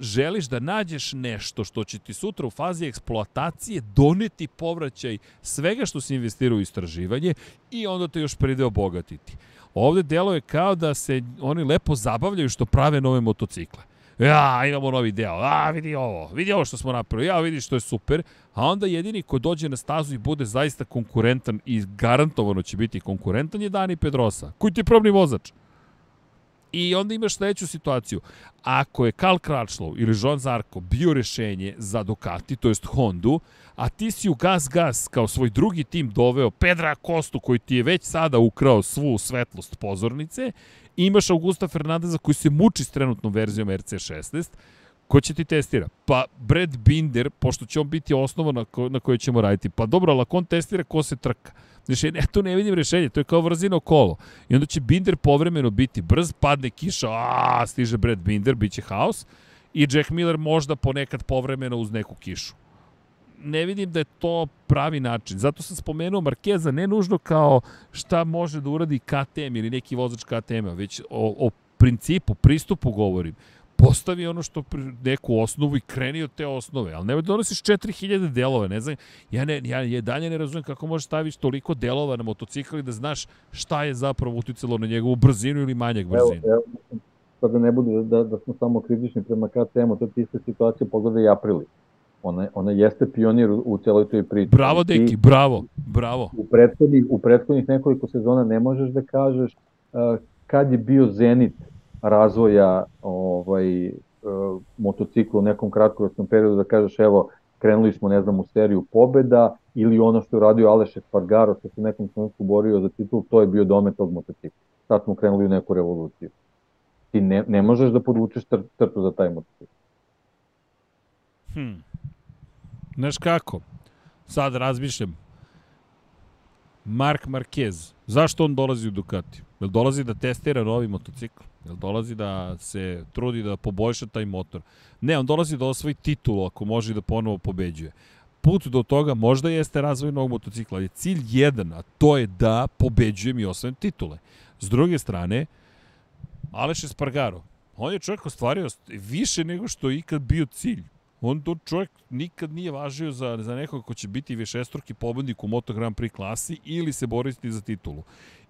želiš da nađeš nešto što će ti sutra u fazi eksploatacije doneti povraćaj svega što si investirao u istraživanje i onda te još pride obogatiti. Ovde delo je kao da se oni lepo zabavljaju što prave nove motocikle. Ja, imamo novi deo. A, vidi ovo. Vidi ovo što smo napravili. Ja, vidi što je super. A onda jedini ko dođe na stazu i bude zaista konkurentan i garantovano će biti konkurentan je Dani Pedrosa. Koji ti je probni vozač? I onda imaš sledeću situaciju. Ako je Karl Kračlov ili Jean Zarko bio rešenje za Ducati, to jest Hondu, a ti si u Gas Gas kao svoj drugi tim doveo Pedra Kostu koji ti je već sada ukrao svu svetlost pozornice, imaš Augusta Fernandeza koji se muči s trenutnom verzijom RC16, Ko će ti testira? Pa Brad Binder, pošto će on biti osnova na, ko, na kojoj ćemo raditi. Pa dobro, ali ako on testira, ko se trka? Znači, ne, tu ne vidim rešenje, to je kao vrzino kolo. I onda će Binder povremeno biti brz, padne kiša, a stiže Brad Binder, bit će haos. I Jack Miller možda ponekad povremeno uz neku kišu. Ne vidim da je to pravi način. Zato sam spomenuo Markeza ne nužno kao šta može da uradi KTM ili neki vozač KTM-a, već o, o principu, pristupu govorim postavi ono što neku osnovu i kreni od te osnove, ali nemoj da donosiš 4000 delova, ne znam, ja, ne, ja, ja dalje ne razumem kako možeš staviti toliko delova na motocikl i da znaš šta je zapravo uticalo na njegovu brzinu ili manjak brzinu. Evo, evo, da ne bude da, da smo samo kritični prema KTM-u, to je ista situacija, pogledaj Aprili. Ona, ona jeste pionir u, u celoj toj priči. Bravo, deki, bravo, bravo. U prethodnih, u prethodnih nekoliko sezona ne možeš da kažeš uh, kad je bio Zenit razvoja ovaj, e, motocikla u nekom kratkoročnom periodu da kažeš evo krenuli smo ne znam u seriju pobeda ili ono što je radio Aleš Espargaro što se u nekom trenutku borio za titul, to je bio domet tog motocikla. Sad smo krenuli u neku revoluciju. Ti ne, ne možeš da podvučeš tr, trtu za taj motocikl. Hmm. Znaš kako? Sad razmišljam. Mark Marquez, zašto on dolazi u Ducati? Jel dolazi da testira novi motocikl? Jel dolazi da se trudi da poboljša taj motor? Ne, on dolazi da osvoji titulu ako može da ponovo pobeđuje. Put do toga možda jeste razvoj novog motocikla, ali cilj jedan, a to je da pobeđujem i osvojim titule. S druge strane, Aleš Espargaro, on je čovjek ostvario više nego što je ikad bio cilj. On to čovjek nikad nije važio za, za nekog ko će biti višestruki pobednik u Moto Grand Prix klasi ili se boriti za titulu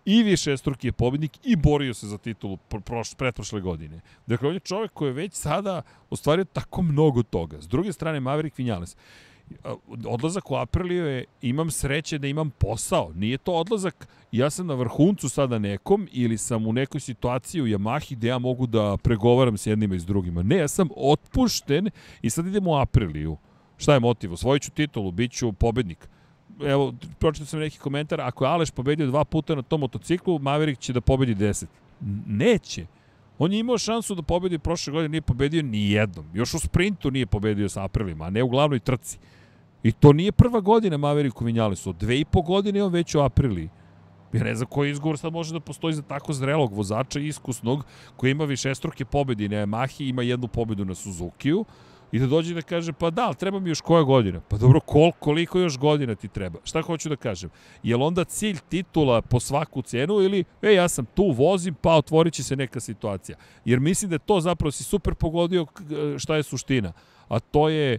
i višestruki je pobednik i borio se za titulu proš, pretprošle godine. Dakle, on je čovek koji je već sada ostvario tako mnogo toga. S druge strane, Maverick Vinales. odlazak u Apriliju je, imam sreće da imam posao. Nije to odlazak, ja sam na vrhuncu sada nekom ili sam u nekoj situaciji u Yamahi gde ja mogu da pregovaram s jednima i s drugima. Ne, ja sam otpušten i sad idem u Apriliju. Šta je motiv? Osvojit ću titulu, bit ću pobednik. Evo, pročitao sam neki komentar, ako je Aleš pobedio dva puta na tom motociklu, Maverick će da pobedi 10. Neće. On je imao šansu da pobedi prošle godine, nije pobedio ni jednom. Još u sprintu nije pobedio sa Aprilima, a ne u glavnoj trci. I to nije prva godina Maveriku Vinjalesu. Dve i po godine on već u Apriliji. Ja ne znam koji izgovor sad može da postoji za tako zrelog vozača iskusnog koji ima više struke pobedi na Yamahi, ima jednu pobedu na Suzukiju i da dođe da kaže pa da, ali treba mi još koja godina. Pa dobro, kol, koliko još godina ti treba? Šta hoću da kažem? Je li onda cilj titula po svaku cenu ili e, ja sam tu, vozim, pa otvorit će se neka situacija. Jer mislim da je to zapravo si super pogodio šta je suština. A to je,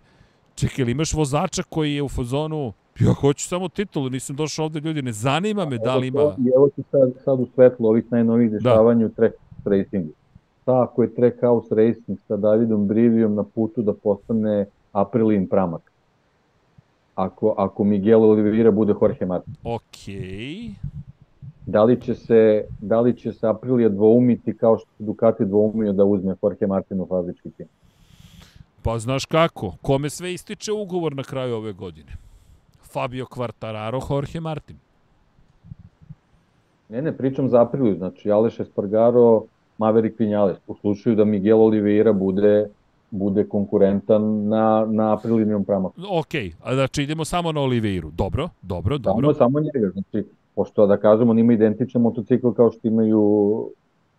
čekaj, ili imaš vozača koji je u fazonu Ja hoću samo titulu, nisam došao ovde ljudi, ne zanima me da li ima... Evo ti sad, sad u svetlu ovih najnovih da. dešavanja da. u track racingu. Šta ako je Trackhouse Racing sa Davidom Brivijom na putu da postane Aprilin pramak? Ako, ako Miguel Oliveira bude Jorge Martin. Okej. Okay. Da li će se, da li će se Aprilija dvoumiti kao što se Ducati dvoumio da uzme Jorge Martin u fabrički tim? Pa znaš kako, kome sve ističe ugovor na kraju ove godine? Fabio Quartararo, Jorge Martin. Ne, ne, pričam za aprilu, znači Aleš Espargaro, Maverick Vinales, u slučaju da Miguel Oliveira bude bude konkurentan na, na aprilinijom pramaku. Ok, a znači idemo samo na Oliveiru. Dobro, dobro, dobro. Samo, samo njega, znači, pošto da kažemo, on ima identičan motocikl kao što imaju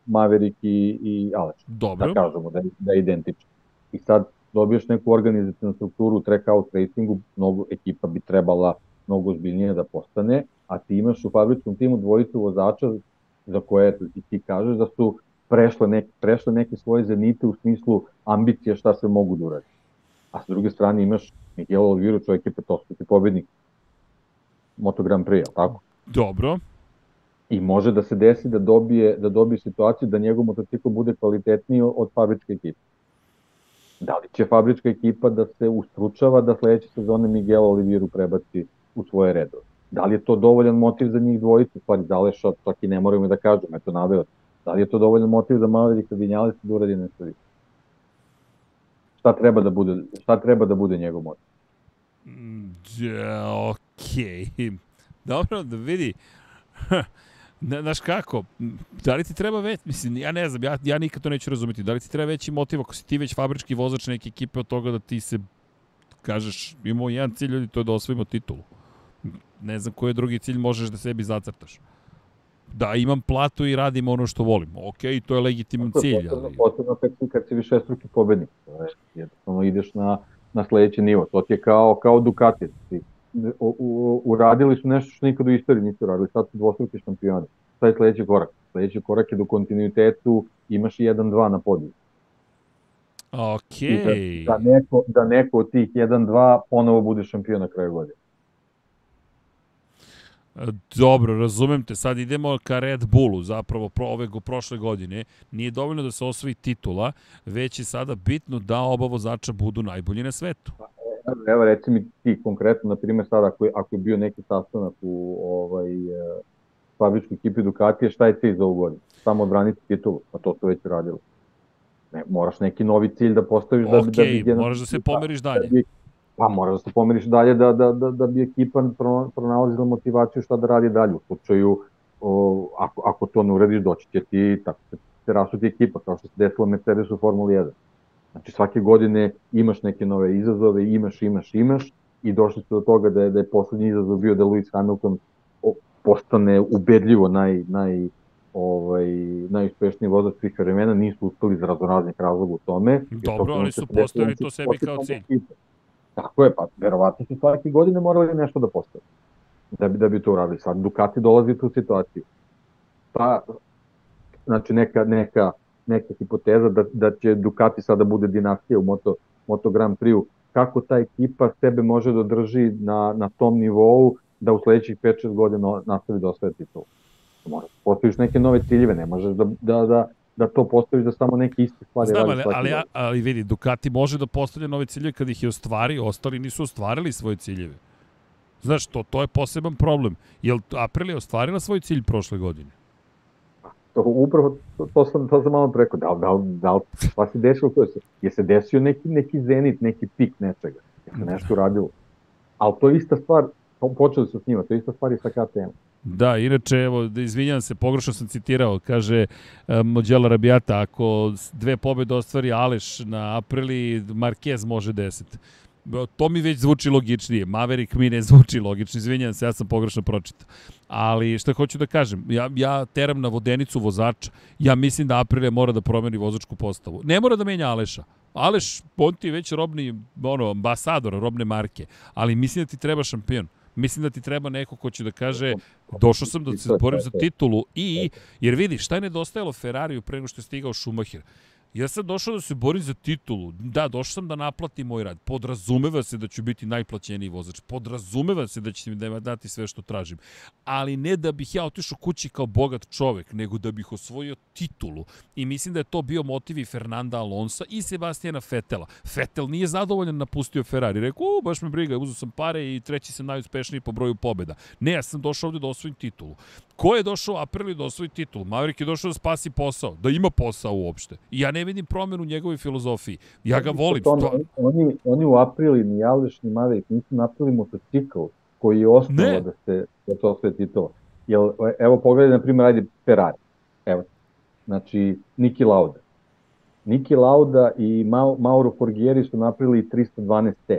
Maverick i, i Aleš. Dobro. Da kažemo da je, da je identičan. I sad dobiješ neku organizacijnu strukturu u trackout racingu, mnogo ekipa bi trebala mnogo ozbiljnije da postane, a ti imaš u fabričkom timu dvojicu vozača za koje ti kažeš da su prešle, nek, prešle neke svoje zenite u smislu ambicije šta se mogu da uradi. A s druge strane imaš Miguel Oliveira, čovjek je petostruki pobednik Moto Grand Prix, tako? Dobro. I može da se desi da dobije, da dobije situaciju da njegov motocikl bude kvalitetniji od fabričke ekipe. Da li će fabrička ekipa da se ustručava da sledeće sezone Miguel Oliviru prebaci u svoje redove? Da li je to dovoljan motiv za njih dvojicu? Stvari, da što, čak i ne moramo da kažem, eto naveo. Da li je to dovoljan motiv za Mavericka Vinjales da uradi nešto više? Šta treba da bude, šta treba da bude njegov motiv? Ja, okej. Okay. Dobro, da vidi. Ne, znaš kako, da li ti treba već, mislim, ja ne znam, ja, ja nikad to neću razumeti, da li ti treba veći motiv ako si ti već fabrički vozač neke ekipe od toga da ti se, kažeš, imamo jedan cilj ljudi, to je da osvojimo titulu. Ne znam koji drugi cilj možeš da sebi zacrtaš. Da imam platu i radim ono što volim. Ok, to je legitiman je cilj. Potrebno, ali... potrebno si, kad si više struki pobednik. Jednostavno ideš na, na sledeći nivo. To ti je kao, kao Ducati. Ti u, u, uradili su nešto što nikad u istoriji nisu uradili, sad su dvostruki šampioni. Šta je sledeći korak? Sledeći korak je da u kontinuitetu imaš 1-2 na podiju. Ok. Da, da, neko, da neko od tih 1-2 ponovo bude šampion na kraju godine. Dobro, razumem te. Sad idemo ka Red Bullu, zapravo pro, ove go, prošle godine. Nije dovoljno da se osvoji titula, već je sada bitno da oba vozača budu najbolji na svetu. Pa, evo reci mi ti konkretno, na primjer sad ako je, ako je bio neki sastanak u ovaj, e, fabričkoj ekipi Ducatije, šta je cilj za ovu godinu? Samo odbraniti titulu, pa to su već radili. Ne, moraš neki novi cilj da postaviš okay, da bi... Da bi jedan, moraš da se pomeriš dalje. Da bi, pa moraš da se pomeriš dalje da, da, da, da bi ekipa pronalazila motivaciju šta da radi dalje. U slučaju, o, ako, ako to ne uradiš, doći će ti, tako se, se rasuti ekipa, kao što se desilo Mercedes u Formuli 1. Znači svake godine imaš neke nove izazove, imaš, imaš, imaš i došli ste do toga da je, da je poslednji izazov bio da Lewis Hamilton postane ubedljivo naj, naj, ovaj, najuspešniji vozač svih vremena, nisu uspeli iz raznoraznih razloga u tome. Dobro, ali su postavili to sebi kao cilj. Tako je, pa verovatno su svake godine morali nešto da postave da bi, da bi to uradili. Sad Ducati dolazi u tu situaciju. Pa, znači neka, neka neka hipoteza da, da će Ducati sada bude dinastija u Moto, Moto Grand Prix-u. Kako ta ekipa sebe može da drži na, na tom nivou da u sledećih 5-6 godina nastavi da osvaja titul? Moraš da postaviš neke nove ciljeve, ne možeš da, da, da, da to postaviš da samo neke iste stvari Znam, ali, ali, ali vidi, Ducati može da postavlja nove ciljeve kad ih je ostvari, ostali nisu ostvarili svoje ciljeve. Znaš, to, to je poseban problem. Jel Aprilia ostvarila svoj cilj prošle godine? To, upravo to, to, sam, to sam malo preko, da, da, da, šta se desilo, to je, je se desio neki, neki zenit, neki pik nečega, je se nešto radilo. Ali to je ista stvar, počeli su s njima, to je ista stvar i sa KTM. Da, inače, evo, da izvinjam se, pogrešno sam citirao, kaže um, Mođela Rabijata, ako dve pobede ostvari Aleš na Aprili, Marquez može deset. To mi već zvuči logičnije. Maverick mi ne zvuči logično. Izvinjam se, ja sam pogrešno pročitao. Ali šta hoću da kažem, ja, ja teram na vodenicu vozača. Ja mislim da Aprilia mora da promeni vozačku postavu. Ne mora da menja Aleša. Aleš, on ti je već robni ono, ambasador robne marke. Ali mislim da ti treba šampion. Mislim da ti treba neko ko će da kaže došao sam da se borim za titulu i, jer vidi, šta je nedostajalo Ferrariju pre nego što je stigao Schumacher? Ja sam došao da se borim za titulu. Da, došao sam da naplatim moj rad. Podrazumeva se da ću biti najplaćeniji vozač. Podrazumeva se da će mi da dati sve što tražim. Ali ne da bih ja otišao kući kao bogat čovek, nego da bih osvojio titulu. I mislim da je to bio motiv i Fernanda Alonsa i Sebastijana Fetela. Fetel nije zadovoljan napustio Ferrari. Rekao, u, baš me briga, uzao sam pare i treći sam najuspešniji po broju pobeda. Ne, ja sam došao ovde da osvojim titulu. Ko je došao Aprili da osvoji titul? Maverick je došao da spasi posao, da ima posao uopšte. I ja ne vidim promenu u njegovoj filozofiji. Ja ga volim. To, to... Oni, oni u Aprili, ni Aleš, ni Maverick, nisu napravili motocikl koji je osnova da se da to osvoje titul. Jel, evo pogledaj, na primjer, ajde Ferrari. Evo, znači, Niki Lauda. Niki Lauda i Mauro Forgieri su napravili 312T.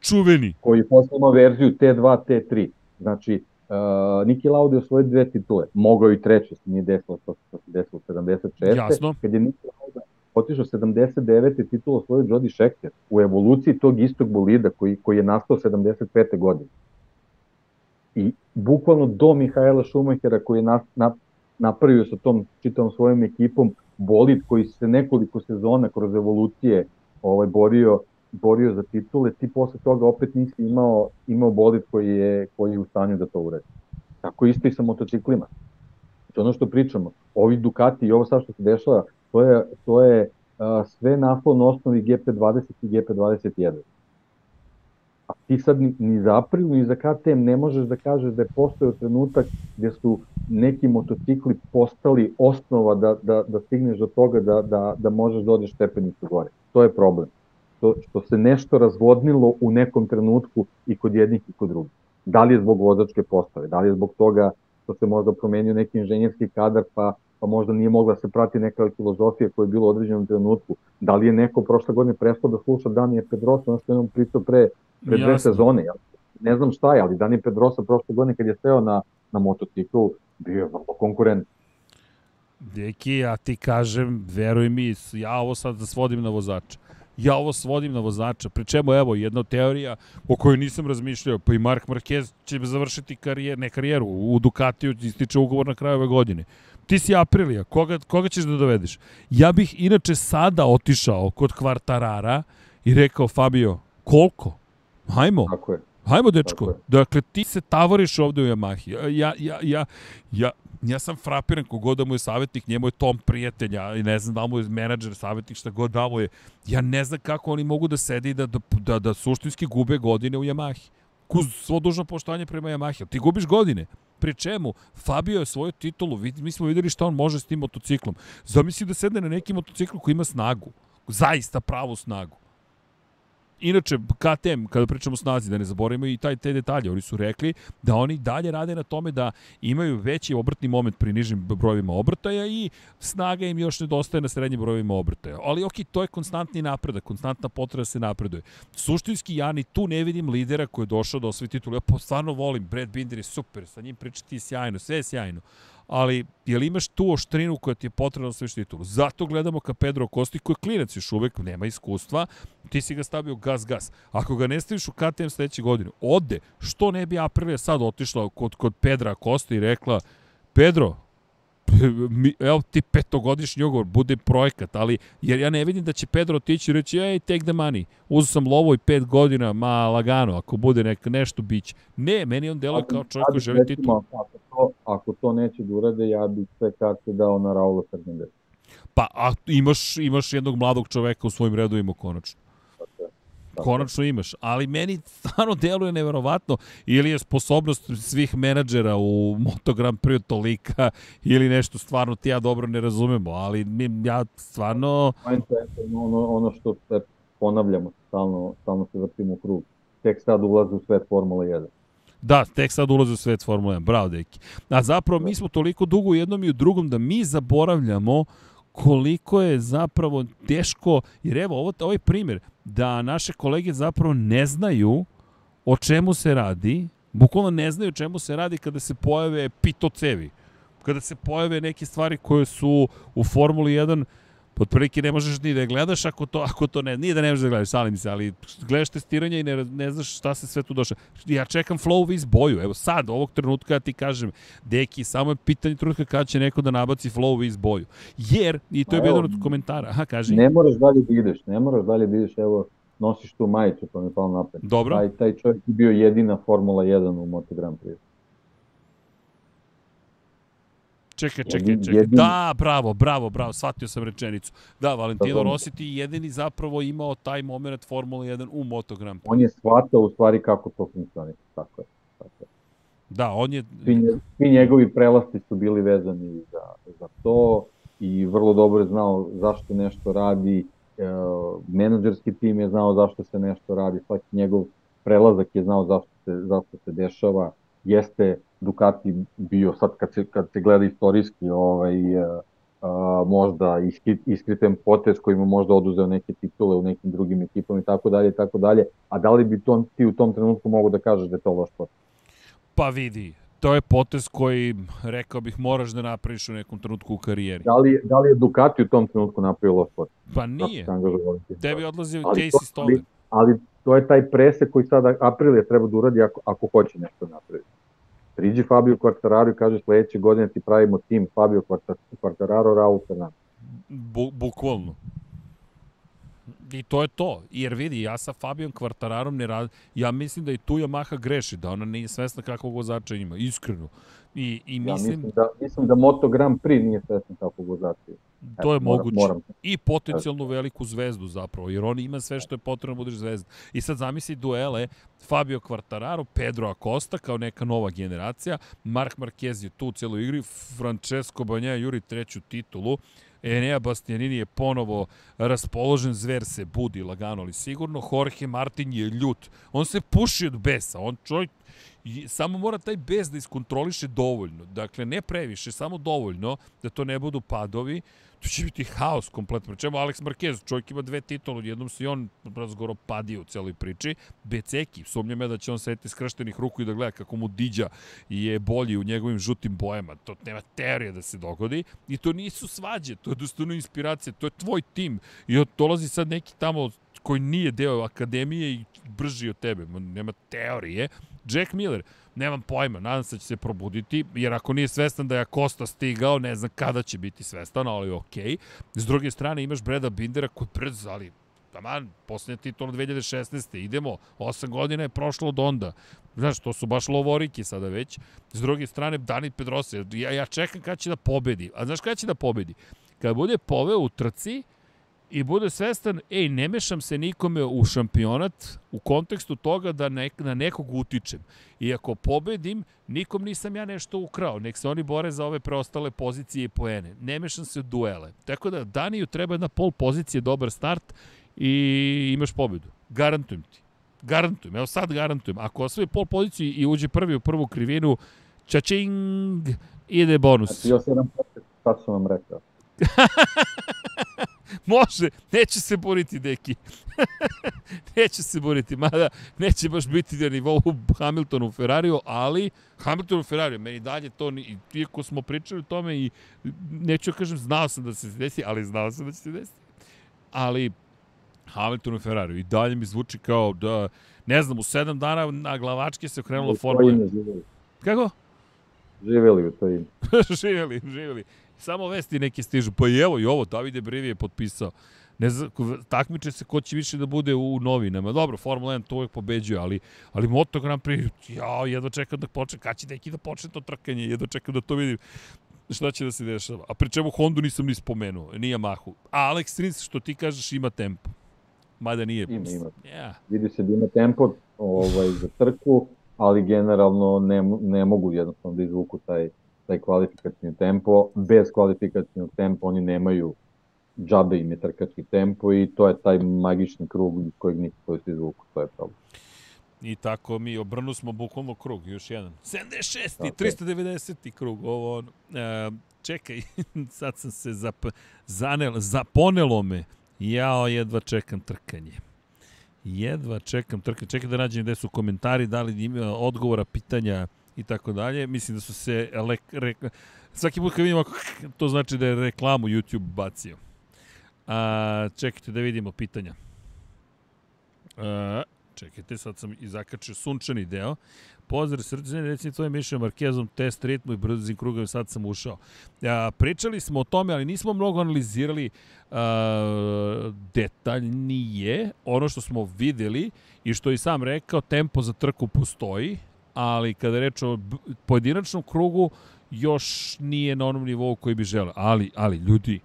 Čuveni. Koji je poslao verziju T2, T3. Znači, Uh, Niki Lauda je osvojio dve titule. Mogao i treće, se nije desilo, to se desilo 76. Jasno. Kad je Niki Lauda otišao 79. titulu osvojio Jody Scheckter u evoluciji tog istog bolida koji, koji je nastao 75. godine. I bukvalno do Mihajla Šumahera koji je na, na, napravio sa tom čitavom svojom ekipom bolid koji se nekoliko sezona kroz evolucije ovaj, borio borio za titule, ti posle toga opet nisi imao, imao bolid koji je, koji je u stanju da to uredi. Tako isto i sa motociklima. To ono što pričamo, ovi Ducati i ovo sad što se dešava, to je, to je a, sve nastalo na osnovi GP20 i GP21. A ti sad ni, ni za Aprilu, ni za KTM ne možeš da kažeš da je postojao trenutak gde su neki motocikli postali osnova da, da, da stigneš do toga da, da, da možeš da odeš stepenicu gore. To je problem što, što se nešto razvodnilo u nekom trenutku i kod jednih i kod drugih. Da li je zbog vozačke postave, da li je zbog toga što se možda promenio neki inženjerski kadar pa, pa možda nije mogla da se prati neka filozofija koja je bila u određenom trenutku. Da li je neko prošle godine prestao da sluša Danije Pedrosa, ono što je nam pričao pre, pre dve sezone. Ja, ne znam šta je, ali Danije Pedrosa prošle godine kad je steo na, na motociklu, bio je vrlo konkurent. Deki, ja ti kažem, veruj mi, ja ovo sad da svodim na vozača ja ovo svodim na vozača, pri čemu evo jedna teorija o kojoj nisam razmišljao, pa i Mark Marquez će završiti karijer, ne karijeru, u Ducatiju ističe ugovor na kraju ove godine. Ti si Aprilija, koga, koga ćeš da dovedeš? Ja bih inače sada otišao kod Kvartarara i rekao Fabio, koliko? Hajmo. Tako je. Hajmo, dečko. Dakle, ti se tavoriš ovde u Yamahi. Ja, ja, ja, ja, ja sam frapiran kogod da mu je savjetnik, njemu je Tom prijatelja i ne znam da mu je menadžer, savjetnik, šta god da mu je. Ja ne znam kako oni mogu da sedi i da, da, da, da suštinski gube godine u Yamahi. Kuz svo dužno poštovanje prema Yamahi. Ti gubiš godine. Pri čemu, Fabio je svoju titulu, mi smo videli šta on može s tim motociklom. Zamisli da sedne na neki motocikl koji ima snagu. Zaista pravu snagu. Inače, KTM, kada pričamo o snazi, da ne zaboravimo i taj te detalje, oni su rekli da oni dalje rade na tome da imaju veći obrtni moment pri nižim brojevima obrtaja i snaga im još nedostaje na srednjim brojevima obrtaja. Ali ok, to je konstantni napredak, konstantna potreba da se napreduje. Suštinski ja ni tu ne vidim lidera koji je došao da osvoji titul. Ja stvarno volim, Brad Binder je super, sa njim pričati sjajno, sve je sjajno ali jel imaš tu oštrinu koja ti je potrebna za titulu? Zato gledamo ka Pedro Kosti koji je klinac još uvek, nema iskustva, ti si ga stavio gas gas. Ako ga ne staviš u KTM sledeće godine, ode, što ne bi Aprilia sad otišla kod, kod Pedra Kosti i rekla, Pedro, mi, evo ti petogodišnji ugovor, bude projekat, ali jer ja ne vidim da će Pedro otići i reći, ej, take the money, uzao sam lovo i pet godina, ma lagano, ako bude nek, nešto biće. Ne, meni on deluje kao čovjek koji želi titul. Ako to, ako to neće da urade, ja bih sve karte dao na Raula Fernandez. Pa a, imaš, imaš jednog mladog čoveka u svojim redovima konačno. Konačno imaš, ali meni stvarno deluje neverovatno ili je sposobnost svih menadžera u Moto Grand Prix tolika ili nešto stvarno ti ja dobro ne razumemo, ali mi, ja stvarno... Ono, ono što se ponavljamo, stalno, stalno se vrtimo u krug. Tek sad ulaze u svet Formula 1. Da, tek sad ulaze u svet Formula 1. Bravo, deki. A zapravo mi smo toliko dugo u jednom i u drugom da mi zaboravljamo koliko je zapravo teško, jer evo, ovo, ovaj primjer, da naše kolege zapravo ne znaju o čemu se radi, bukvalno ne znaju o čemu se radi kada se pojave pitocevi, kada se pojave neke stvari koje su u Formuli 1 otprilike ne možeš ni da gledaš ako to, ako to ne, nije da ne možeš da gledaš, salim se, ali gledaš testiranje i ne, ne znaš šta se sve tu došlo. Ja čekam flow iz boju, evo sad, ovog trenutka ja ti kažem, deki, samo je pitanje trenutka kada će neko da nabaci flow iz boju. Jer, i to je jedan od komentara, aha, kaži. Ne moraš dalje da ideš, ne moraš dalje da ideš, evo, nosiš tu majicu, pa mi je palo napred. Dobro. Taj, taj čovjek je bio jedina Formula 1 u Moto Grand Prix. Čekaj, čekaj, čekaj. Da, bravo, bravo, bravo, shvatio sam rečenicu. Da, Valentino Rossi ti jedini zapravo imao taj moment Formula 1 u Moto Grand Prix. On je shvatao u stvari kako to funkcioniše, tako je. Tako je. Da, on je... Svi, svi njegovi prelasti su bili vezani za, za to i vrlo dobro je znao zašto nešto radi, e, menadžerski tim je znao zašto se nešto radi, svaki njegov prelazak je znao zašto se, zašto se dešava, jeste Ducati bio sad kad se, kad se gleda istorijski ovaj, a, a, možda iskriten potez koji mu možda oduzeo neke titule u nekim drugim ekipama i tako dalje tako dalje, a da li bi to, ti u tom trenutku mogu da kažeš da je to loš potez? Pa vidi, to je potez koji, rekao bih, moraš da napraviš u nekom trenutku u karijeri. Da li, da li je Ducati u tom trenutku napravio loš potez? Pa nije. Tebi odlazi Casey Stoller. Ali, ali to je taj presek koji sada Aprilia treba da uradi ako, ako hoće nešto napraviti priđi Fabio Quartararo i kaže sledeće godine ti pravimo tim Fabio Quartararo, Raul Fernandez. Bu, bukvalno. I to je to. Jer vidi, ja sa Fabijom Kvartararom ne rad... Ja mislim da i tu Yamaha greši, da ona nije svesna kakvog vozača ima, iskreno. I, i mislim... Ja mislim da, mislim da Moto Grand Prix nije svesna kakvog vozača ima. To je moguće. Moram. I potencijalno veliku zvezdu zapravo, jer on ima sve što je potrebno da budeš zvezda. I sad zamisli duele Fabio Quartararo, Pedro Acosta kao neka nova generacija, Mark Marquez je tu u cijeloj igri, Francesco Banja juri treću titulu, Enea Bastianini je ponovo raspoložen, zver se budi lagano, ali sigurno. Jorge Martin je ljut. On se puši od besa. On čovjek I samo mora taj bes da iskontroliše dovoljno. Dakle, ne previše, samo dovoljno da to ne budu padovi. To će biti haos kompletno. Pričemu Alex Marquez, čovjek ima dve titule, jednom se i on razgoro padio u celoj priči. Beceki, sumnjam ja da će on sedeti skrštenih ruku i da gleda kako mu diđa je bolji u njegovim žutim bojama. To nema teorije da se dogodi. I to nisu svađe, to je dostojno inspiracija, to je tvoj tim. I dolazi sad neki tamo koji nije deo akademije i brži od tebe. Nema teorije. Jack Miller, nemam pojma, nadam se da će se probuditi, jer ako nije svestan da je Costa stigao, ne znam kada će biti svestan, ali okej. S druge strane imaš Breda Bindera koji brz, ali taman, posljednja titula 2016. Idemo, 8 godina je prošlo od onda. Znaš, to su baš lovoriki sada već. S druge strane, Dani Pedrosa, ja, ja čekam kada će da pobedi. A znaš kada će da pobedi? Kada bude poveo u trci, i bude svestan, ej, ne mešam se nikome u šampionat u kontekstu toga da nek, na nekog utičem. I ako pobedim, nikom nisam ja nešto ukrao, nek se oni bore za ove preostale pozicije i poene. Ne mešam se u duele. Tako da Daniju treba jedna pol pozicije, dobar start i imaš pobedu. Garantujem ti. Garantujem, evo sad garantujem. Ako osvoji pol poziciju i uđe prvi u prvu krivinu, čačing, ide bonus. Znači, još jedan sad sam vam rekao. Može, neće se boriti deki. neće se boriti, mada neće baš biti na nivou Hamiltonu Ferrariju, ali Hamiltonu Ferrariju, meni dalje to, iako smo pričali o tome i neću da kažem, znao sam da se desi, ali znao sam da će se desiti. Ali Hamiltonu Ferrariju i dalje mi zvuči kao da, ne znam, u sedam dana na glavačke se okrenula Formula. Kako? Živeli u to ime. živeli, živeli. Samo vesti neke stižu. Pa i evo i ovo, Davide Brivi je potpisao. Ne znam, takmiče se ko će više da bude u novinama. Dobro, Formula 1 to uvek pobeđuje, ali, ali Moto Grand Prix, ja jedva čekam da počne, kad će neki da počne to trkanje, jedva čekam da to vidim. šta će da se dešava. A pri čemu Hondu nisam ni spomenuo, ni Yamahu. A Alex Rins, što ti kažeš, ima tempo. Mada nije. Ima, ima. Yeah. Vidi se da ima tempo ovaj, za trku, ali generalno ne, ne mogu jednostavno da izvuku taj, taj kvalifikacijni tempo. Bez kvalifikacijnog tempa oni nemaju džabe im je trkački tempo i to je taj magični krug iz kojeg niko koji se izvuku, to je problem. I tako mi obrnu smo bukvalno krug, još jedan. 76. Tako. 390. krug, ovo ono. E, čekaj, sad sam se zap, zanel, zaponelo me. Jao, jedva čekam trkanje. Jedva čekam trkanje. Čekaj da nađem gde su komentari, da li ima odgovora, pitanja i tako dalje. Mislim da su se le, re, svaki put kad vidim ako, to znači da je reklamu YouTube bacio. A, čekajte da vidimo pitanja. A, čekajte, sad sam i zakačio sunčani deo. Pozdrav srđane, recimo tvoje mišljenje Markezom, test ritmu i brzim krugom, sad sam ušao. A, pričali smo o tome, ali nismo mnogo analizirali a, detaljnije ono što smo videli i što i sam rekao, tempo za trku postoji, ali kada reč o pojedinačnom krugu, još nije na onom nivou koji bi želeo. Ali, ali, ljudi,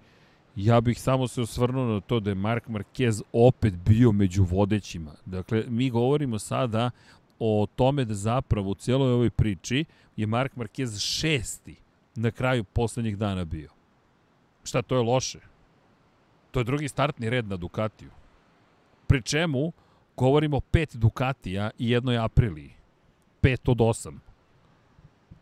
Ja bih samo se osvrnuo na to da je Mark Marquez opet bio među vodećima. Dakle, mi govorimo sada o tome da zapravo u cijeloj ovoj priči je Mark Marquez šesti na kraju poslednjih dana bio. Šta, to je loše? To je drugi startni red na Ducatiju. Pri čemu govorimo pet Ducatija i jednoj Apriliji. Pet od osam.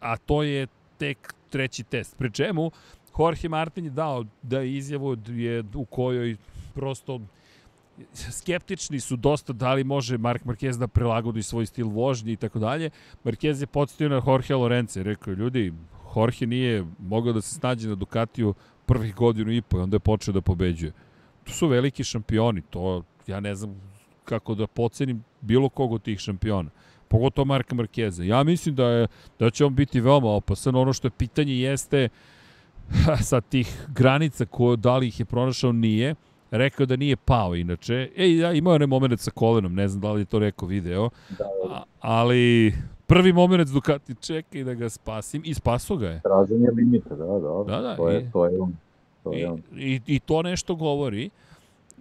A to je tek treći test. Pri čemu Jorge Martin je dao da izjavu je u kojoj prosto skeptični su dosta da li može Mark Marquez da prilagodi svoj stil vožnje i tako dalje. Marquez je podstio na Jorge Lorenze. Rekao, ljudi, Jorge nije mogao da se snađe na Ducatiju prvih godinu i po i onda je počeo da pobeđuje. To su veliki šampioni, to ja ne znam kako da pocenim bilo kog od tih šampiona. Pogotovo Marka Markeza. Ja mislim da, je, da će on biti veoma opasan. Ono što je pitanje jeste uh, sa tih granica ko, da li ih je pronašao nije. Rekao da nije pao inače. E, ja imao je moment sa kolenom, ne znam da li je to rekao video. Da, da. A, ali prvi moment Ducati čekaj da ga spasim i spaso ga je. Traženje limita, da, da. Da, da. To je, i, to je on. To je on. I, i, I to nešto govori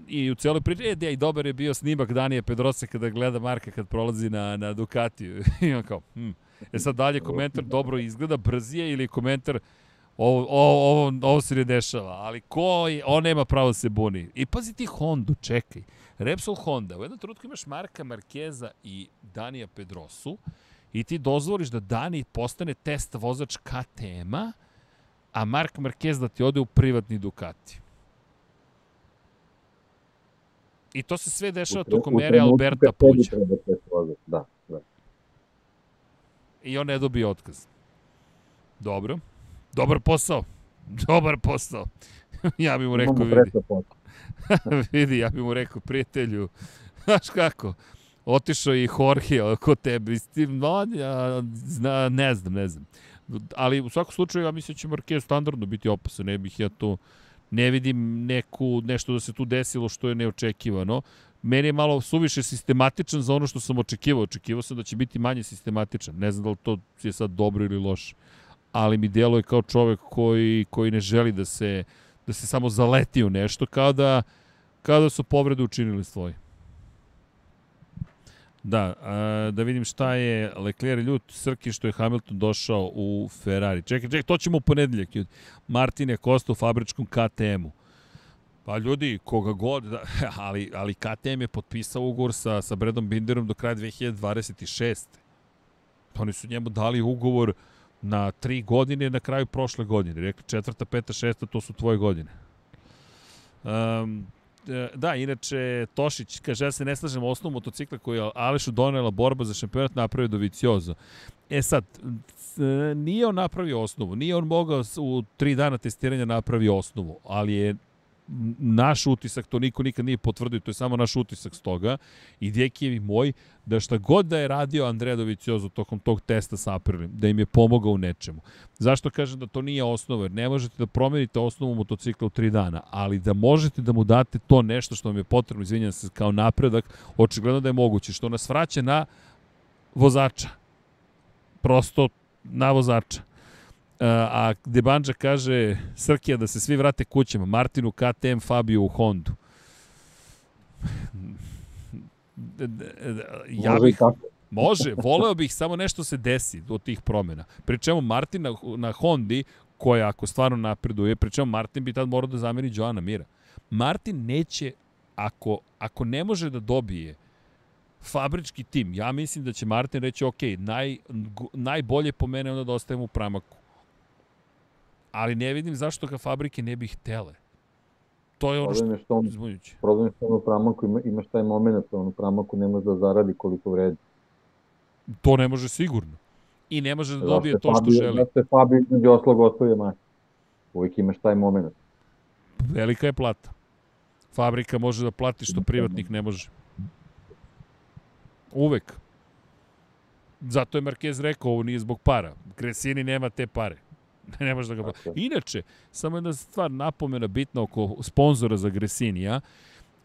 i u celoj priči, e, da, i dobar je bio snimak Danije Pedrosa kada gleda Marka kad prolazi na, na Ducatiju. I on kao, hm. E sad dalje komentar dobro izgleda, brzije ili komentar ovo, ovo, ovo, ovo se ne dešava, ali ko je, on nema pravo da se buni. I pazi ti Hondu, čekaj. Repsol Honda, u jednom trenutku imaš Marka Markeza i Danija Pedrosu i ti dozvoliš da Dani postane test vozač KTM-a, a Mark Marquez da ti ode u privatni Ducati. I to se sve dešava tokom ere Alberta Puća. Da, da. I on ne dobije otkaz. Dobro. Dobar posao. Dobar posao. ja bih mu rekao, vidi. vidi, ja bih mu rekao, prijatelju, znaš kako, otišao i Jorge kod tebe, s tim, no, ja, zna, ne znam, ne znam. Ali u svakom slučaju, ja mislim da će Marquez standardno biti opasan, ne bih ja to, ne vidim neku, nešto da se tu desilo što je neočekivano. Meni je malo suviše sistematičan za ono što sam očekivao. Očekivao sam da će biti manje sistematičan. Ne znam da li to je sad dobro ili loše ali mi deluje kao čovek koji, koji ne želi da se, da se samo zaleti u nešto, kao da, kao da su povrede učinili svoje. Da, a, da vidim šta je Leclerc ljut Srki što je Hamilton došao u Ferrari. Čekaj, čekaj, to ćemo u ponedeljak. Martin je Kosta u fabričkom KTM-u. Pa ljudi, koga god, da, ali, ali KTM je potpisao ugovor sa, sa Bredom Binderom do kraja 2026. Oni su njemu dali ugovor na tri godine na kraju prošle godine. Rekli četvrta, peta, šesta, to su tvoje godine. Um, da, inače, Tošić kaže, ja se ne slažem osnovu motocikla koji je Alešu donela borba za šampionat napravio do Viciozo. E sad, nije on napravio osnovu, nije on mogao u tri dana testiranja napravi osnovu, ali je naš utisak, to niko nikad nije potvrdio, to je samo naš utisak s toga, i Djekijev moj, da šta god da je radio Andrea Doviciozo tokom tog testa sa Aprilim, da im je pomogao u nečemu. Zašto kažem da to nije osnova? Jer ne možete da promenite osnovu motocikla u tri dana, ali da možete da mu date to nešto što vam je potrebno, izvinjam se, kao napredak, očigledno da je moguće, što nas vraća na vozača. Prosto na vozača. A Debanđa kaže Srkija da se svi vrate kućama, Martinu KTM, Fabio u Hondu. ja bih, Može, voleo bih samo nešto se desi od tih promena. Pričemu Martin na, na Hondi, koja ako stvarno napreduje, pričemu Martin bi tad morao da zameni Joana Mira. Martin neće, ako, ako ne može da dobije fabrički tim, ja mislim da će Martin reći, ok, naj, najbolje po mene onda da ostavimo u pramaku. Ali ne vidim zašto ga fabrike ne bi htele. To je ono što, je što on. Problem je što on u pramaku ima, imaš taj moment, on u pramaku ne može da zaradi koliko vredi. To ne može sigurno. I ne može da dobije to što želi. Da se Fabio između oslog ostavuje mać. Uvijek imaš taj moment. Velika je plata. Fabrika može da plati što privatnik ne može. Uvek. Zato je Marquez rekao, ovo nije zbog para. Kresini nema te pare. ne može da ga plati. Inače, samo jedna stvar napomena bitna oko sponzora za Gresinija,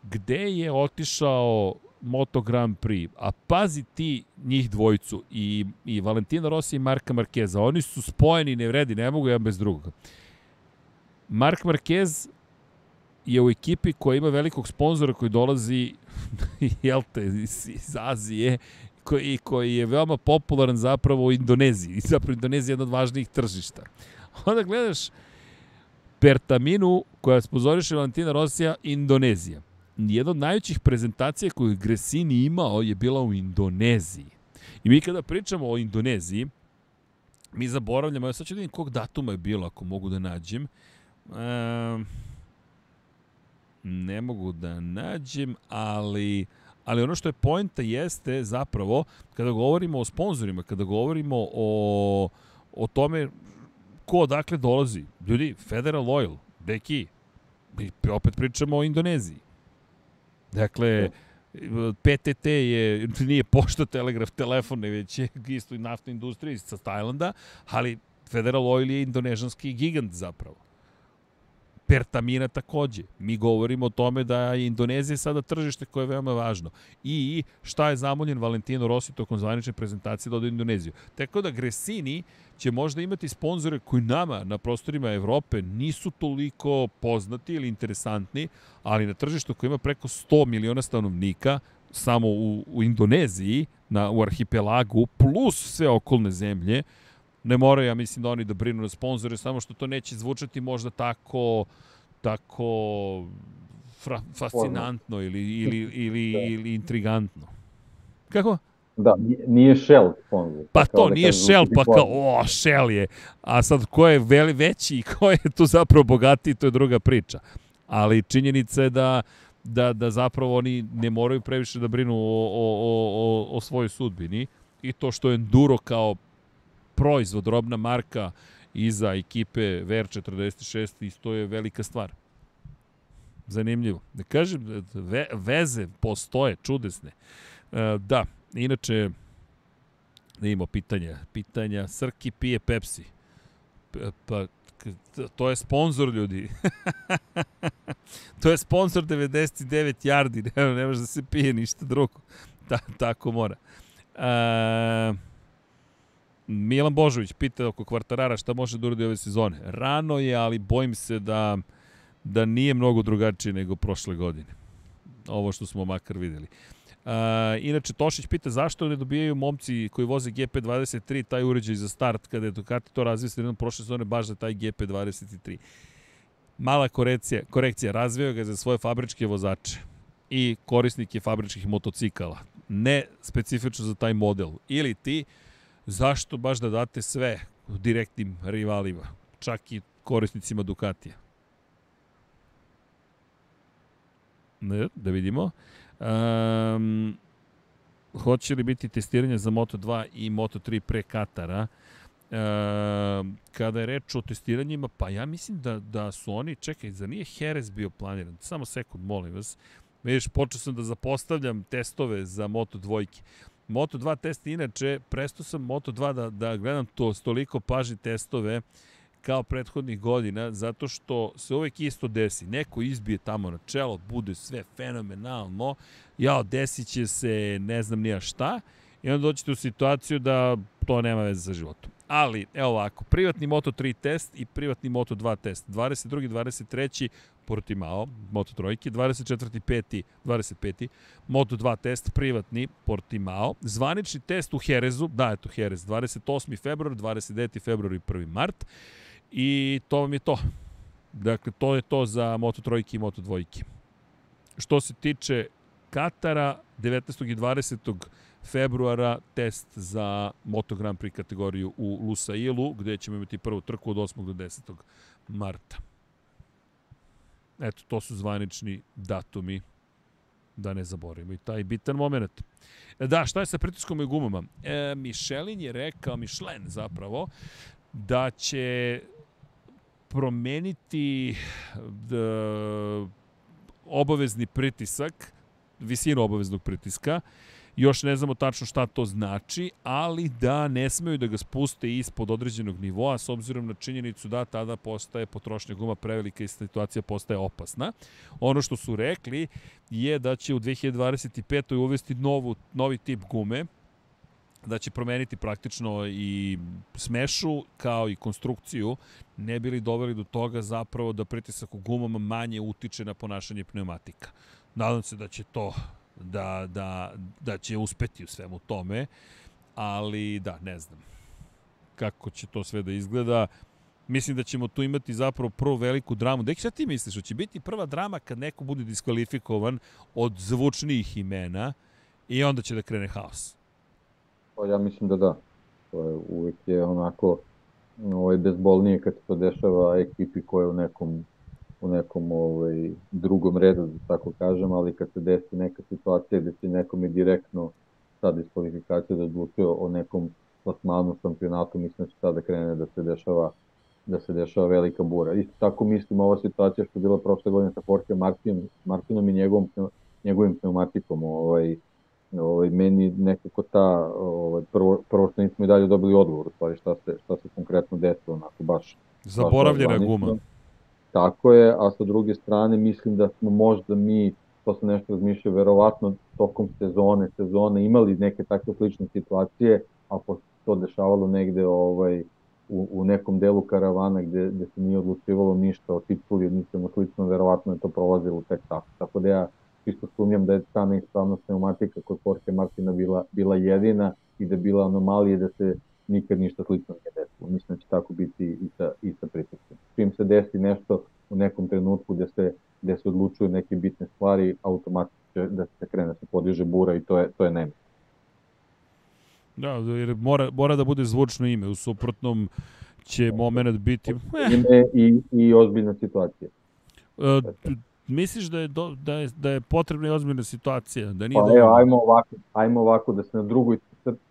gde je otišao Moto Grand Prix, a pazi ti njih dvojicu i, i Valentina Rossi i Marka Markeza, oni su spojeni, ne vredi, ne mogu jedan bez drugoga. Mark Marquez je u ekipi koja ima velikog sponzora koji dolazi jel te, iz, iz Azije koji, koji je veoma popularan zapravo u Indoneziji. Zapravo Indonezija je jedna od važnijih tržišta. Onda gledaš Pertaminu koja spozoriše Valentina Rosija Indonezija jedna od najvećih prezentacija koju Gresini imao je bila u Indoneziji. I mi kada pričamo o Indoneziji, mi zaboravljamo, ja sad ću da vidim kog datuma je bilo, ako mogu da nađem. E, ne mogu da nađem, ali, ali ono što je poenta jeste zapravo, kada govorimo o sponsorima, kada govorimo o, o tome ko odakle dolazi. Ljudi, Federal Oil, Beki, mi opet pričamo o Indoneziji. Dakle, PTT je, nije pošta, telegraf, telefon, već je isto i naftna industrija sa Tajlanda, ali Federal Oil je indonežanski gigant zapravo. Pertamina takođe. Mi govorimo o tome da je Indonezija sada tržište koje je veoma važno. I šta je zamoljen Valentino Rossi tokom zvanične prezentacije da ode Indoneziju. Tako da Gresini će možda imati sponzore koji nama na prostorima Evrope nisu toliko poznati ili interesantni, ali na tržištu koji ima preko 100 miliona stanovnika, samo u, u Indoneziji, na, u arhipelagu, plus sve okolne zemlje, ne moraju, ja mislim da oni da brinu na sponzore, samo što to neće zvučati možda tako tako fra, fascinantno ili, ili, ili, da. ili intrigantno. Kako? Da, nije Shell sponzor. Pa to, da nije Shell, pa kao, o, Shell je. A sad, ko je veli veći i ko je tu zapravo bogatiji, to je druga priča. Ali činjenica je da, da, da zapravo oni ne moraju previše da brinu o, o, o, o svojoj sudbini. I to što je Enduro kao proizvod, robna marka iza ekipe VR46 isto je velika stvar. Zanimljivo. Da kažem, ve, veze postoje, čudesne. E, da, inače, da imamo pitanja. Pitanja, Srki pije Pepsi. Pa, to je sponsor ljudi. to je sponsor 99 yardi, ne, ne može da se pije ništa drugo. Ta, tako mora. E, Milan Božović pita oko kvartarara šta može da uradi ove sezone. Rano je, ali bojim se da, da nije mnogo drugačije nego prošle godine. Ovo što smo makar videli. Uh, inače, Tošić pita zašto ne dobijaju momci koji voze GP23 taj uređaj za start kada je Ducati to razvio jednom prošle sezone baš za taj GP23. Mala korekcija, korekcija razvio ga za svoje fabričke vozače i korisnike fabričkih motocikala. Ne specifično za taj model. Ili ti, zašto baš da date sve direktnim rivalima, čak i korisnicima Ducatija? Ne, da vidimo. Um, hoće li biti testiranje za Moto2 i Moto3 pre Katara? E, kada je reč o testiranjima, pa ja mislim da, da su oni, čekaj, za nije Jerez bio planiran? Samo sekund, molim vas. Vidiš, počeo sam da zapostavljam testove za Moto dvojke. Moto2 test inače, presto sam Moto2 da, da gledam to stoliko pažnje testove kao prethodnih godina, zato što se uvek isto desi. Neko izbije tamo na čelo, bude sve fenomenalno, jao, desit će se ne znam nija šta, i onda doćete u situaciju da to nema veze sa životom. Ali, evo ovako, privatni Moto3 test i privatni Moto2 test. 22. 23. Portimao, Moto trojke, 24. 5. 25. Moto2 test, privatni Portimao. Zvanični test u Herezu, da, eto Herez, 28. februar, 29. februar i 1. mart. I to vam je to. Dakle, to je to za Moto trojke i Moto dvojke. Što se tiče Katara, 19. i 20 februara test za Moto Grand Prix kategoriju u Lusailu, gde ćemo imati prvu trku od 8. do 10. marta. Eto, to su zvanični datumi da ne zaboravimo i taj bitan moment. Da, šta je sa pritiskom i gumama? E, Michelin je rekao, Michelin zapravo, da će promeniti d, obavezni pritisak, visinu obaveznog pritiska, Još ne znamo tačno šta to znači, ali da ne smeju da ga spuste ispod određenog nivoa s obzirom na činjenicu da tada postaje potrošnja guma prevelika i situacija postaje opasna. Ono što su rekli je da će u 2025. uvesti novu, novi tip gume, da će promeniti praktično i smešu kao i konstrukciju, ne bili doveli do toga zapravo da pritisak u gumama manje utiče na ponašanje pneumatika. Nadam se da će to da, da, da će uspeti u svemu tome, ali da, ne znam kako će to sve da izgleda. Mislim da ćemo tu imati zapravo prvu veliku dramu. Deki, šta ti misliš? Hoće biti prva drama kad neko bude diskvalifikovan od zvučnijih imena i onda će da krene haos? Pa ja mislim da da. To je, uvek je onako ovaj, bezbolnije kad se to dešava ekipi koja je u nekom u nekom ovaj, drugom redu, da tako kažem, ali kad se desi neka situacija gde se nekom je direktno ta diskvalifikacija da odlučuje o nekom plasmanu šampionatu, mislim da će tada krene da se dešava da se dešava velika bura. Isto tako mislim ova situacija što je bila prošle godine sa Jorge Martinom, Martinom i njegovom, njegovim pneumatikom. Ovaj, ovaj, meni nekako ta, ovaj, prvo, prvo što nismo i dalje dobili odgovor, stvari šta se, šta se konkretno desilo, onako baš. Zaboravljena baš guma. Tako je, a sa druge strane mislim da smo možda mi, to sam nešto razmišljao, verovatno tokom sezone, sezone imali neke takve slične situacije, a pošto to dešavalo negde ovaj, u, u nekom delu karavana gde, gde se nije odlučivalo ništa o tituli, ničemu slično, verovatno je to prolazilo tek tako. Tako da ja čisto sumnjam da je ta neispravnost pneumatika kod Jorge Martina bila, bila jedina i da bila anomalije da se nikad ništa slično nije desilo. Mislim da će tako biti i sa, i sa pritiskom. Čim se desi nešto u nekom trenutku gde se, gde se odlučuju neke bitne stvari, automatski će da se krene da se podiže bura i to je, to je nema. Da, jer mora, mora da bude zvučno ime, u suprotnom će moment biti... Eh. Ime i, i ozbiljna situacija. E, misliš da je, do, da je, da je potrebna i ozbiljna situacija? Da nije pa da... evo, ajmo ovako, ajmo ovako da se na drugoj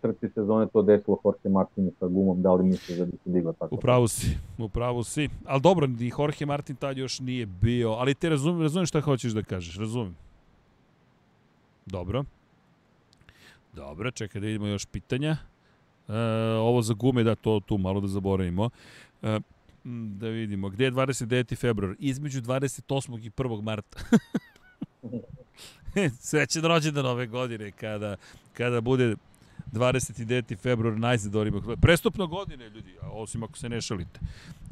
trci sezone to desilo Jorge Martinu sa gumom, da li misliš da bi se digla tako? Upravo si, upravo si. Ali dobro, ni Jorge Martin tad još nije bio, ali te razumem, razumem šta hoćeš da kažeš, razumem. Dobro. Dobro, čekaj da vidimo još pitanja. E, ovo za gume, da, to tu malo da zaboravimo. E, da vidimo, gde je 29. februar? Između 28. i 1. marta. Srećen rođendan ove godine kada, kada bude 29. februar najzad orima. Prestupno godine, ljudi, osim ako se ne šalite,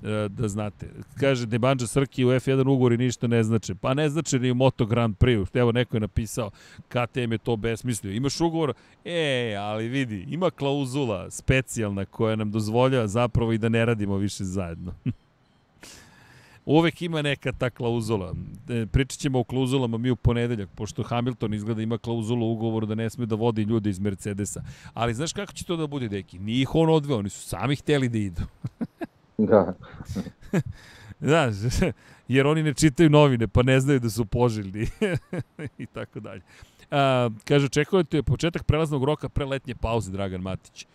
e, da znate. Kaže Debanđa Srki u F1 ugovori ništa ne znače. Pa ne znače ni u Moto Grand Prix. Evo, neko je napisao, KTM je to besmislio. Imaš ugovor, e, ali vidi, ima klauzula specijalna koja nam dozvolja zapravo i da ne radimo više zajedno. uvek ima neka ta klauzula. E, pričat ćemo o klauzulama mi u ponedeljak, pošto Hamilton izgleda ima klauzulu u ugovoru da ne sme da vodi ljude iz Mercedesa. Ali znaš kako će to da bude, deki? Nije ih on odveo, oni su sami hteli da idu. da. da, jer oni ne čitaju novine, pa ne znaju da su poželjni i tako dalje. A, kaže, očekujete početak prelaznog roka pre letnje pauze, Dragan Matić.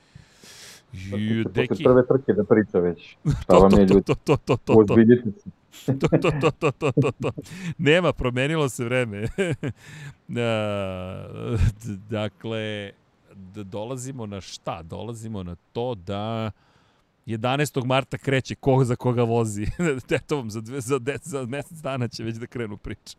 Ju, deki... prve trke da priča već. Šta vam je ljudi? To, to, to, to, to. se. to, to, to, to, to, to, to. Nema, promenilo se vreme. dakle, da dolazimo na šta? Dolazimo na to da 11. marta kreće ko za koga vozi. Eto vam, za, dve, za, de, za mesec dana će već da krenu priče.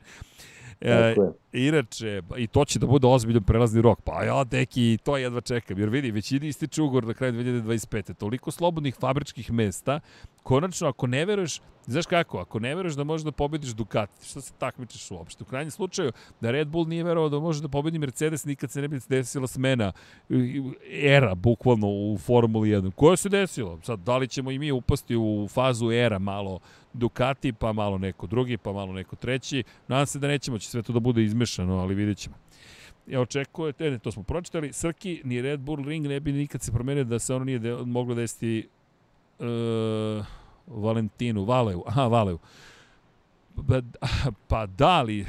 E, inače, i to će da bude ozbiljan prelazni rok. Pa ja, deki, to jedva čekam. Jer vidi, već ističe ugor na kraju 2025. Toliko slobodnih fabričkih mesta. Konačno, ako ne veruješ, znaš kako, ako ne veruješ da možeš da pobediš Ducati, što se takmičeš uopšte? U krajnjem slučaju, da Red Bull nije verovao da može da pobedi Mercedes, nikad se ne bi desila smena era, bukvalno, u Formuli 1. Koja se desila? Sad, da li ćemo i mi upasti u fazu era malo Ducati, pa malo neko drugi, pa malo neko treći. Nadam se da nećemo, će sve to da bude izmešano, ali vidjet ćemo. Ja očekujete, ne, to smo pročitali, Srki ni Red Bull Ring ne bi nikad se promenio da se ono nije de, moglo desiti uh, Valentinu, Valeu, aha, Valeu. Pa, pa da li,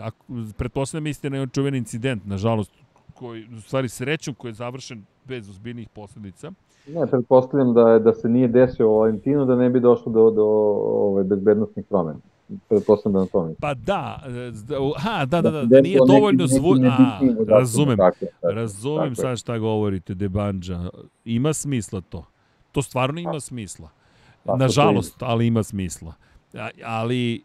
ako, pretpostavljam istina je čuveni incident, nažalost, koji, u stvari srećom koji je završen bez ozbiljnih posledica. Ne, pretpostavljam da, da se nije desio u Valentinu, da ne bi došlo do, do ove, bezbednostnih promena. Pretpostavljam da na tome. Pa da, ha, da, da, da, da nije dovoljno zvu... A, razumem, tako, tako, razumem tako sad šta govorite, Debanđa. Ima smisla to. To stvarno ima smisla. Nažalost, ali ima smisla. Ali,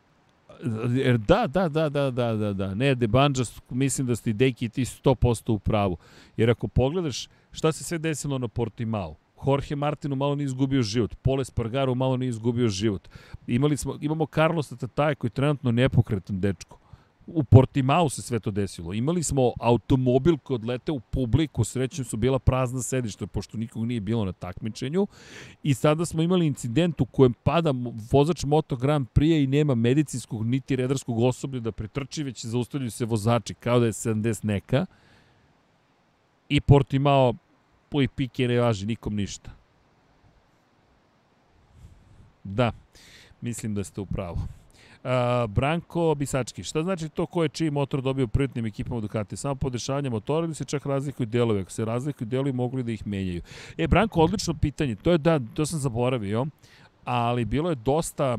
da, da, da, da, da, da, da. Ne, Debanđa, mislim da ste Deki ti 100% u pravu. Jer ako pogledaš šta se sve desilo na Portimao, Jorge Martinu malo nije izgubio život, Pole Spargaru malo nije izgubio život. Imali smo, imamo Carlos Tataja koji je trenutno nepokretan dečko. U Portimao se sve to desilo. Imali smo automobil koji odlete u publiku, srećno su bila prazna sedišta, pošto nikog nije bilo na takmičenju. I sada smo imali incident u kojem pada vozač Moto Grand Prix i nema medicinskog niti redarskog osoblja da pretrči, već zaustavljaju se vozači, kao da je 70 neka. I Portimao i pike ne važi nikom ništa. Da, mislim da ste u pravu. Branko Bisački, šta znači to ko je čiji motor dobio privatnim ekipama Ducati? Samo podešavanje motora ili se čak razlikuju delovi? Ako se razlikuju delovi, mogli da ih menjaju? E, Branko, odlično pitanje. To je da, to sam zaboravio, ali bilo je dosta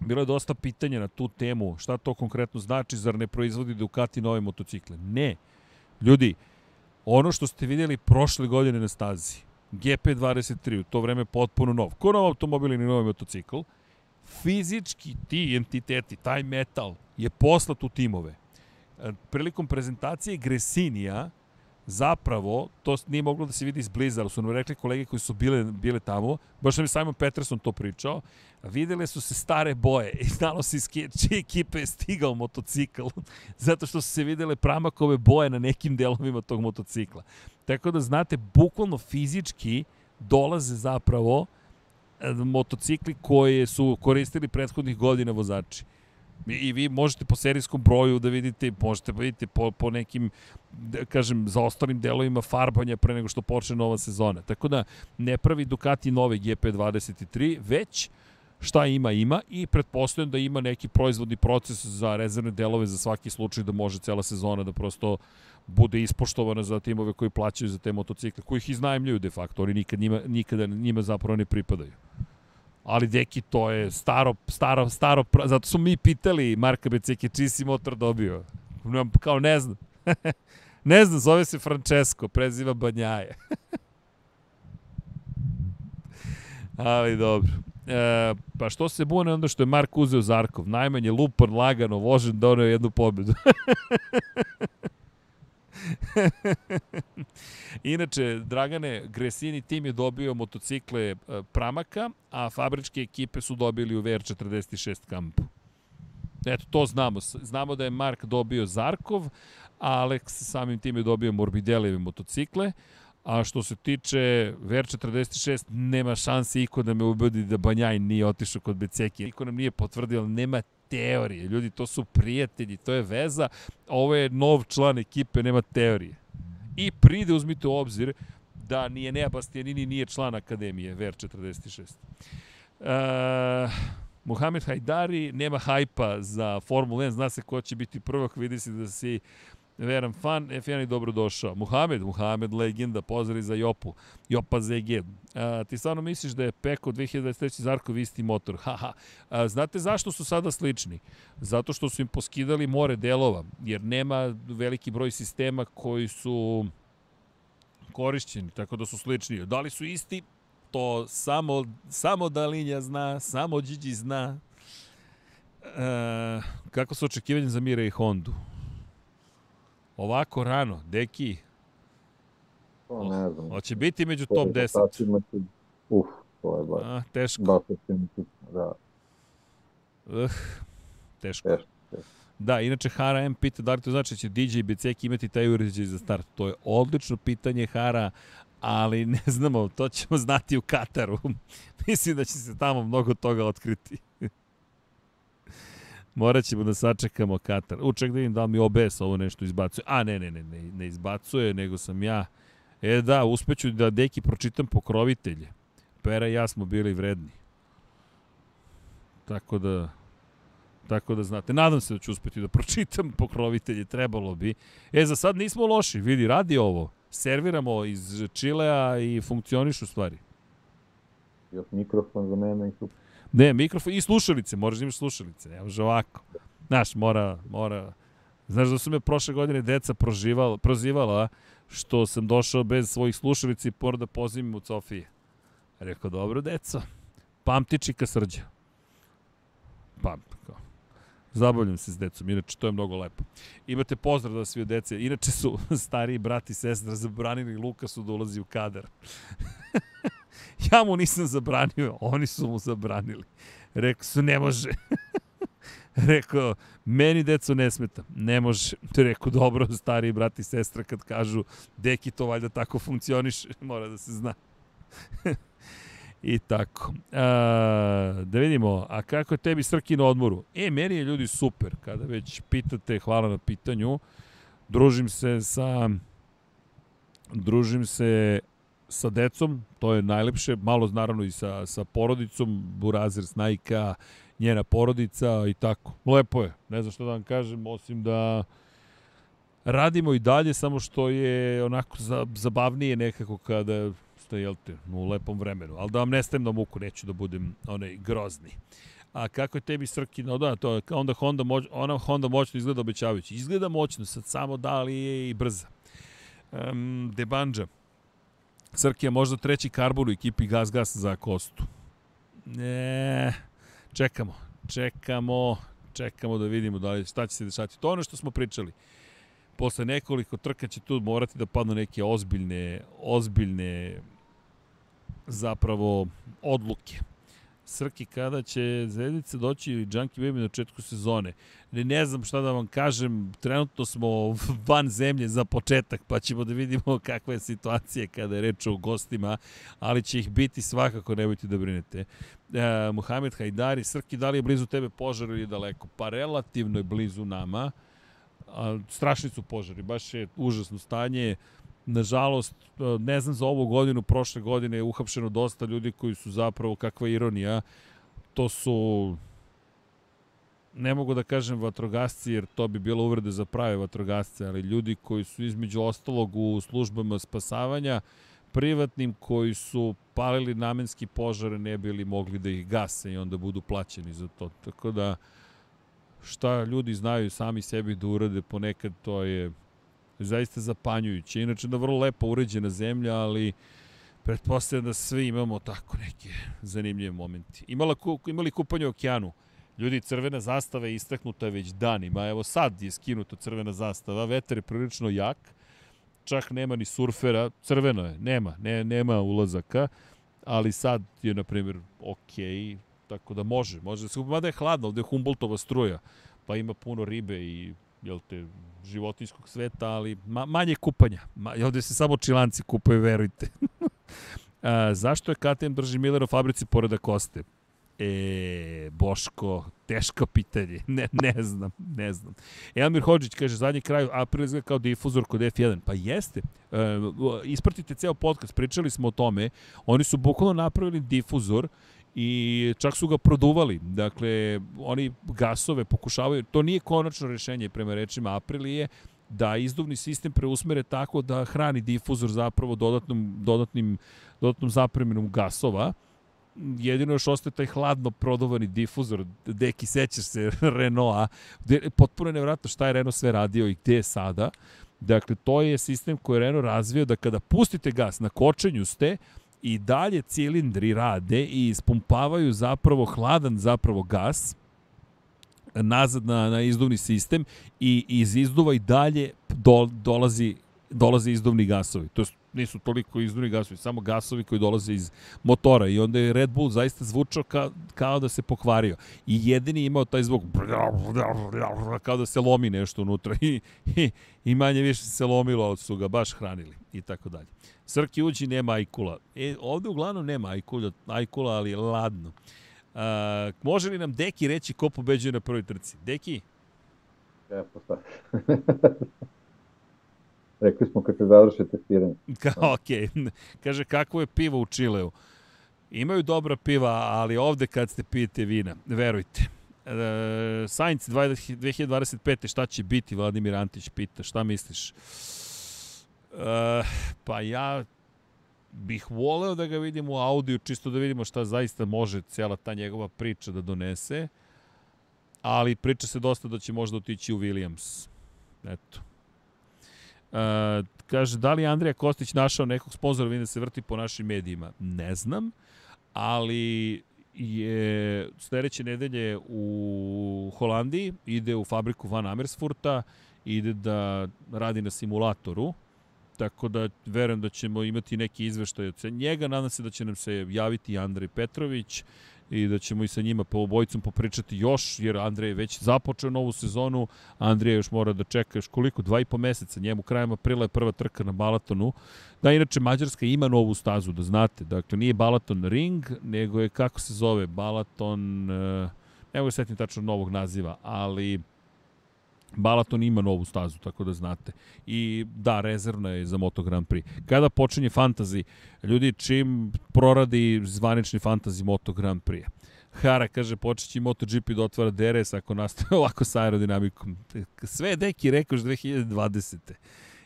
bilo je dosta pitanja na tu temu, šta to konkretno znači, zar ne proizvodi Ducati nove motocikle? Ne. Ljudi, ono što ste vidjeli prošle godine na stazi, GP23, u to vreme potpuno nov, ko nov automobil ili novi motocikl, fizički ti entiteti, taj metal je poslat u timove. E, prilikom prezentacije Gresinija, zapravo, to nije moglo da se vidi izbliza, ali su nam rekli kolege koji su bile, bile tamo, baš nam je Simon Peterson to pričao, videle su se stare boje i znalo se iz čije ekipe je stigao motocikl, zato što su se videle pramakove boje na nekim delovima tog motocikla. Tako da, znate, bukvalno fizički dolaze zapravo e, motocikli koje su koristili prethodnih godina vozači. I vi možete po serijskom broju da vidite, možete da vidite po, po nekim, da kažem, za ostalim delovima farbanja pre nego što počne nova sezona. Tako da ne pravi Ducati nove GP23, već šta ima, ima i pretpostavljam da ima neki proizvodni proces za rezervne delove za svaki slučaj da može cela sezona da prosto bude ispoštovana za timove koji plaćaju za te motocikle, koji ih iznajemljuju de facto, oni nikad njima, nikada njima zapravo ne pripadaju. Ali deki, to je staro, staro, staro, zato su mi pitali Marka Beceke, čiji si motor dobio? Kao ne znam. ne znam, zove se Francesco, preziva Banjaje. Ali dobro. E, pa što se bune onda što je Mark uzeo Zarkov? Najmanje lupan, lagano, vožen, donio jednu pobedu. Inače, Dragane, Gresini tim je dobio motocikle e, Pramaka, a fabričke ekipe su dobili u VR46 kampu. Eto, to znamo. Znamo da je Mark dobio Zarkov, a Alex samim tim je dobio Morbideleve motocikle. A što se tiče VR46, nema šanse iko da me ubedi da Banjaj nije otišao kod Beceki. Niko nam nije potvrdio, nema teorije. Ljudi, to su prijatelji, to je veza. Ovo je nov član ekipe, nema teorije. I pride, uzmite u obzir, da nije Nea Bastianini nije član Akademije VR46. Uh, e, Mohamed Hajdari nema hajpa za Formula 1, zna se ko će biti prvak, vidi se da si Veran fan, F1 je dobro došao. Muhamed, Muhamed legenda, pozdrav za Jopu. Jopa ZG. A, ti stvarno misliš da je Peko 2023. Zarkov isti motor? Haha. A, znate zašto su sada slični? Zato što su im poskidali more delova, jer nema veliki broj sistema koji su korišćeni, tako da su slični. Da li su isti? To samo, samo Dalinja zna, samo Điđi zna. E, kako su očekivanje za Mire i Hondu? Ovako rano, deki, To ne znam. hoće biti među top 10. Uf, to je baš, A, teško. baš da. Uh, teško. Teško. Da, inače Hara M pita da li to znači da će DJ i Becek imati taj uređaj za start. To je odlično pitanje Hara, ali ne znamo, to ćemo znati u Kataru. Mislim da će se tamo mnogo toga otkriti. Morat ćemo da sačekamo Katar. U, da vidim da li mi OBS ovo nešto izbacuje. A, ne, ne, ne, ne, ne izbacuje, nego sam ja. E da, uspeću da deki pročitam pokrovitelje. Pera i ja smo bili vredni. Tako da, tako da znate. Nadam se da ću uspeti da pročitam pokrovitelje, trebalo bi. E, za sad nismo loši, vidi, radi ovo. Serviramo iz Čilea i funkcionišu stvari. Još mikrofon za mene i super. Ne, mikrofon i slušalice, moraš da imaš slušalice, ne može ovako. Znaš, mora, mora... Znaš da su me prošle godine deca proživala, prozivala što sam došao bez svojih slušalica i mora da pozivim u Sofije. Rekao, dobro, deco, pamtiči ka srđa. Pamti, kao. Zabavljam se s decom, inače to je mnogo lepo. Imate pozdrav da svi od dece. Inače su stariji brat i sestra zabranili Lukasu da ulazi u kadar. ja mu nisam zabranio, oni su mu zabranili. Rekao su, ne može. Rekao, meni deco ne smeta. Ne može. Rekao, dobro, stariji brat i sestra kad kažu, deki to valjda tako funkcioniše, mora da se zna. I tako. A, da vidimo, a kako je tebi Srki na odmoru? E, meni je ljudi super, kada već pitate, hvala na pitanju. Družim se sa družim se sa decom, to je najlepše, malo naravno i sa, sa porodicom, Burazer Snajka, njena porodica i tako. Lepo je, ne znam što da vam kažem, osim da radimo i dalje, samo što je onako zabavnije nekako kada ste, jel te, u lepom vremenu. Ali da vam ne stavim na muku, neću da budem onaj grozni. A kako je tebi Srki, no da, to, onda Honda, moć, ona Honda moćno izgleda obećavajući. Izgleda moćno, sad samo da li je i brza. Um, Debanđa. Srki je možda treći karbon u ekipi Gas Gas za Kostu. Ne, čekamo, čekamo, čekamo da vidimo da li, šta će se dešati. To je ono što smo pričali. Posle nekoliko trka će tu morati da padnu neke ozbiljne, ozbiljne zapravo odluke. Srki, kada će Zvezdica doći i Junkie Baby na početku sezone? Ne, ne znam šta da vam kažem, trenutno smo van zemlje za početak, pa ćemo da vidimo kakva je situacija kada je reč o gostima, ali će ih biti svakako, nemojte da brinete. E, Muhamed Hajdari, Srki, da li je blizu tebe požar ili daleko? Pa relativno je blizu nama. A, strašni su požari, baš je užasno stanje. Nažalost, ne znam za ovu godinu, prošle godine je uhapšeno dosta ljudi koji su zapravo, kakva ironija, to su ne mogu da kažem vatrogasci, jer to bi bilo uvrede za prave vatrogasce, ali ljudi koji su između ostalog u službama spasavanja, privatnim koji su palili namenski požare, ne bili mogli da ih gase i onda budu plaćeni za to. Tako da, šta ljudi znaju sami sebi da urade, ponekad to je zaista zapanjujuće. Inače da vrlo lepo uređena zemlja, ali pretpostavljam da svi imamo tako neke zanimljive momenti. Imala, imali kupanje u okeanu? Ljudi, crvena zastava je istaknuta već danima. Evo sad je skinuta crvena zastava, vetar je prilično jak, čak nema ni surfera, crveno je, nema, ne, nema ulazaka, ali sad je, na primjer, okej, okay, tako da može, može da se mada je hladno, ovde je Humboldtova struja, pa ima puno ribe i jel te, životinskog sveta, ali ma, manje kupanja. Ma, ovde se samo čilanci kupaju, verujte. A, zašto je KTM drži Miller u fabrici pored Koste? E, Boško, teško pitanje. Ne, ne znam, ne znam. Elmir Hođić kaže, zadnji kraj april izgleda kao difuzor kod F1. Pa jeste. E, ispratite ceo podcast, pričali smo o tome. Oni su bukvalno napravili difuzor i čak su ga produvali. Dakle, oni gasove pokušavaju, to nije konačno rešenje prema rečima Aprilije, da izduvni sistem preusmere tako da hrani difuzor zapravo dodatnom, dodatnim, dodatnom zapremjenom gasova. Jedino još ostaje taj hladno prodovani difuzor, deki sećaš se Renaulta, potpuno je nevratno šta je Renault sve radio i gde je sada. Dakle, to je sistem koji je Renault razvio da kada pustite gas, na kočenju ste, i dalje cilindri rade i ispumpavaju zapravo hladan zapravo gas nazad na, na izduvni sistem i iz izduva i dalje do, dolazi dolaze izduvni gasovi. To nisu toliko izduvni gasovi, samo gasovi koji dolaze iz motora i onda je Red Bull zaista zvučao ka, kao da se pokvario. I jedini imao taj zvuk kao da se lomi nešto unutra i, i, i manje više se lomilo, ali su ga baš hranili i tako dalje. Srki uđi nema ajkula. E, ovde uglavnom nema ajkula, ajkula ali ladno. A, može li nam Deki reći ko pobeđuje na prvoj trci? Deki? Ja, Rekli smo kad se završi testiranje. Kao, okej. Okay. Kaže, kako je pivo u Čileu? Imaju dobra piva, ali ovde kad ste pijete vina, verujte. E, Sainz 2025. šta će biti, Vladimir Antić pita, šta misliš? E, pa ja bih voleo da ga vidim u audiju, čisto da vidimo šta zaista može cijela ta njegova priča da donese, ali priča se dosta da će možda otići u Williams. Eto. Uh, kaže, da li Andrija Kostić našao nekog sponzora vidim da se vrti po našim medijima? Ne znam, ali je sledeće nedelje u Holandiji, ide u fabriku Van Amersfoorta, ide da radi na simulatoru, tako da verujem da ćemo imati neki izveštaj od njega, nadam se da će nam se javiti Andrej Petrović, i da ćemo i sa njima po obojicom popričati još, jer Andrej je već započeo novu sezonu, Andrija još mora da čeka još koliko, dva i po meseca, njemu krajem aprila je prva trka na Balatonu. Da, inače, Mađarska ima novu stazu, da znate, dakle, nije Balaton Ring, nego je, kako se zove, Balaton, ne mogu setim tačno novog naziva, ali Balaton ima novu stazu, tako da znate. I da, rezervna je za Moto Grand Prix. Kada počinje fantazi, ljudi čim proradi zvanični fantazi Moto Grand Prix. Hara kaže, počeći MotoGP da otvara DRS ako nastaje ovako sa aerodinamikom. Sve je deki rekao 2020.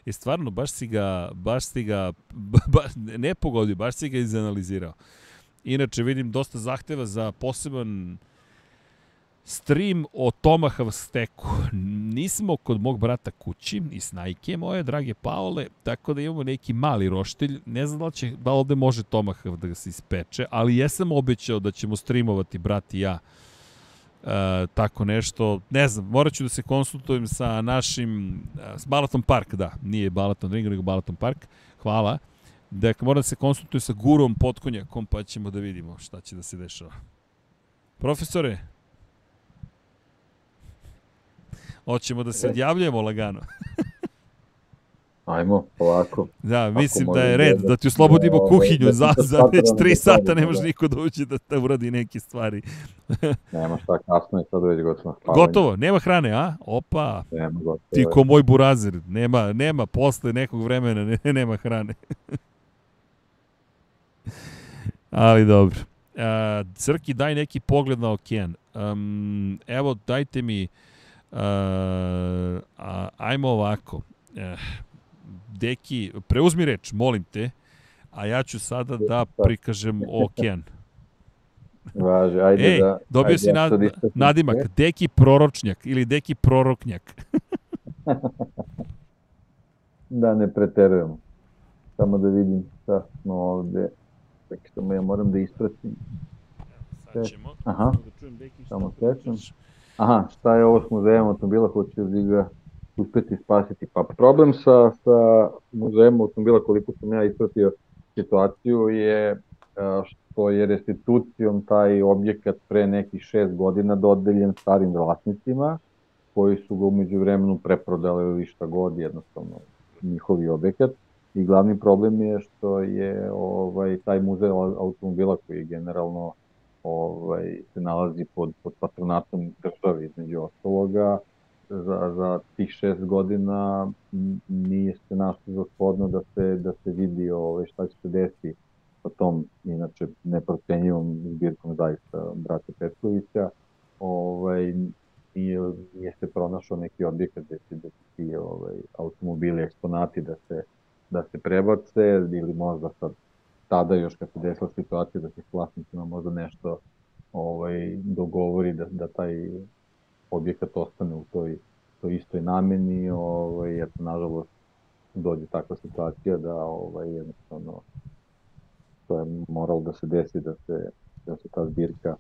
I stvarno, baš si ga, baš si ga, ba, ne pogodio, baš si ga izanalizirao. Inače, vidim dosta zahteva za poseban stream o Tomahawk steku. Nismo kod mog brata kući i snajke moje, drage Paole, tako da imamo neki mali roštilj. Ne znam da li, će, da ovde može Tomahawk da ga se ispeče, ali jesam obećao da ćemo streamovati brat i ja e, tako nešto. Ne znam, morat ću da se konsultujem sa našim, e, s Balaton Park, da, nije Balaton Ring, nego Balaton Park. Hvala. Dakle, moram da se konsultujem sa gurom potkonjakom, pa ćemo da vidimo šta će da se dešava. Profesore, Hoćemo da se odjavljujemo lagano. Ajmo, polako. Da, mislim da je red, da ti oslobodimo ovaj, kuhinju, za, za već tri sata ne može niko da uđe da, da uradi neke stvari. nema šta, kasno je sad već gotovo. Gotovo, nema hrane, a? Opa, nema, gotovo. ti ko moj burazer, nema, nema, posle nekog vremena ne, nema hrane. Ali dobro. Uh, Crki, daj neki pogled na okean. Um, evo, dajte mi... Uh, Uh, a, ajmo ovako. Uh, deki, preuzmi reč, molim te, a ja ću sada da prikažem okean. Važe, ajde Ej, da... dobio ajde, si nad, nadimak, Deki proročnjak ili Deki proroknjak. da ne preterujemo. Samo da vidim šta smo ovde. Čekaj, samo ja moram da ispratim. Sad ćemo. Aha, da čujem Deki samo sečem. Aha, šta je ovo s muzejem automobila, hoće li ga uspeti spasiti? Pa problem sa, sa muzejem automobila, koliko sam ja ispratio situaciju, je što je restitucijom taj objekat pre nekih šest godina dodeljen starim vlasnicima, koji su ga umeđu vremenu preprodali ili šta god, jednostavno njihovi objekat. I glavni problem je što je ovaj taj muzej automobila koji je generalno ovaj, se nalazi pod, pod patronatom države između ostaloga, za, za tih šest godina nije se našlo za shodno da se, da se vidi ovaj, šta će se desiti sa tom, inače, neprocenjivom zbirkom zaista brata Petkovića. Ovaj, nije, nije se pronašao neki objekat gde će da ti ovaj, automobili, eksponati da se, da se prebace ili možda sad tada još kad se desila situacija da se s vlasnicima možda nešto ovaj, dogovori da, da taj objekat ostane u toj, toj istoj nameni, ovaj, eto, nažalost, dođe takva situacija da ovaj, jednostavno to je moralo da se desi da se, da se ta zbirka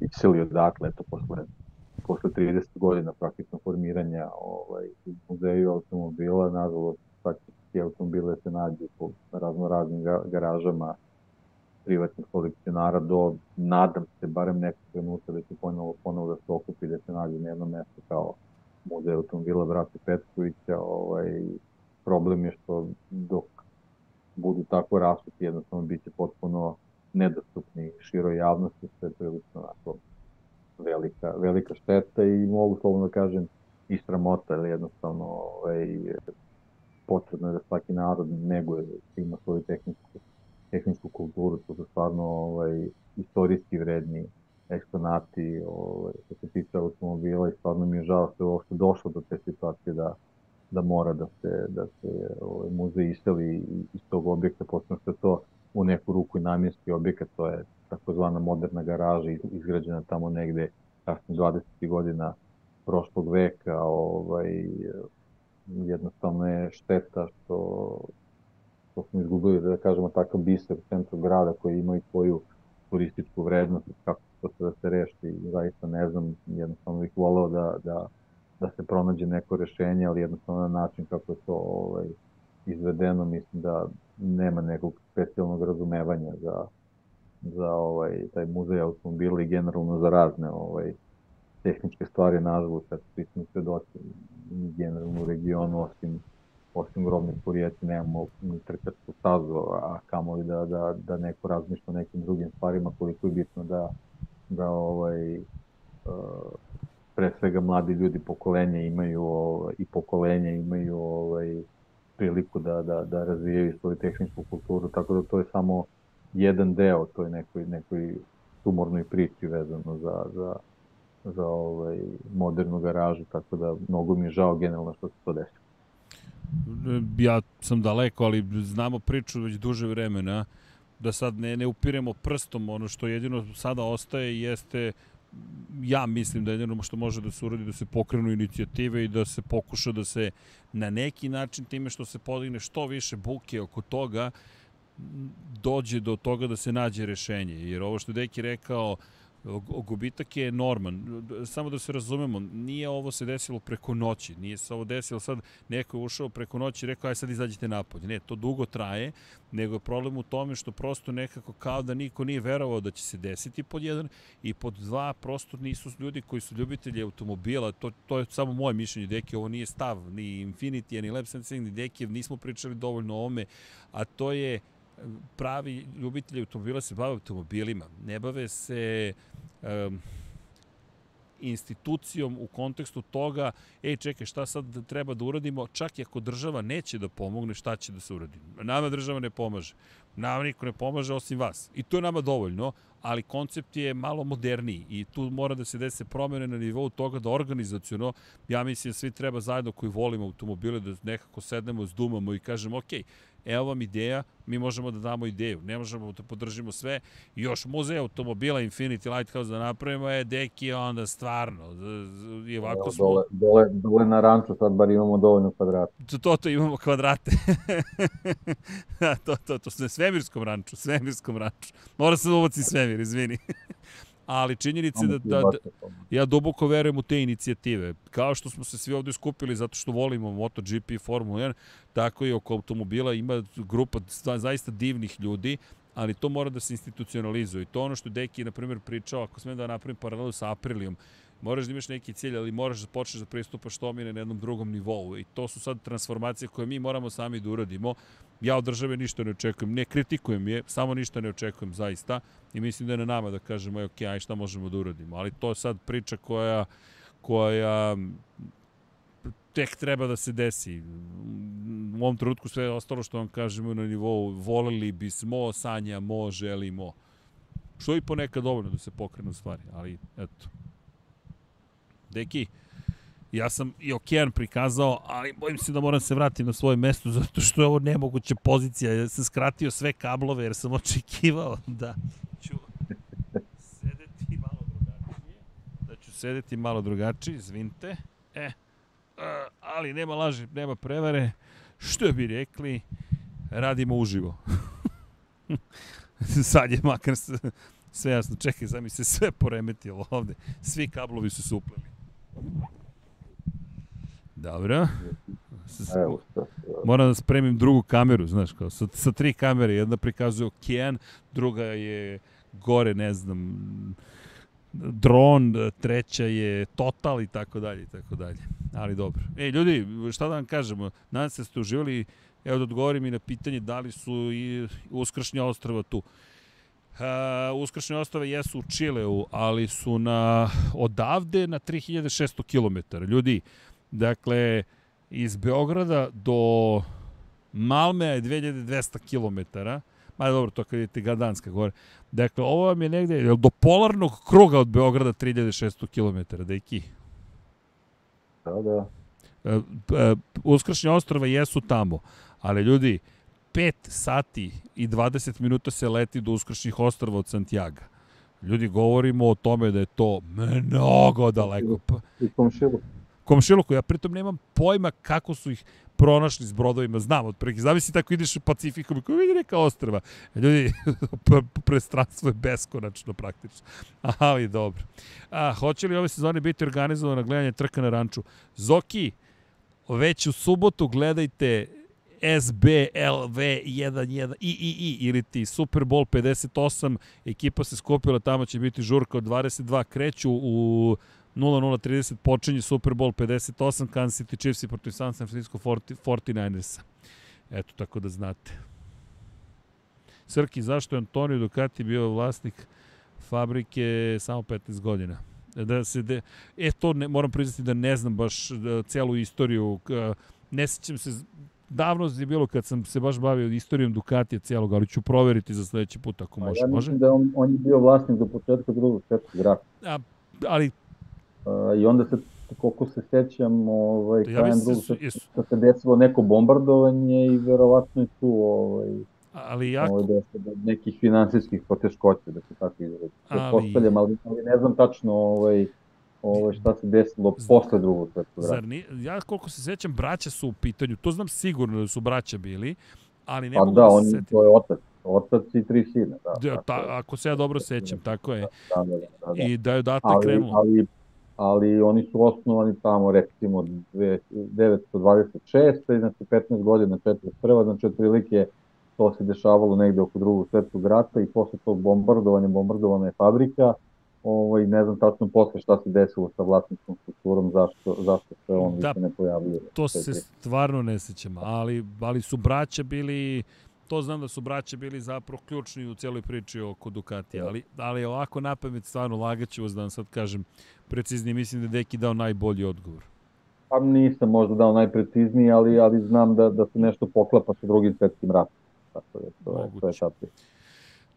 iseli odatle, eto, posle posle 30 godina praktično formiranja ovaj, muzeju automobila, nažalost, ti automobile se nađu po razno raznim garažama privatnih kolekcionara do, nadam se, barem nekog trenutka da će ponovo, ponovo da se okupi, da se nađe na jedno mesto kao muzej automobila Brate Petkovića. Ovaj, problem je što dok budu tako rasuti, jednostavno bit će potpuno nedostupni široj javnosti, što je prilično onako velika, velika šteta i mogu slobodno da kažem i sramota, ali jednostavno ovaj, potrebno je da svaki narod neguje, da ima svoju tehničku, tehničku kulturu, to su stvarno ovaj, istorijski vredni eksponati ovaj, što se tiče automobila i stvarno mi je žao što je uopšte došlo do te situacije da, da mora da se, da se ovaj, muzej iseli iz tog objekta, posebno što je to u neku ruku i namjenski objekat, to je takozvana moderna garaža izgrađena tamo negde kasnije 20. godina prošlog veka, ovaj, jednostavno je šteta što, što smo izgubili, da kažemo, takav biser u centru grada koji ima i svoju turističku vrednost, kako to se da se reši, zaista ne znam, jednostavno bih voleo da, da, da se pronađe neko rešenje, ali jednostavno na način kako je to ovaj, izvedeno, mislim da nema nekog specijalnog razumevanja za, za ovaj, taj muzej automobila i generalno za razne ovaj, tehničke stvari, nažalost, eto, svi smo svedoci generalno u regionu, osim, osim grobnih porijeci, nemamo ni trkačku stazu, a kamoli da, da, da neko razmišlja o nekim drugim stvarima, koliko je bitno da, da ovaj, uh, pre svega mladi ljudi pokolenja imaju ovaj, i pokolenja imaju ovaj, priliku da, da, da razvijaju svoju tehničku kulturu, tako da to je samo jedan deo toj nekoj, nekoj tumornoj priči vezano za, za, za ovaj, modernu garažu, tako da mnogo mi je žao generalno što se to desilo. Ja sam daleko, ali znamo priču već duže vremena, da sad ne, ne upiremo prstom, ono što jedino sada ostaje jeste ja mislim da jedino što može da se uradi da se pokrenu inicijative i da se pokuša da se na neki način time što se podigne što više buke oko toga dođe do toga da se nađe rešenje. Jer ovo što Deki rekao, uh, gubitak je enorman. Samo da se razumemo, nije ovo se desilo preko noći, nije se ovo desilo sad, neko je ušao preko noći i rekao, aj sad izađite napolje. Ne, to dugo traje, nego je problem u tome što prosto nekako kao da niko nije verovao da će se desiti pod jedan i pod dva prosto nisu ljudi koji su ljubitelji automobila, to, to je samo moje mišljenje, Deki, ovo nije stav, ni Infinity, ni Lab Sensing, ni Deki, nismo pričali dovoljno o ome, a to je pravi ljubitelji automobila se bave automobilima, ne bave se um, institucijom u kontekstu toga, ej čekaj šta sad treba da uradimo, čak i ako država neće da pomogne, šta će da se uradi. Nama država ne pomaže. Nama niko ne pomaže osim vas. I to je nama dovoljno, ali koncept je malo moderniji i tu mora da se dese promene na nivou toga da organizacijono, ja mislim da svi treba zajedno koji volimo automobile da nekako sednemo, zdumamo i kažemo, ok, evo vam ideja, mi možemo da damo ideju, ne možemo da podržimo sve, još muzej automobila Infinity Lighthouse da napravimo je deki onda stvarno, i ovako smo... Dole, dole, dole na ranču sad bar imamo dovoljno kvadrata. To, to, to imamo kvadrate. to, to, to, to, svemirskom ranču, svemirskom ranču. Mora se da uvoci svemir, izvini. Ali činjenica da, da, da, ja duboko verujem u te inicijative. Kao što smo se svi ovde skupili zato što volimo MotoGP i Formula 1, tako i oko automobila ima grupa zaista divnih ljudi, ali to mora da se institucionalizuje. I to ono što Deki, na primjer, pričao, ako smem da napravim paralelu sa Aprilijom, moraš da imaš neki cilj, ali moraš da počneš da pristupaš tome na jednom drugom nivou. I to su sad transformacije koje mi moramo sami da uradimo. Ja od države ništa ne očekujem, ne kritikujem je, samo ništa ne očekujem zaista. I mislim da je na nama da kažemo, ok, aj šta možemo da uradimo. Ali to je sad priča koja, koja tek treba da se desi. U ovom trenutku sve ostalo što vam kažemo na nivou voleli bismo, sanjamo, želimo. Što i ponekad dovoljno da se pokrenu stvari, ali eto. Deki, ja sam i okean prikazao, ali bojim se da moram se vratiti na svoje mesto, zato što je ovo nemoguća pozicija. Ja sam skratio sve kablove jer sam očekivao da ću sedeti malo drugačije. Da ću sedeti malo drugačije, izvinite. E, ali nema laži, nema prevare. Što bi rekli, radimo uživo. Sad je makar sve jasno. Čekaj, sad mi se sve poremetilo ovde. Svi kablovi su se upleli. Dobro. Evo, Moram da spremim drugu kameru, znaš, kao, sa, sa tri kamere. Jedna prikazuje okean, druga je gore, ne znam, dron, treća je total i tako dalje i tako dalje. Ali dobro. Ej, ljudi, šta da vam kažemo? Nadam se da ste uživali. Evo da odgovorim i na pitanje da li su i uskršnje ostrava tu. Uh, uskršnje ostrava jesu u Čileu, ali su na odavde na 3600 km. Ljudi, dakle, iz Beograda do Malmea je 2200 km. Ma dobro, to kad idete Gadanska gore. Dakle, ovo vam je negde do polarnog kruga od Beograda 3600 km, deki. Da, da. E, e, Uskršnje ostrava jesu tamo, ali ljudi, 5 sati i 20 minuta se leti do Uskršnjih ostrava od Santiago. Ljudi, govorimo o tome da je to mnogo daleko. I komšilu komšiluku. Ja pritom nemam pojma kako su ih pronašli s brodovima, znam otprilike. Zavisi tako ideš u Pacifikom i vidi neka ostrava. Ljudi, prestranstvo je beskonačno praktično. Ali dobro. A, hoće li ove sezone biti organizovano gledanje trka na ranču? Zoki, već u subotu gledajte SBLV11 III ili ti Super Bowl 58. Ekipa se skupila, tamo će biti žurka od 22. Kreću u 0-0-30 počinje Super Bowl 58, Kansas City Chiefs i protiv San Francisco 49ersa. Eto, tako da znate. Srki, zašto je Antonio Ducati bio vlasnik fabrike samo 15 godina? Da se de... E, to ne, moram priznati da ne znam baš da, celu istoriju. Ne sećam se, davno je bilo kad sam se baš bavio istorijom Ducatija cijelog, ali ću proveriti za sledeći put ako može. Ja mislim da on, on je bio vlasnik do početka drugog svetskog rata. A, ali Uh, I onda se, koliko se sećam, ovaj, ja krajem drugog da se desilo neko bombardovanje i verovatno je tu ovaj, ali jako... Ovaj, da nekih finansijskih poteškoća, da se tako izrazi. Ali... Postavljam, ali, ali ne znam tačno ovaj, ovo šta se desilo Z... posle drugog svetskog rata. Zar ni, ja koliko se sećam, braća su u pitanju, to znam sigurno da su braća bili, ali ne pa mogu da, da se setim. To je otac, otac i tri sina. Da, da, ta, ako se ja dobro sećam, tako je. Da, da, da, da. I da je odatak ali, krenulo. Ali ali oni su osnovani tamo recimo 1926. znači 15 godina 41. znači otprilike to se dešavalo negde oko drugog svetskog rata i posle tog bombardovanja, bombardovana je fabrika, ovaj, ne znam tačno posle šta se desilo sa vlasničkom strukturom, zašto, zašto se on da, više ne pojavljuje. To se stvarno ne sećam, ali, ali su braća bili to znam da su braće bili zapravo ključni u cijeloj priči oko Ducatija, ali, ali ovako na pamet stvarno lagaću vas da vam sad kažem preciznije, mislim da je Deki dao najbolji odgovor. Pa nisam možda dao najprecizniji, ali, ali znam da, da se nešto poklapa sa drugim svetskim ratom. Tako da to je, to je tako.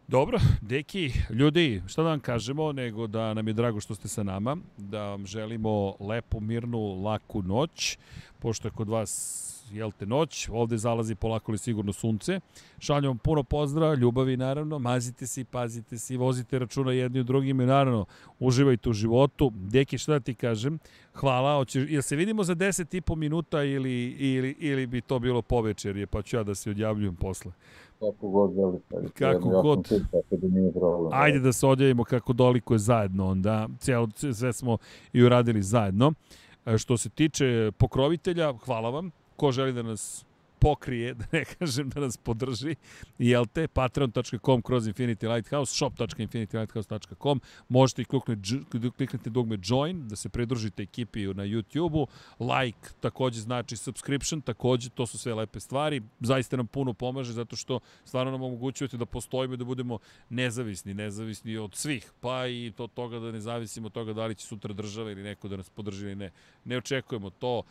Dobro, deki, ljudi, šta da vam kažemo, nego da nam je drago što ste sa nama, da vam želimo lepu, mirnu, laku noć, pošto je kod vas jel te, noć, ovde zalazi polako li sigurno sunce. Šaljem vam puno pozdrava, ljubavi naravno, mazite se i pazite se i vozite računa jedni u drugim i naravno uživajte u životu. Deki, šta da ti kažem? Hvala, hoće, jel se vidimo za 10 i po minuta ili, ili, ili bi to bilo povečerje, pa ću ja da se odjavljujem posle. Kako god želite. Kako ja god. Tim, tako da nije problem. Ajde da se odjavimo kako doliko je zajedno onda. Cijelo, sve smo i uradili zajedno. E, što se tiče pokrovitelja, hvala vam ko želi da nas pokrije, da ne kažem da nas podrži, jel te, patreon.com kroz Infinity Lighthouse, shop.infinitylighthouse.com, možete i kliknuti, kliknuti dugme join, da se pridružite ekipi na YouTube-u, like takođe znači subscription, takođe to su sve lepe stvari, zaista nam puno pomaže zato što stvarno nam omogućujete da postojimo i da budemo nezavisni, nezavisni od svih, pa i to toga da ne zavisimo od toga da li će sutra država ili neko da nas podrži ili ne. Ne očekujemo to,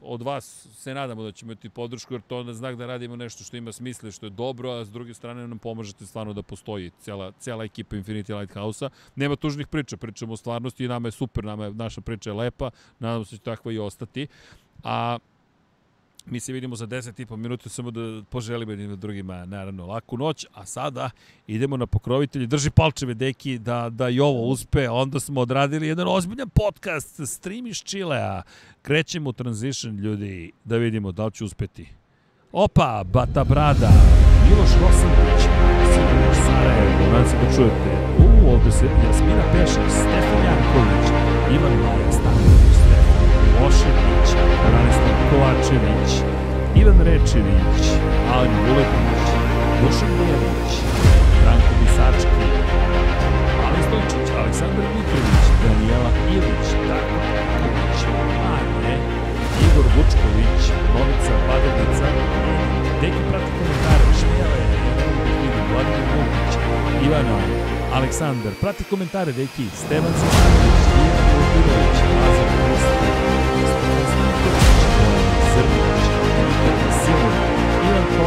od vas se nadamo da ćemo imati podršku, jer to onda znak da radimo nešto što ima smisla, što je dobro, a s druge strane nam pomažete stvarno da postoji cela, cela ekipa Infinity Lighthouse-a. Nema tužnih priča, pričamo o stvarnosti i nama je super, nama je, naša priča je lepa, nadam se da će takva i ostati. A Mi se vidimo za 10 i po minuta, samo da poželimo jednim drugima, naravno, laku noć, a sada idemo na pokrovitelji. Drži palčeve, deki, da, da i ovo uspe. Onda smo odradili jedan ozbiljan podcast, stream iz Čilea. Krećemo u transition, ljudi, da vidimo da li će uspeti. Opa, Bata Brada, Miloš Rosanović, Sarajevo, nadam se da čujete. U, ovde se Jasmina Pešić, Stefan Janković, Ivan Stanović, Stefan Milošević, Branislav Kovačević, Ivan Rečević, Alen Vuletić, Dušan Bjelić, Branko Bisački, Alen Stojčić, Aleksandar Mitrović, Danijela Ilić, Darko Peković, Manje, Igor Vučković, Novica Badevica, Deki prati komentare, Šmijale, Vladimir Vukić, Ivana, Aleksandar, prati komentare, Deki, Stevan Sasanović, Ivan Vukirović, Lazar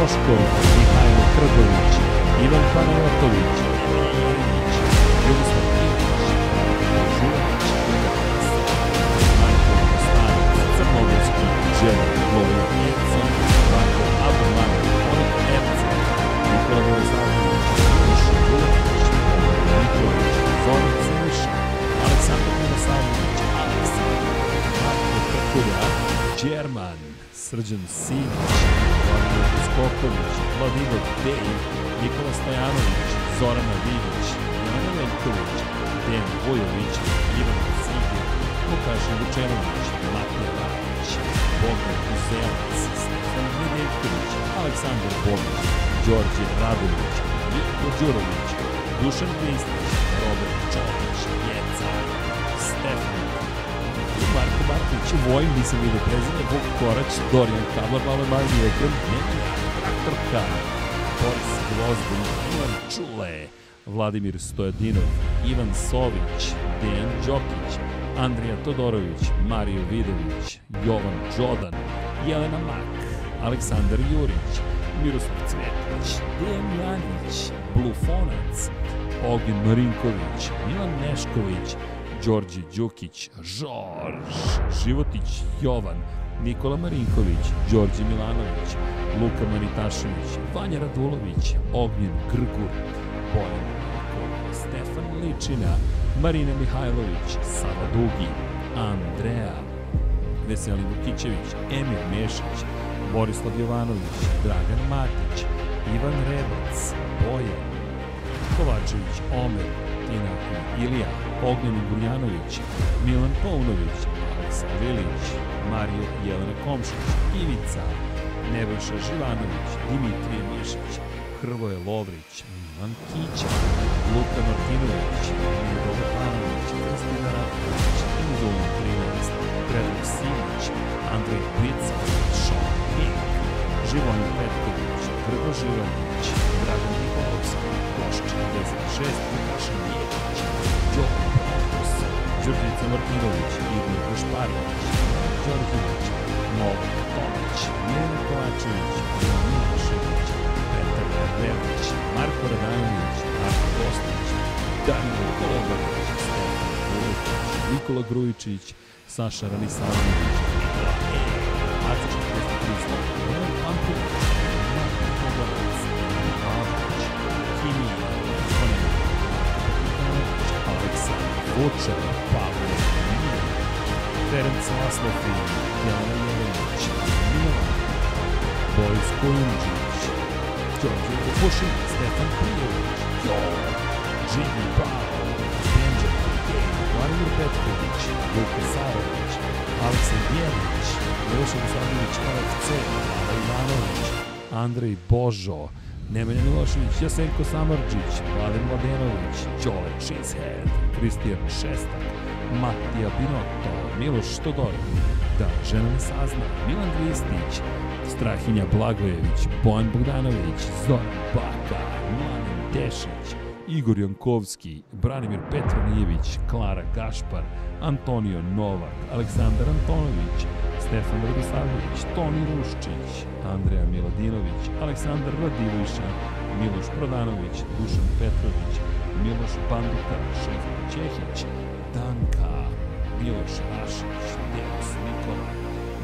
Toško, Mihajlo Krgović, Ivan Panajotović, Jeremić, Jugoslav Ilić, Žulić, Marko Kostanac, Crnogorski, Đelo, Econ, Marko Abumano, Onik Erce, Nikola Miroslavljević, Miša Vulević, Nikolić, Zoran Siniša, Aleksandar Miroslavljević, Aleksandar, Marko Krkulja, Đerman, Srđan Simić, Skoković, Vladimir Dej, Nikola Stojanović, Zorana Vivić, Jana Veljković, Dejan Vujović, Ivan Sigir, Lukašin Vučenović, Matija Rakić, Bogdan Uzelac, Stefan Nedeljković, Aleksandar Bogić, Đorđe Radović, Niko Đurović, Dušan Kristić, Robert Čović, Jeca, Stefan Marko Marković, Vojn, nisam vidio prezime, Vuk Korać, Dorijan Kablar, malo manji ekran, Nemanja, Traktorka, Boris Gvozdin, Ivan Čule, Vladimir Stojadinov, Ivan Sović, Dejan Đokić, Andrija Todorović, Mario Vidović, Jovan Đodan, Jelena Mak, Aleksandar Jurić, Miroslav Cvetić, Dejan Janić, Blufonac, Ognjen Marinković, Milan Nešković, Đorđe Đukić, Žorž, Životić Jovan, Nikola Marinković, Đorđe Milanović, Luka Manitašević, Vanja Radulović, Ognjen Grgur, Bojan Stefan Ličina, Marina Mihajlović, Sava Dugi, Andreja, Veselin Vukićević, Emir Mešić, Borislav Jovanović, Dragan Matić, Ivan Rebac, Bojan, Kovačević, Omer, Tina i Ilija, Ognjen Gurjanović, Milan Paunović, Aleksa Vilić, Mario Jelena Komšić, Ivica, Nebojša Živanović, Dimitrije Mišić, Hrvoje Lovrić, Milan Kića, Luka Martinović, Nedovo Panović, Kristina Ratković, Indulin 13, Predrag Simić, Andrej Plica, Sean Pink, Živojin Petković, Grgo Živanović, Dragan Nikolovski, Goš 46, Vukašin Jekić, Đoka Prokus, Đurđica Martinović, Igor Gašparović, Đorđević, Novak Tomić, Milena Kovačević, Ivan Milošević, Petar Verlić, Marko Radanović, Marko Kostić, Danilo Kolovarović, Stefan Vuličić, Nikola Grujičić, Saša Ranisavljević, Vučar, Pavle, Milan, Ferenc Laslofi, Jana Jelenić, Milan, Boris Kojundžić, Đorđe Vukušin, Stefan Prijović, Jo, Žigi Bao, Benjamin Gej, Vladimir Petković, Luka Sarović, Aleksa Bjelić, Miloša Vladimić, LFC, Vlada Ivanović, Andrej Božo, Nemanja Milošević, Jasenko Samarđić, Vladen Mladenović, Đole Cheesehead, Kristijan Šestak, Matija Binotto, Miloš Todorović, Da žena ne sazna, Milan Ristić, Strahinja Blagojević, Bojan Bogdanović, Zoran Baka, Mladen Dešić, Igor Jankovski, Branimir Petronijević, Klara Gašpar, Antonio Novak, Aleksandar Antonović, Stefan Radosavljević, Toni Ruščić, Andreja Miladinović, Aleksandar Radiviša, Miloš Prodanović, Dušan Petrović, Miloš Banduka, Šefko Čehić, Danka, Miloš Rašić, Deus Nikola,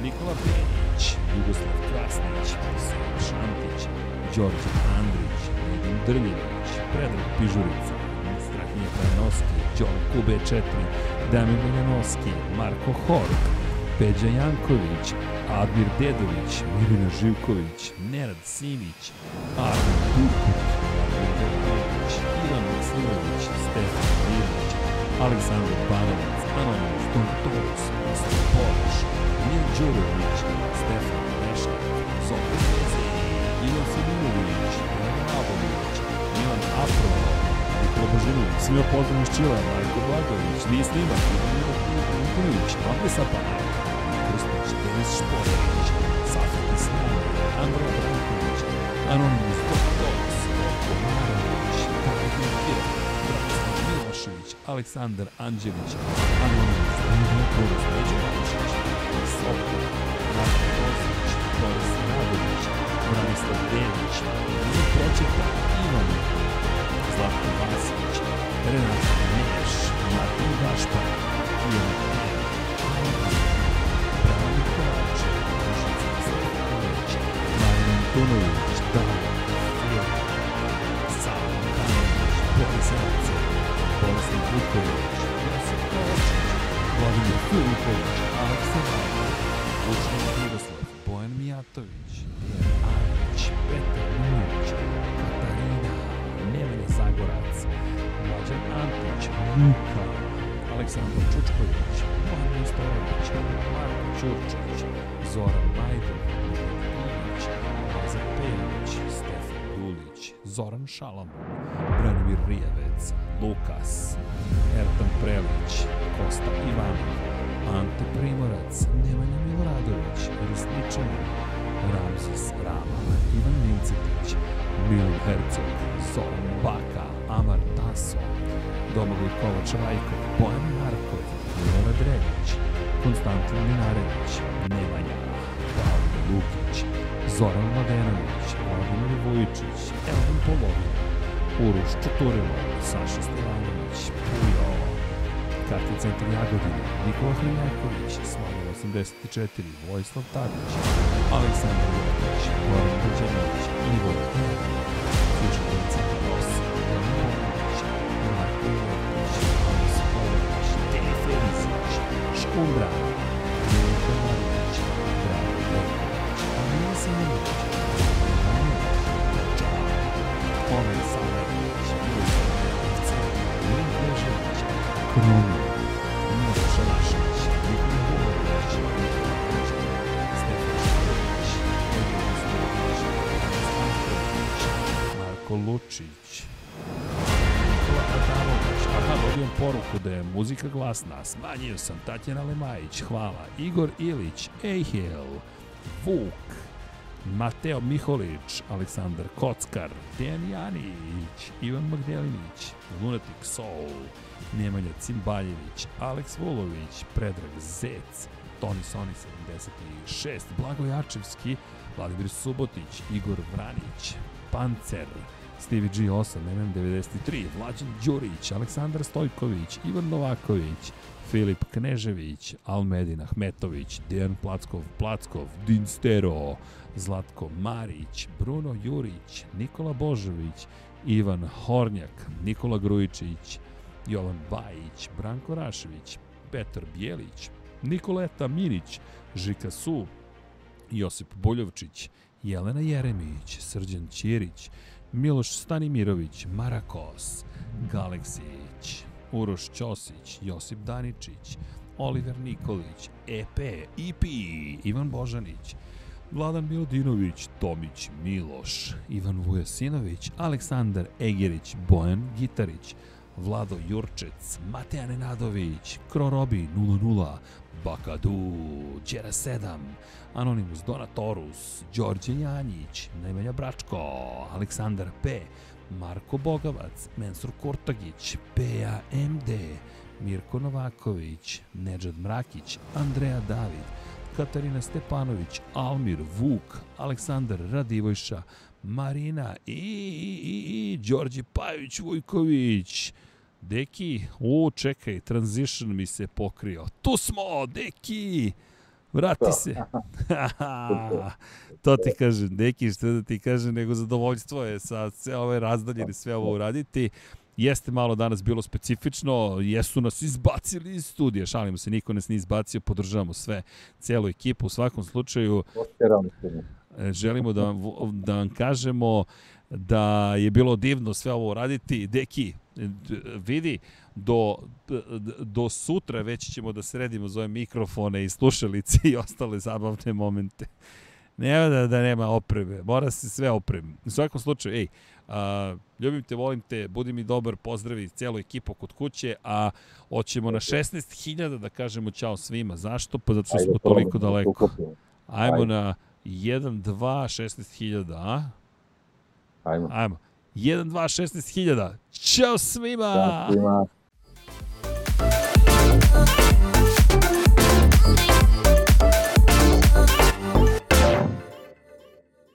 Nikola Benić, Jugoslav Krasnić, Šantić, Đorđe Andrić, Nedim Drljević, Predrag Pižurica, Strahinje Trajnovski, Đon Kube 4, Damir Miljanovski, Marko Hork, Peđa Janković, Admir Dedović, Mirina Živković, Nerad Simić, Armin Durković, Admir Dedović, Ivan Maslimović, Stefan Ilić, Aleksandar Banovac, Anonymous, Don Toros, Ostav Poliš, Mijan Đurović, Stefan Lešnik, Zoran Veze, Ivan Similović, Ivan Avović, Milan Afro, Nikola Božinović, svima pozdrav iz Čila, Marko Blagović, Nije snimak, Ivan Nikolić, Vande Sapana, Krstić, Denis Šporević, Safet Islami, Andrej Branković, Anonymous, Don Toros, Roko Marović, David Mikir, Branislav Denić, Ivan Pročeta, Ivan, Zlatko Vasić, Renat Neš, Martin Gašpar, Ivan Šalamun, Branimir Rijavec, Lukas, Ertan Prelić, Kosta Ivanov, Ante Primorac, Nemanja Miloradović, Risničanin, Ramzis Rama, Ivan Vincetić, Milan Herceg, Zoran Baka, Amar Taso, Domagoj Kovač Rajkov, Bojan Markov, Milorad Rević, Konstantin Minarević, Nemanja, Pavle Lukić, Zoran Mladenović, Vladimir Vujičić, Elvin Polovin, Uroš Čuturilov, Saša Stevanović, Pujo, Karti centar Jagodina, Nikola Hrijaković, Slavor 84, Vojislav Tadić, Aleksandar Jokić, Goran Buđanović, Ivo Evan, Fišković centar 8, Ivan Popović, Marko Jokić, Anis Polović, Dejan Ferizić, Škundra, poruku da je muzika glasna, smanjio sam, Tatjana Lemajić, hvala, Igor Ilić, Ejhel, Vuk, Mateo Miholić, Aleksandar Kockar, Dejan Janić, Ivan Magdelinić, Lunatic Soul, Nemanja Cimbaljević, Aleks Vulović, Predrag Zec, Toni Soni 76, Blago Jačevski, Vladimir Subotić, Igor Vranić, Pancer, Stevie G8, MM93, Vlađan Đurić, Aleksandar Stojković, Ivan Novaković, Filip Knežević, Almedin Ahmetović, Dejan Plackov, Plackov, Dinstero, Zlatko Marić, Bruno Jurić, Nikola Božović, Ivan Hornjak, Nikola Grujičić, Jovan Bajić, Branko Rašević, Petar Bijelić, Nikoleta Minić, Žika Su, Josip Boljovčić, Jelena Jeremić, Srđan Ćirić, Miloš Stanimirović, Marakos, Galeksić, Uroš Ćosić, Josip Daničić, Oliver Nikolić, EP, IP, Ivan Božanić, Vladan Milodinović, Tomić Miloš, Ivan Vujasinović, Aleksandar Egerić, Bojan Gitarić, Vlado Jurčec, Mateja Nenadović, Krorobi 00, Bakadu, Đera 7, Anonimus Donatorus, Đorđe Janjić, Nemanja Bračko, Aleksandar P, Marko Bogavac, Mensur Kurtagić, Peja MD, Mirko Novaković, Nedžad Mrakić, Andreja David, Katarina Stepanović, Almir Vuk, Aleksandar Radivojša, Marina i, i, i, i Đorđe Pajović Vujković. Deki, u, čekaj, transition mi se pokrio. Tu smo, Deki! Vrati se. to ti kažem, Deki, što da ti kažem, nego zadovoljstvo je sa sve ove razdaljene, sve ovo uraditi. Jeste malo danas bilo specifično, jesu nas izbacili iz studija, šalimo se, niko nas nije izbacio, podržavamo sve, celu ekipu, u svakom slučaju želimo da vam, da vam kažemo da je bilo divno sve ovo raditi. Deki, vidi, do, do sutra već ćemo da sredimo za ove mikrofone i slušalice i ostale zabavne momente. Nema da, da nema opreme, mora se sve opremi. U svakom slučaju, ej, a, ljubim te, volim te, budi mi dobar, pozdravi cijelu ekipu kod kuće, a hoćemo na 16.000 da kažemo čao svima. Zašto? Pa zato što smo toliko daleko. Ajmo na 1, 2, 16.000, a? Ajmo. Ajmo. 1, 2, 16.000. Ćao svima! Ćao svima!